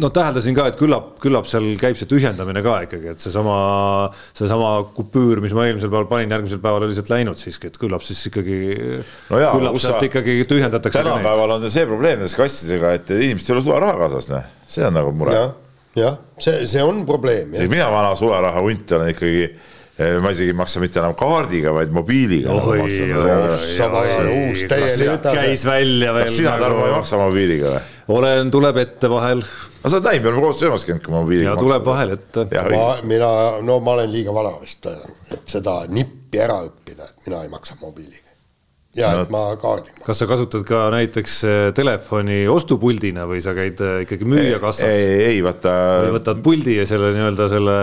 noh, täheldasin ka, et küllap, küllap seal käib see tühjendamine ka ikkagi, et seesama, seesama kupüür, mis ma eelmisel päeval panin, järgmisel päeval oli sealt läinud siiski, et küllap siis ikkagi no küllap sealt sa... ikkagi tühjendatakse. tänapäeval on see probleem nendes kastidega, et inimestel ei ole sularaha kaasas, noh, see on nagu mure. jah, see, see on probleem. mina vana sularaha hunt olen ikkagi ma isegi ei maksa mitte enam kaardiga, vaid mobiiliga. uus täielik. käis välja veel. kas sina, Tarmo, ei maksa mobiiliga või? olen, tuleb ette vahel. aga sa oled näinud, me oleme koos söömas käinud, kui ma mobiiliga. ja tuleb vahel ette. ma, mina, no ma olen liiga vana vist, et seda nippi ära õppida, et mina ei maksa mobiiliga ja no, et ma kaardiga. kas sa kasutad ka näiteks eh, telefoni ostupuldina või sa käid eh, ikkagi müüja kassas? ei, ei vaata. või võtad puldi ja selle nii-öelda selle,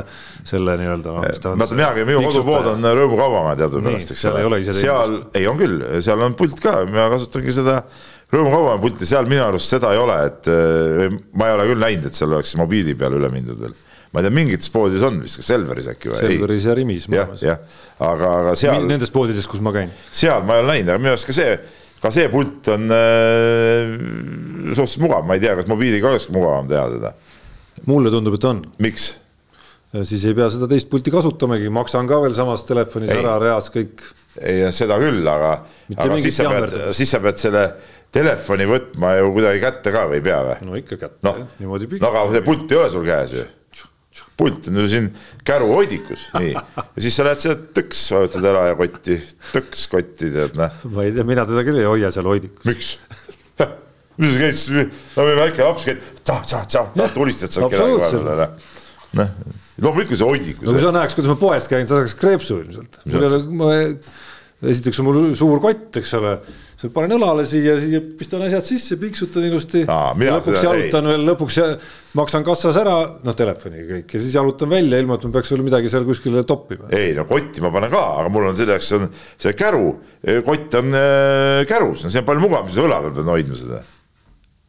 selle nii-öelda no,. vaata mina käin, minu kodupood on Rõõmu Kaubamäe teadupärast, eks ole. seal, ei on küll, seal on pult ka, mina kasutangi seda Rõõmu Kaubamäe pulti, seal minu arust seda ei ole, et eh, ma ei ole küll näinud, et seal oleks mobiili peale üle mindud veel ma ei tea, mingites poodides on vist, kas Selveris äkki või? Selveris ja Rimis. jah, jah, aga, aga seal. Nendes poodides, kus ma käin. seal ma ei ole näinud, aga minu arust ka see, ka see pult on äh, suhteliselt mugav, ma ei tea, kas mobiiliga olekski mugavam teha seda. mulle tundub, et on. miks? siis ei pea seda teist pulti kasutamagi, maksan ka veel samas telefonis ei. ära reas kõik. ei, seda küll, aga, aga siis sa pead, siis sa pead selle telefoni võtma ju kuidagi kätte ka või ei pea või? no ikka kätte no,, niimoodi. no aga see pult ei ole sul käes ju pult ju siin käruhoidikus, nii. ja siis sa lähed sealt tõks, vajutad ära ja kotti, tõks kotti, tead noh. ma ei tea, mina teda küll ei hoia seal hoidikus. miks? [LAUGHS] mis sa käid siis, no või väike laps käib, tah, tulistad sealt kedagi vahepeal, noh. loomulikult see hoidikus. no kui sa näeks, kuidas ma poes käin, sa saaks kreepsu ilmselt. esiteks on mul suur kott, eks ole panen õlale siia, siia pistan asjad sisse, piksutan ilusti. lõpuks jalutan ei. veel, lõpuks maksan kassas ära, noh telefoniga kõik ja siis jalutan välja, ilma et ma peaks veel midagi seal kuskile toppima. ei no kotti ma panen ka, aga mul on selle jaoks on see käru, kott on äh, kärus, no see on palju mugavam, siis õla peal pead hoidma seda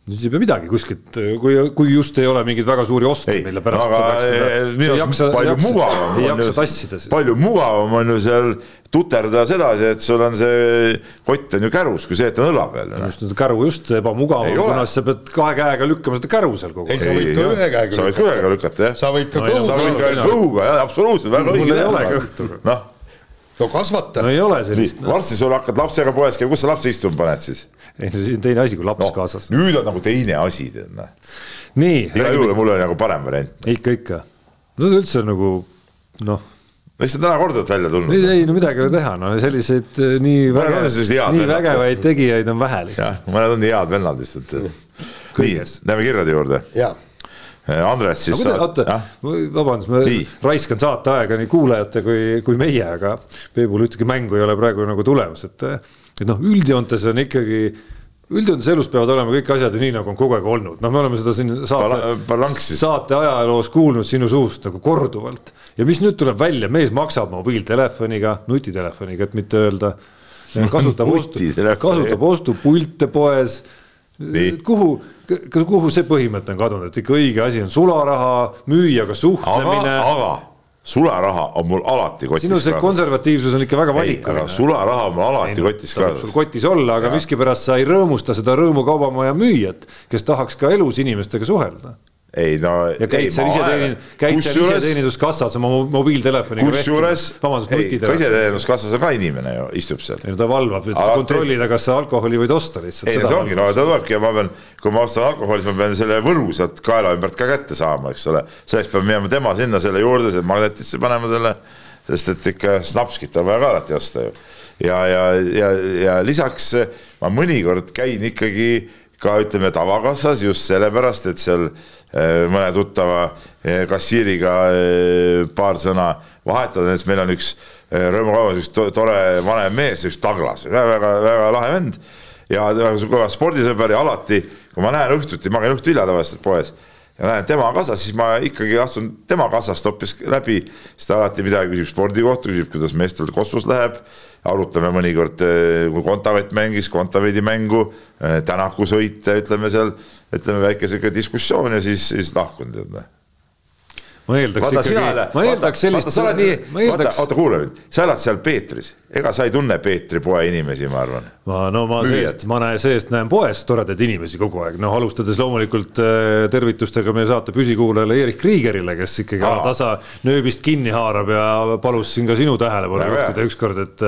siis ei pea midagi kuskilt, kui, kui just ei ole mingeid väga suuri oste, mille pärast aga minu arust palju jaksa, mugavam ei jaksa tassida siis. palju mugavam on ju seal tuterda sedasi, et sul on see kott on ju kärus, kui see, et on õla peal. just, käru just ebamugav, kuna sa pead kahe käega lükkama seda käru seal kogu aeg. ei, sa võid ka ühe käega lükata. sa võid ka ühega lükata, jah. sa võid ka kõhuga. sa võid ka kõhuga, jah, absoluutselt, väga õige. mul ei ole kõhtu. noh. No kasvata. no ei ole sellist. varsti sul hakkad lapsega poes käima, kus sa lapse istuma paned siis? ei no siis on teine asi, kui laps no, kaasas. nüüd on nagu teine asi, tead noh. nii. igal juhul mul oli nagu parem variant. ikka, ikka. no üldse nagu noh eks ta täna korduvalt välja tulnud. ei, ei no midagi ei ole teha, no selliseid eh, nii väge, nii vägevaid tegijaid on vähe lihtsalt. mõned on nii head vennad lihtsalt. nii, lähme kirjade juurde. jaa Andres siis. oota, vabandust, ma nii. raiskan saateaega nii kuulajate kui, kui meie, aga Peebul ühtegi mängu ei ole praegu nagu tulemas, et et noh, üldjoontes on ikkagi, üldjoontes elus peavad olema kõik asjad ju nii, nagu on kogu aeg olnud, noh, me oleme seda siin saate, saate ajaloos kuulnud sinu suust nagu korduvalt. ja mis nüüd tuleb välja, mees maksab mobiiltelefoniga, nutitelefoniga, et mitte öelda, [LAUGHS] kasutab ostu, kasutab ostupilte poes. kuhu, kuhu see põhimõte on kadunud, et ikka õige asi on sularaha, müüjaga suhtlemine. aga, sularaha on mul alati kotis. sinu see konservatiivsus on ikka väga valikuline. sularaha on mul alati no, kotis kaasas. sul kotis olla, aga miskipärast sa ei rõõmusta seda Rõõmu kaubamaja müüjat, kes tahaks ka elus inimestega suhelda ei no. ja käid seal iseteenindus, käid seal iseteeninduskassas oma mobiiltelefoniga. kusjuures, ei, ka iseteeninduskassas on ka inimene ju, istub seal. ei no ta valvab, et Alati... kontrollida, kas sa alkoholi võid osta lihtsalt. ei no see ongi, no ta tulebki ja ma pean, kui ma ostan alkoholi, siis ma pean selle võru sealt kaela ümbert ka kätte saama, eks ole. selleks peab minema tema sinna selle juurde, selle magnetisse panema selle, sest et ikka snapskit on vaja ka alati osta ju. ja, ja, ja, ja lisaks ma mõnikord käin ikkagi ka ütleme tavakassas just sellepärast, et seal eh, mõne tuttava eh, kassiiriga eh, paar sõna vahetada, näiteks meil on üks rõõmukauas üks tore vanem mees, üks Douglas, väga-väga lahe vend. Ja väga spordisõber ja alati, kui ma näen õhtuti, ma käin õhtul hilja tavaliselt poes ja näen tema kassas, siis ma ikkagi astun tema kassast hoopis läbi, siis ta alati midagi küsib spordi kohta, küsib, kuidas meestel kossus läheb. Arutame mõnikord, eh, kui Kontaveit mängis Kontaveidi mängu, eh, Tänaku sõite, ütleme seal, ütleme väike sihuke diskussioon ja siis, siis lahkun tead noh ma eeldaks vaata, ikkagi, ma eeldaks sellist. sa oled nii, vaata, oota kuula nüüd, sa elad seal Peetris, ega sa ei tunne Peetri poe inimesi, ma arvan. ma, no ma seest, ma näen seest, näen poes toredaid inimesi kogu aeg, noh, alustades loomulikult äh, tervitustega meie saate püsikuulajale Erik Kriigerile, kes ikkagi Aa. tasa nööbist kinni haarab ja palus siin ka sinu tähelepanu juhtida ükskord, et,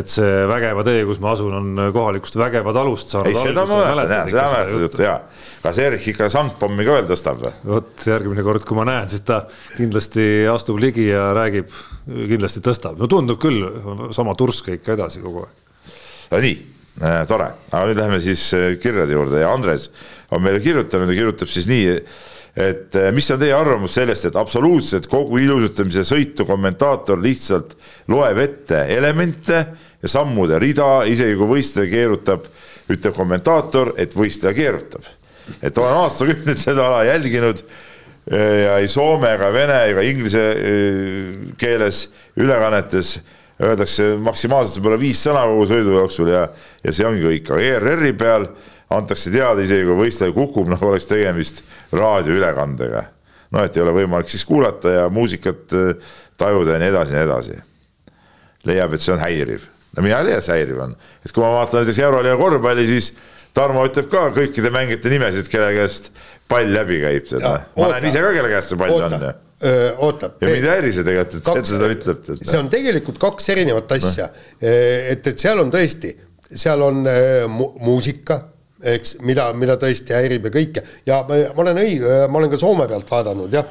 et see Vägeva tee, kus ma asun, on kohalikust Vägeva talust saanud. ei, seda ma mäletan, seda mäletan juttu ja kas Erik ikka sangpommi ka veel tõstab või? vot järgmine kord, kui ma näen, siis ta kindlasti astub ligi ja räägib, kindlasti tõstab, no tundub küll sama turske ikka edasi kogu aeg. no nii äh,, tore, aga nüüd läheme siis äh, kirjade juurde ja Andres on meile kirjutanud ja kirjutab siis nii, et äh, mis on teie arvamus sellest, et absoluutselt kogu ilusutamise sõitu kommentaator lihtsalt loeb ette elemente ja sammude rida, isegi kui võistleja keerutab, ütleb kommentaator, et võistleja keerutab. et olen aastakümneid [LAUGHS] seda ala jälginud ja ei soome ega vene ega inglise keeles ülekannetes öeldakse maksimaalselt võib-olla viis sõna kogu sõidu jooksul ja, ja see ongi kõik, aga ERR-i peal antakse teada, isegi kui võistleja kukub, nagu oleks tegemist raadioülekandega. no et ei ole võimalik siis kuulata ja muusikat tajuda ja nii edasi ja nii edasi. leiab, et see on häiriv no mina ei leia, see häiriv on, et kui ma vaatan näiteks euroliiga korvpalli, siis Tarmo ütleb ka kõikide mängijate nimesid, kelle käest pall läbi käib, tead. ma näen ise ka, kelle käest see pall oota, on. oota. ja mind ei häiri see tegelikult, et ta seda ütleb. see on tegelikult kaks erinevat asja no., et, et seal on tõesti, seal on mu muusika eks, mida, mida tõesti häirib ja kõike ja ma, ma olen õige, ma olen ka Soome pealt vaadanud jah,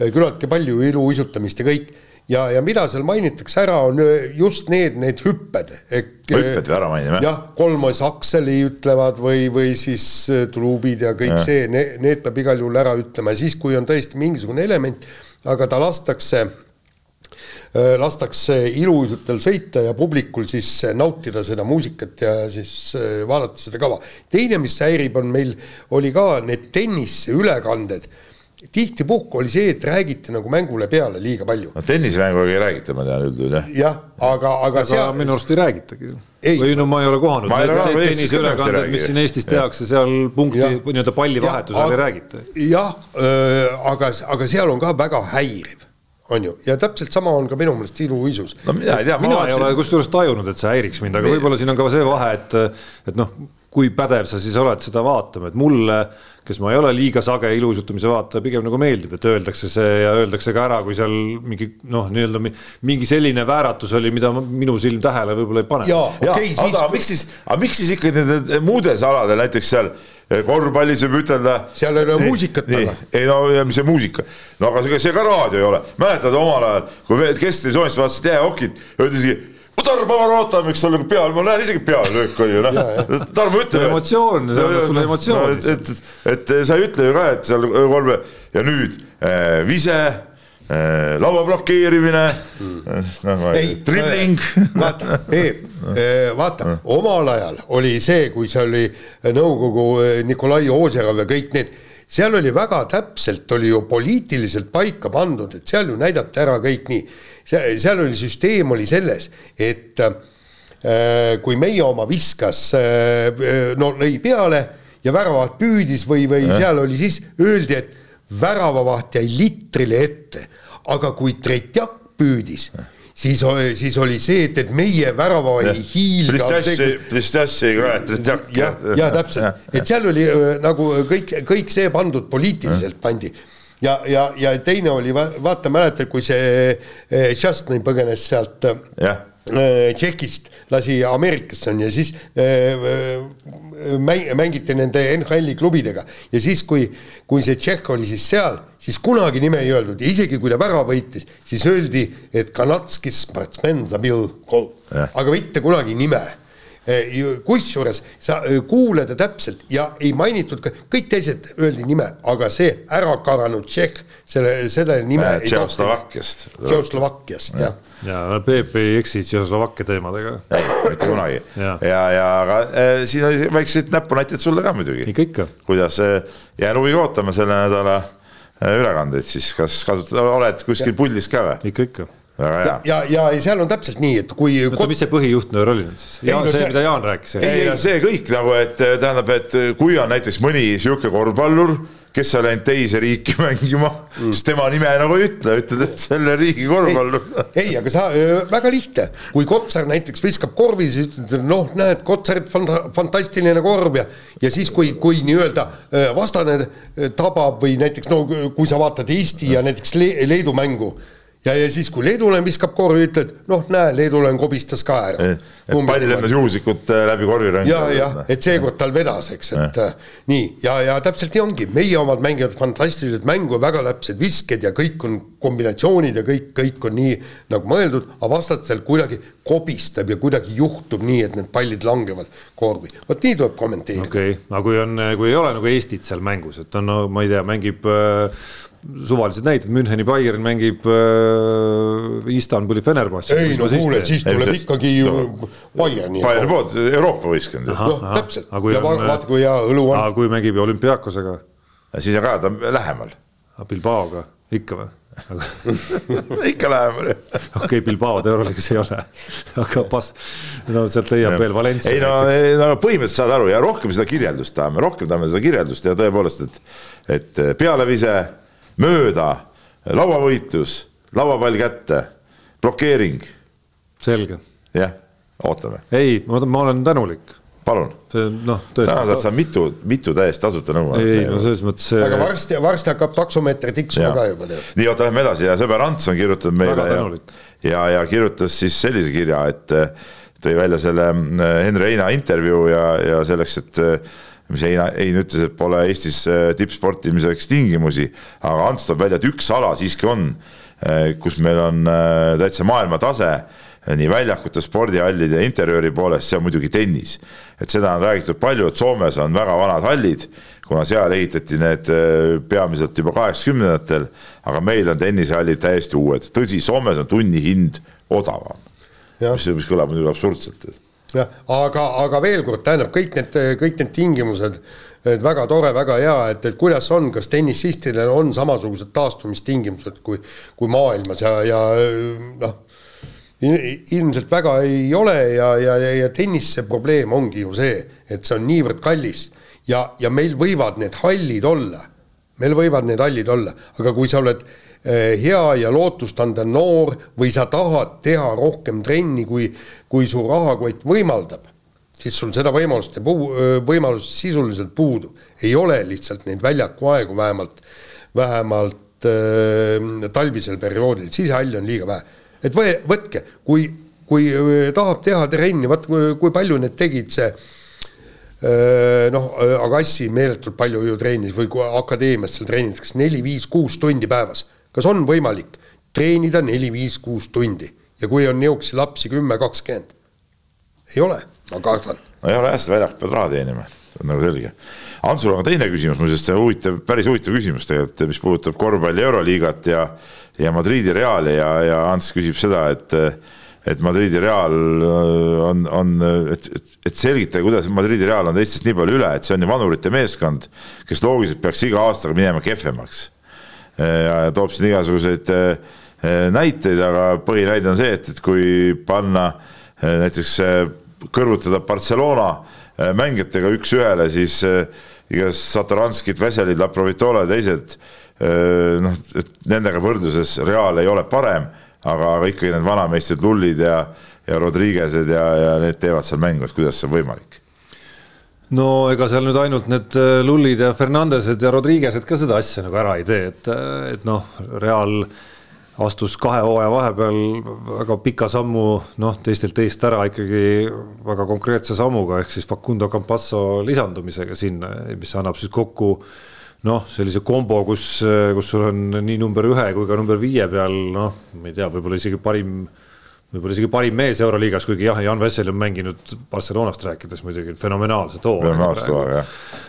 küllaltki palju iluuisutamist ja kõik ja, ja mida seal mainitakse ära, on äh, just need, need hüpped. hüpped või ära mainime? jah, kolmas akseli ütlevad või, või siis äh, truubid ja kõik ja. see, need peab igal juhul ära ütlema ja siis, kui on tõesti mingisugune element, aga ta lastakse äh, lastakse ilusatel sõita ja publikul siis nautida seda muusikat ja siis vaadata seda kava. teine, mis häirib, on meil, oli ka need tenniseülekanded tihtipuhku oli see, et räägiti nagu mängule peale liiga palju. no tennisemänguga ei räägita, ma tean üldjuhul jah. jah, aga, aga, aga seal. minu arust ei räägitagi. või no ma ei ole kohanud. tenniseülekanded, mis siin Eestis tehakse, seal punkti nii-öelda pallivahetusel ei räägita. jah, aga, aga seal on ka väga häiriv on ju, ja täpselt sama on ka minu meelest iluuisus. no mina ei tea. mina ei ole kusjuures tajunud, et see häiriks mind, aga võib-olla siin on ka see vahe, et, et noh, kui pädev sa siis oled seda vaatama, et mulle kes ma ei ole liiga sage iluuisutamise vaataja, pigem nagu meeldib, et öeldakse see ja öeldakse ka ära, kui seal mingi noh, nii-öelda mingi selline vääratus oli, mida minu silm tähele võib-olla ei pane. okei, siis. aga miks siis, aga miks siis ikkagi nende muudes aladel, näiteks seal eh, korvpallis võib ütelda. seal ei ole muusikat taga. ei no ja mis see muusika, no aga see, see ka raadio ei ole, mäletad omal ajal, kui kesktelevisioonist vaatasid jäähokit, öeldi isegi Tarmo Marota, miks sul nagu peal, ma näen isegi pealöök oli ju noh. Tarmo ütleb. emotsioon, see annab sulle emotsiooni. et, et, et sa ei ütle ju ka, et seal kolme ja nüüd äh, vise äh,, laua blokeerimine mm., noh, drilling. vaata, Peep, [LAUGHS] vaata, omal ajal oli see, kui see oli nõukogu Nikolai Ožerov ja kõik need seal oli väga täpselt, oli ju poliitiliselt paika pandud, et seal ju näidati ära kõik nii. Seal oli süsteem oli selles, et äh, kui meie oma viskas äh,, no lõi peale ja väravat püüdis või, või ja. seal oli siis, öeldi, et väravavaht jäi litrile ette, aga kui Tretjak püüdis siis, siis oli see, et, et meie värava ei hiilga. jah, ja täpselt, et seal oli äh, nagu kõik, kõik see pandud poliitiliselt pandi. Ja, ja, ja teine oli, vaata, mäletad, kui see Šastnõi eh, põgenes sealt yeah. Eh, Tšehhist, lasi Ameerikasse on ja siis äh, mäng, mängiti nende NHL-i klubidega. Ja siis, kui, kui see Tšehh oli siis seal, siis kunagi nime ei öeldud. Ja isegi kui ta vära võitis, siis öeldi, et Kanatskis aga mitte kunagi nime kusjuures sa eh, kuulad täpselt ja ei mainitud ka, kõik teised öeldi nime, aga see ära karanud Tšehh, selle, selle nime äh, Tšehhoslovakkiast. Tšehhoslovakkiast, jah. ja Peep ei eksi Tšehhoslovakkia teemadega. ei, mitte kunagi. ja, ja, ja aga äh, siin oli väikseid näpunäiteid sulle ka muidugi. ikka, ikka. kuidas äh,, jään huviga ootama selle nädala ülekandeid siis, kas kasutad, oled kuskil puldis ka või? ikka, ikka ja, ja, ja seal on täpselt nii, et kui. oota kot..., mis see põhijuhtnöör oli nüüd siis? No see, see, mida Jaan rääkis. ei, ei, see kõik nagu, et tähendab, et kui on näiteks mõni sihuke korvpallur, kes on läinud teise riiki [LAUGHS] mängima mm., siis tema nime nagu ei ütle, ütled, et selle riigi korvpallur. [LAUGHS] ei, aga sa, väga lihtne, kui Kotsar näiteks viskab korvi, siis ütled, noh, näed, Kotsar, fantastiline korv ja, ja siis, kui, kui nii-öelda vastane tabab või näiteks no kui sa vaatad Eesti ja näiteks Le Leedu mängu ja, ja siis, kui leedulane viskab korvi, ütled, noh, näe, leedulane kobistas ka ära. pall lendas juhuslikult äh, läbi korvirõnga. ja, jah, et seekord tal vedas, eks, et ja. Äh, nii ja, ja täpselt nii ongi, meie omad mängivad fantastiliselt mängu, väga täpsed visked ja kõik on kombinatsioonid ja kõik, kõik on nii nagu mõeldud, aga vastastel kuidagi kobistab ja kuidagi juhtub nii, et need pallid langevad korvi. vot nii tuleb kommenteerida. okei okay., aga kui on, kui ei ole nagu Eestit seal mängus, et on no,, ma ei tea, mängib äh suvalised näited, Müncheni Bayern mängib äh, Istanbuli Fenerbahce. ei no kuule, siis tuleb ei, ikkagi ju no, Bayerni. Bayerni poolt Euroopa võistkond. noh, täpselt, ja on, vaata kui hea õlu on. kui mängib olümpiaakosega. siis on ka ta lähemal. Bilbaoga, ikka või? [LAUGHS] ikka lähemal jah. okei okay,, Bilbaod Euroliigas ei ole, aga pas-, no sealt leiab veel Valencia. ei no, no põhimõtteliselt saad aru ja rohkem seda kirjeldust tahame, rohkem tahame seda kirjeldust ja tõepoolest, et, et pealevise mööda, lauavõitlus, lauapall kätte, blokeering. selge. jah, ootame. ei, ma, olen tänulik palun. see noh, tõesti. täna saad sa mitu, mitu täiesti tasuta nõu. ei, no selles mõttes aga varsti, varsti hakkab taksomeeter tiksuma ka juba nii, oota, lähme edasi ja sõber Ants on kirjutanud meile ja, ja, ja kirjutas siis sellise kirja, et tõi välja selle äh, Henri Heina intervjuu ja, ja selleks, et mis Hein, Hein ütles, et pole Eestis äh, tippsportimiseks tingimusi, aga Ants toob välja, et üks ala siiski on, äh, kus meil on äh, täitsa maailmatase nii väljakute, spordihallide interjööri poolest, see on muidugi tennis. et seda on räägitud palju, et Soomes on väga vanad hallid, kuna seal ehitati need peamiselt juba kaheksakümnendatel, aga meil on tennisehallid täiesti uued, tõsi, Soomes on tunnihind odavam. mis, mis kõlab muidugi absurdselt jah, aga, aga veel kord, tähendab kõik need, kõik need tingimused, et väga tore, väga hea, et, et kuidas on, kas tennisistidel on samasugused taastumistingimused kui, kui maailmas ja, ja noh, ilmselt väga ei ole ja, ja, ja, ja tennise probleem ongi ju see, et see on niivõrd kallis ja, ja meil võivad need hallid olla, meil võivad need hallid olla, aga kui sa oled äh, hea ja lootustandev noor või sa tahad teha rohkem trenni, kui, kui su rahakott võimaldab, siis sul seda võimalust, võimalust sisuliselt puudub. ei ole lihtsalt neid väljaku aegu vähemalt, vähemalt äh, talvisel perioodil, siis halli on liiga vähe. et või, võtke, kui, kui tahab teha trenni, vaat kui palju need tegid see noh, Agassi meeletult palju ju treenis või kui akadeemias seal treenitakse neli-viis-kuus tundi päevas kas on võimalik treenida neli-viis-kuus tundi ja kui on niisuguseid lapsi kümme, kakskümmend? ei ole, ma kardan. no ei ole hästi, väljak pead raha teenima, see on nagu selge. Antsul on teine küsimus, muuseas see huvitav, päris huvitav küsimus tegelikult, mis puudutab korvpalli Euroliigat ja ja Madridi Reali ja, ja Ants küsib seda, et et Madridi Real on, on, et, et, et selgitage, kuidas Madridi Real on teistest nii palju üle, et see on ju vanurite meeskond, kes loogiliselt peaks iga aastaga minema kehvemaks ja toob siin igasuguseid eh, eh, näiteid, aga põhinäide on see, et, et kui panna näiteks kõrvutada Barcelona mängijatega üks-ühele, siis igas Sataranskit, Veselid, Laprovitola ja teised noh, et nendega võrdluses Real ei ole parem, aga, aga ikkagi need vanameistrid Lullid ja, ja Rodriguez'ed ja, ja need teevad seal mängu, et kuidas see on võimalik no ega seal nüüd ainult need äh, Lullid ja Fernandesed ja Rodriguez'ed ka seda asja nagu ära ei tee, et, äh, et noh, Real astus kahe hooaja vahepeal väga pika sammu, noh, teistelt eest ära ikkagi väga konkreetse sammuga, ehk siis Facundo Campasso lisandumisega sinna, mis annab siis kokku noh, sellise kombo, kus, kus sul on nii number ühe kui ka number viie peal, noh, ma ei tea, võib-olla isegi parim võib-olla isegi parim mees Euroliigas, kuigi jah, Jan Vessel on mänginud Barcelonast rääkides muidugi fenomenaalset hooaega.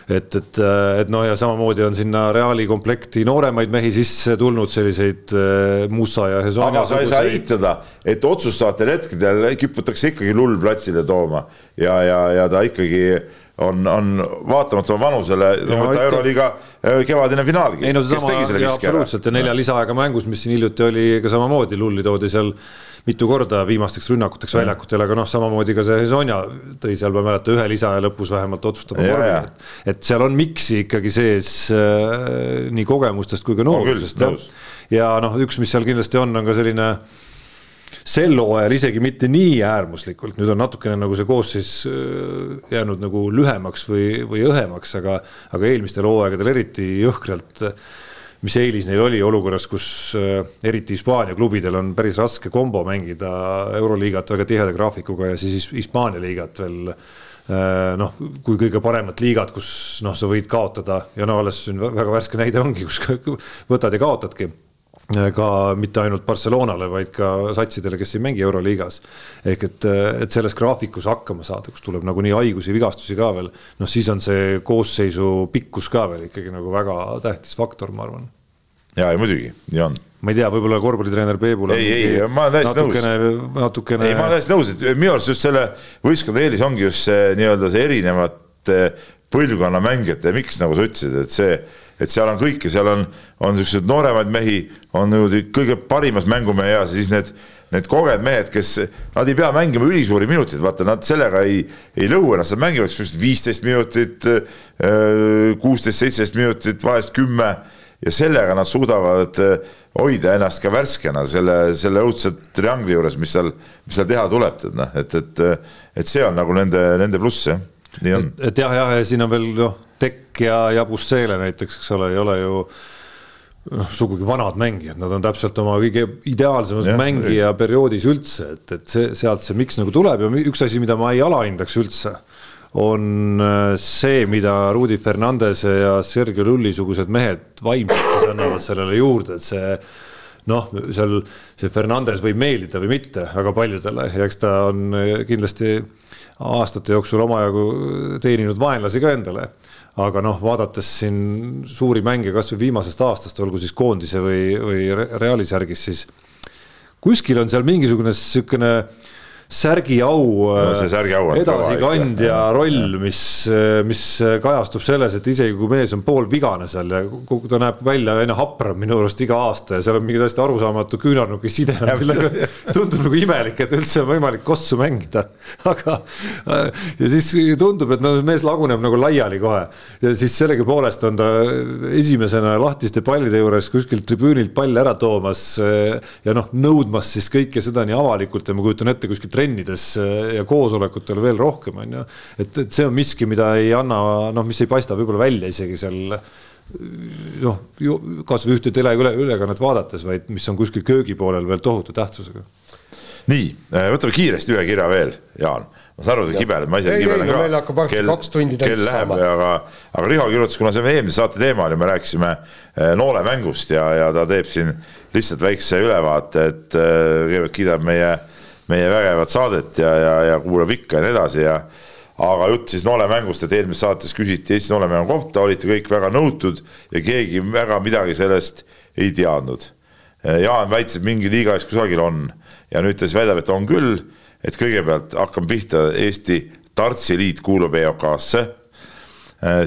et, et, et noh, ja samamoodi on sinna Reali komplekti nooremaid mehi sisse tulnud, selliseid äh, Musa ja Hezonja. aga sa ei saa eitada, et otsustavatel hetkedel kiputakse ikkagi lull platsile tooma ja, ja, ja ta ikkagi on, on vaatamata oma vanusele, võta Euroliiga äh, kevadine finaalgi. ei no seesama, absoluutselt ja nelja lisaaega mängus, mis siin hiljuti oli ka samamoodi, lulli toodi seal mitu korda viimasteks rünnakuteks väljakutel, aga noh, samamoodi ka see Sonja tõi seal, ma ei mäleta, ühe lisa ja lõpus vähemalt otsustava vormi. et seal on miksi ikkagi sees äh, nii kogemustest kui ka noorusest no,. ja noh, üks, mis seal kindlasti on, on ka selline sel hooajal isegi mitte nii äärmuslikult, nüüd on natukene nagu see koosseis äh, jäänud nagu lühemaks või, või õhemaks, aga, aga eelmistel hooaegadel eriti jõhkralt mis eelis neil oli olukorras, kus äh, eriti Hispaania klubidel on päris raske kombo mängida Euroliigat väga tiheda graafikuga ja siis Hispaania liigat veel äh, noh, kui kõige paremat liigat, kus noh, sa võid kaotada ja no alles siin väga värske näide ongi, kus võtad ja kaotadki ka mitte ainult Barcelonale, vaid ka satsidele, kes ei mängi Euroliigas. ehk et, et selles graafikus hakkama saada, kus tuleb nagunii haigusi, vigastusi ka veel, noh, siis on see koosseisu pikkus ka veel ikkagi nagu väga tähtis faktor, ma arvan. ja, ja muidugi, nii on ma ei tea, võib-olla korvpallitreener Peebul ei, ei, ma olen täiesti nõus. natukene. ei, ma olen täiesti nõus, et minu arust just selle võistkonna eelis ongi just see nii-öelda see erinevate põlvkonna mängijate miks, nagu sa ütlesid, et see et seal on kõike, seal on, on niisuguseid nooremaid mehi, on niimoodi kõige parimas mängumehe eas ja siis need, need kogenud mehed, kes, nad ei pea mängima ülisuuri minuteid, vaata, nad sellega ei, ei lõhu ennast, nad mängivad niisugused viisteist minutit, kuusteist, seitseteist minutit, vahest kümme ja sellega nad suudavad hoida ennast ka värskena selle, selle õudse triangli juures, mis seal, mis seal teha tuleb, tead noh, et, et, et see on nagu nende, nende pluss jah, on. et jah, jah, ja siin on veel noh Tekk ja, ja Busseele näiteks, eks ole, ei ole ju noh, sugugi vanad mängijad, nad on täpselt oma kõige ideaalsemas ja, mängija perioodis üldse, et, et see sealt see miks nagu tuleb ja üks asi, mida ma ei alahindaks üldse, on äh, see, mida Rudi Fernandese ja Sergei Lulli sugused mehed vaimselt siis annavad sellele juurde, et see noh, seal see Fernandes võib meeldida või mitte väga paljudele ja eks ta on kindlasti aastate jooksul omajagu teeninud vaenlasi ka endale. Aga noh, vaadates siin suuri mänge kasvõi viimasest aastast, olgu siis koondise või, või Realis järgis, siis kuskil on seal mingisugune niisugune särgiau no, särgiau edasikandja roll, mis, mis kajastub selles, et isegi kui mees on poolvigane seal ja ta näeb välja aina hapram minu arust iga aasta ja seal on mingi täiesti arusaamatu küünarnuki side, millega [LAUGHS] tundub nagu imelik, et üldse on võimalik kossu mängida. [LAUGHS] aga ja siis tundub, et no mees laguneb nagu laiali kohe. Ja siis sellegipoolest on ta esimesena lahtiste pallide juures kuskilt tribüünilt palli ära toomas ja noh, nõudmas siis kõike seda nii avalikult ja ma kujutan ette kuskilt trennides äh, ja koosolekutel veel rohkem, on ju. et, et see on miski, mida ei anna, noh, mis ei paista võib-olla välja isegi seal noh, kasvõi ühte teleülekannet vaadates, vaid mis on kuskil köögipoolel veel tohutu tähtsusega. nii, äh, võtame kiiresti ühe kirja veel, Jaan. ma saan aru, sa kibeled, ma ise kibelen ka. meil hakkab varsti kaks tundi täis saama. aga, aga Riho kirjutas, kuna see on eelmise saate teema oli, me rääkisime äh, noolemängust ja, ja ta teeb siin lihtsalt väikse ülevaate, et kõigepealt kiidab meie äh, meie vägevat saadet ja, ja, ja kuulab ikka ja nii edasi ja aga jutt siis noolemängust, et eelmises saates küsiti Eesti noolemängu kohta, olite kõik väga nõutud ja keegi väga midagi sellest ei teadnud. Jaan väitis, et mingi liiga ees kusagil on ja nüüd ta siis väidab, et on küll, et kõigepealt hakkame pihta, Eesti tartsiliit kuulub EOK-sse,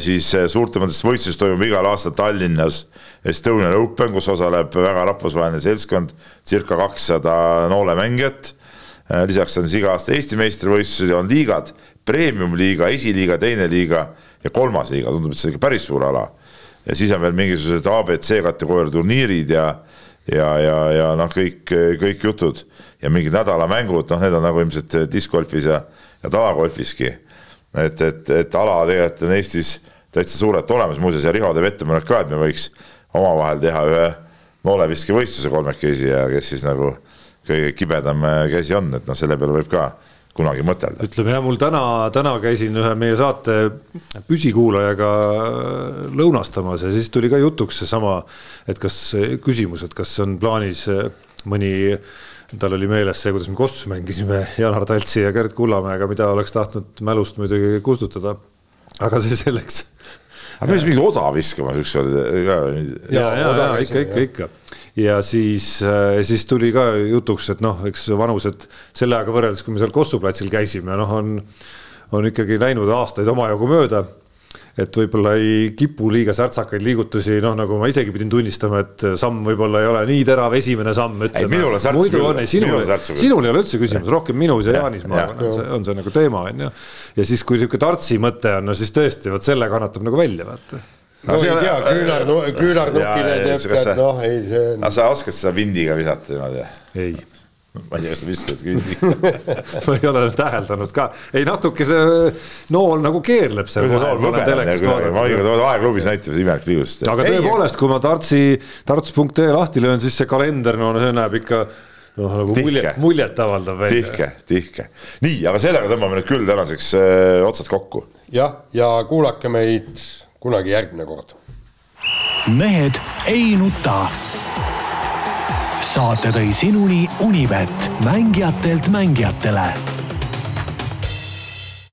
siis suurtemates võistlustes toimub igal aastal Tallinnas Estonian Open, kus osaleb väga rahvusvaheline seltskond, circa kakssada noolemängijat lisaks on siis iga aasta Eesti meistrivõistlused ja on liigad, premium-liiga, esiliiga, teine liiga ja kolmas liiga, tundub, et see on ikka päris suur ala. ja siis on veel mingisugused abc kategooria turniirid ja, ja, ja, ja noh, kõik, kõik jutud ja mingid nädalamängud, noh, need on nagu ilmselt diskgolfis ja, ja tavagolfiski. et, et, et ala tegelikult on Eestis täitsa suurelt olemas, muuseas ja Riho teeb ettepanek ka, et me võiks omavahel teha ühe nooleviskevõistluse kolmekesi ja kes siis nagu kõige kibedam äh, käsi on, et noh, selle peale võib ka kunagi mõtelda. ütleme jah, mul täna, täna käisin ühe meie saate püsikuulajaga äh, lõunastamas ja siis tuli ka jutuks seesama, et kas küsimus, et kas on plaanis äh, mõni tal oli meeles see, kuidas me kossu mängisime [LAUGHS] Janar Taltsi ja Gerd Kullamäega, mida oleks tahtnud mälust muidugi kustutada. aga see selleks. aga peaks mingi oda viskama, ükskord ka. ja, ja, ja ikka, ikka, ikka ja siis, äh, siis tuli ka jutuks, et noh, eks vanused selle ajaga võrreldes, kui me seal Kossu platsil käisime, noh, on, on ikkagi läinud aastaid omajagu mööda et võib-olla ei kipu liiga särtsakaid liigutusi, noh, nagu ma isegi pidin tunnistama, et samm võib-olla ei ole nii terav esimene samm, ütleme. muidu on, sinul, sinul ei ole üldse küsimus, rohkem minus ja, ja Jaanis, ma arvan, on see, on see nagu teema, on ju. ja siis, kui niisugune tartsi mõte on, no siis tõesti, vot selle kannatab nagu välja, vaata no, no ei tea, küünar, küünarnukile teeb ka, et noh, ei see on. aga sa oskad seda vindiga visata niimoodi? ei. ma ei tea, kas sa viskad kinni [LAUGHS] ma ei ole täheldanud ka, ei natuke see nool nagu keerleb seal. aegklubis näitab imelik liigust. aga tõepoolest, kui ma Tartsi, tarts.ee lahti löön, siis see kalender, no see näeb ikka noh, nagu muljet, muljetavaldav välja. tihke, tihke. nii, aga sellega tõmbame nüüd küll tänaseks öö, äh, otsad kokku. jah, ja kuulake meid kunagi järgmine kord. mehed ei nuta saate tõi sinuni Unibet, mängijatelt mängijatele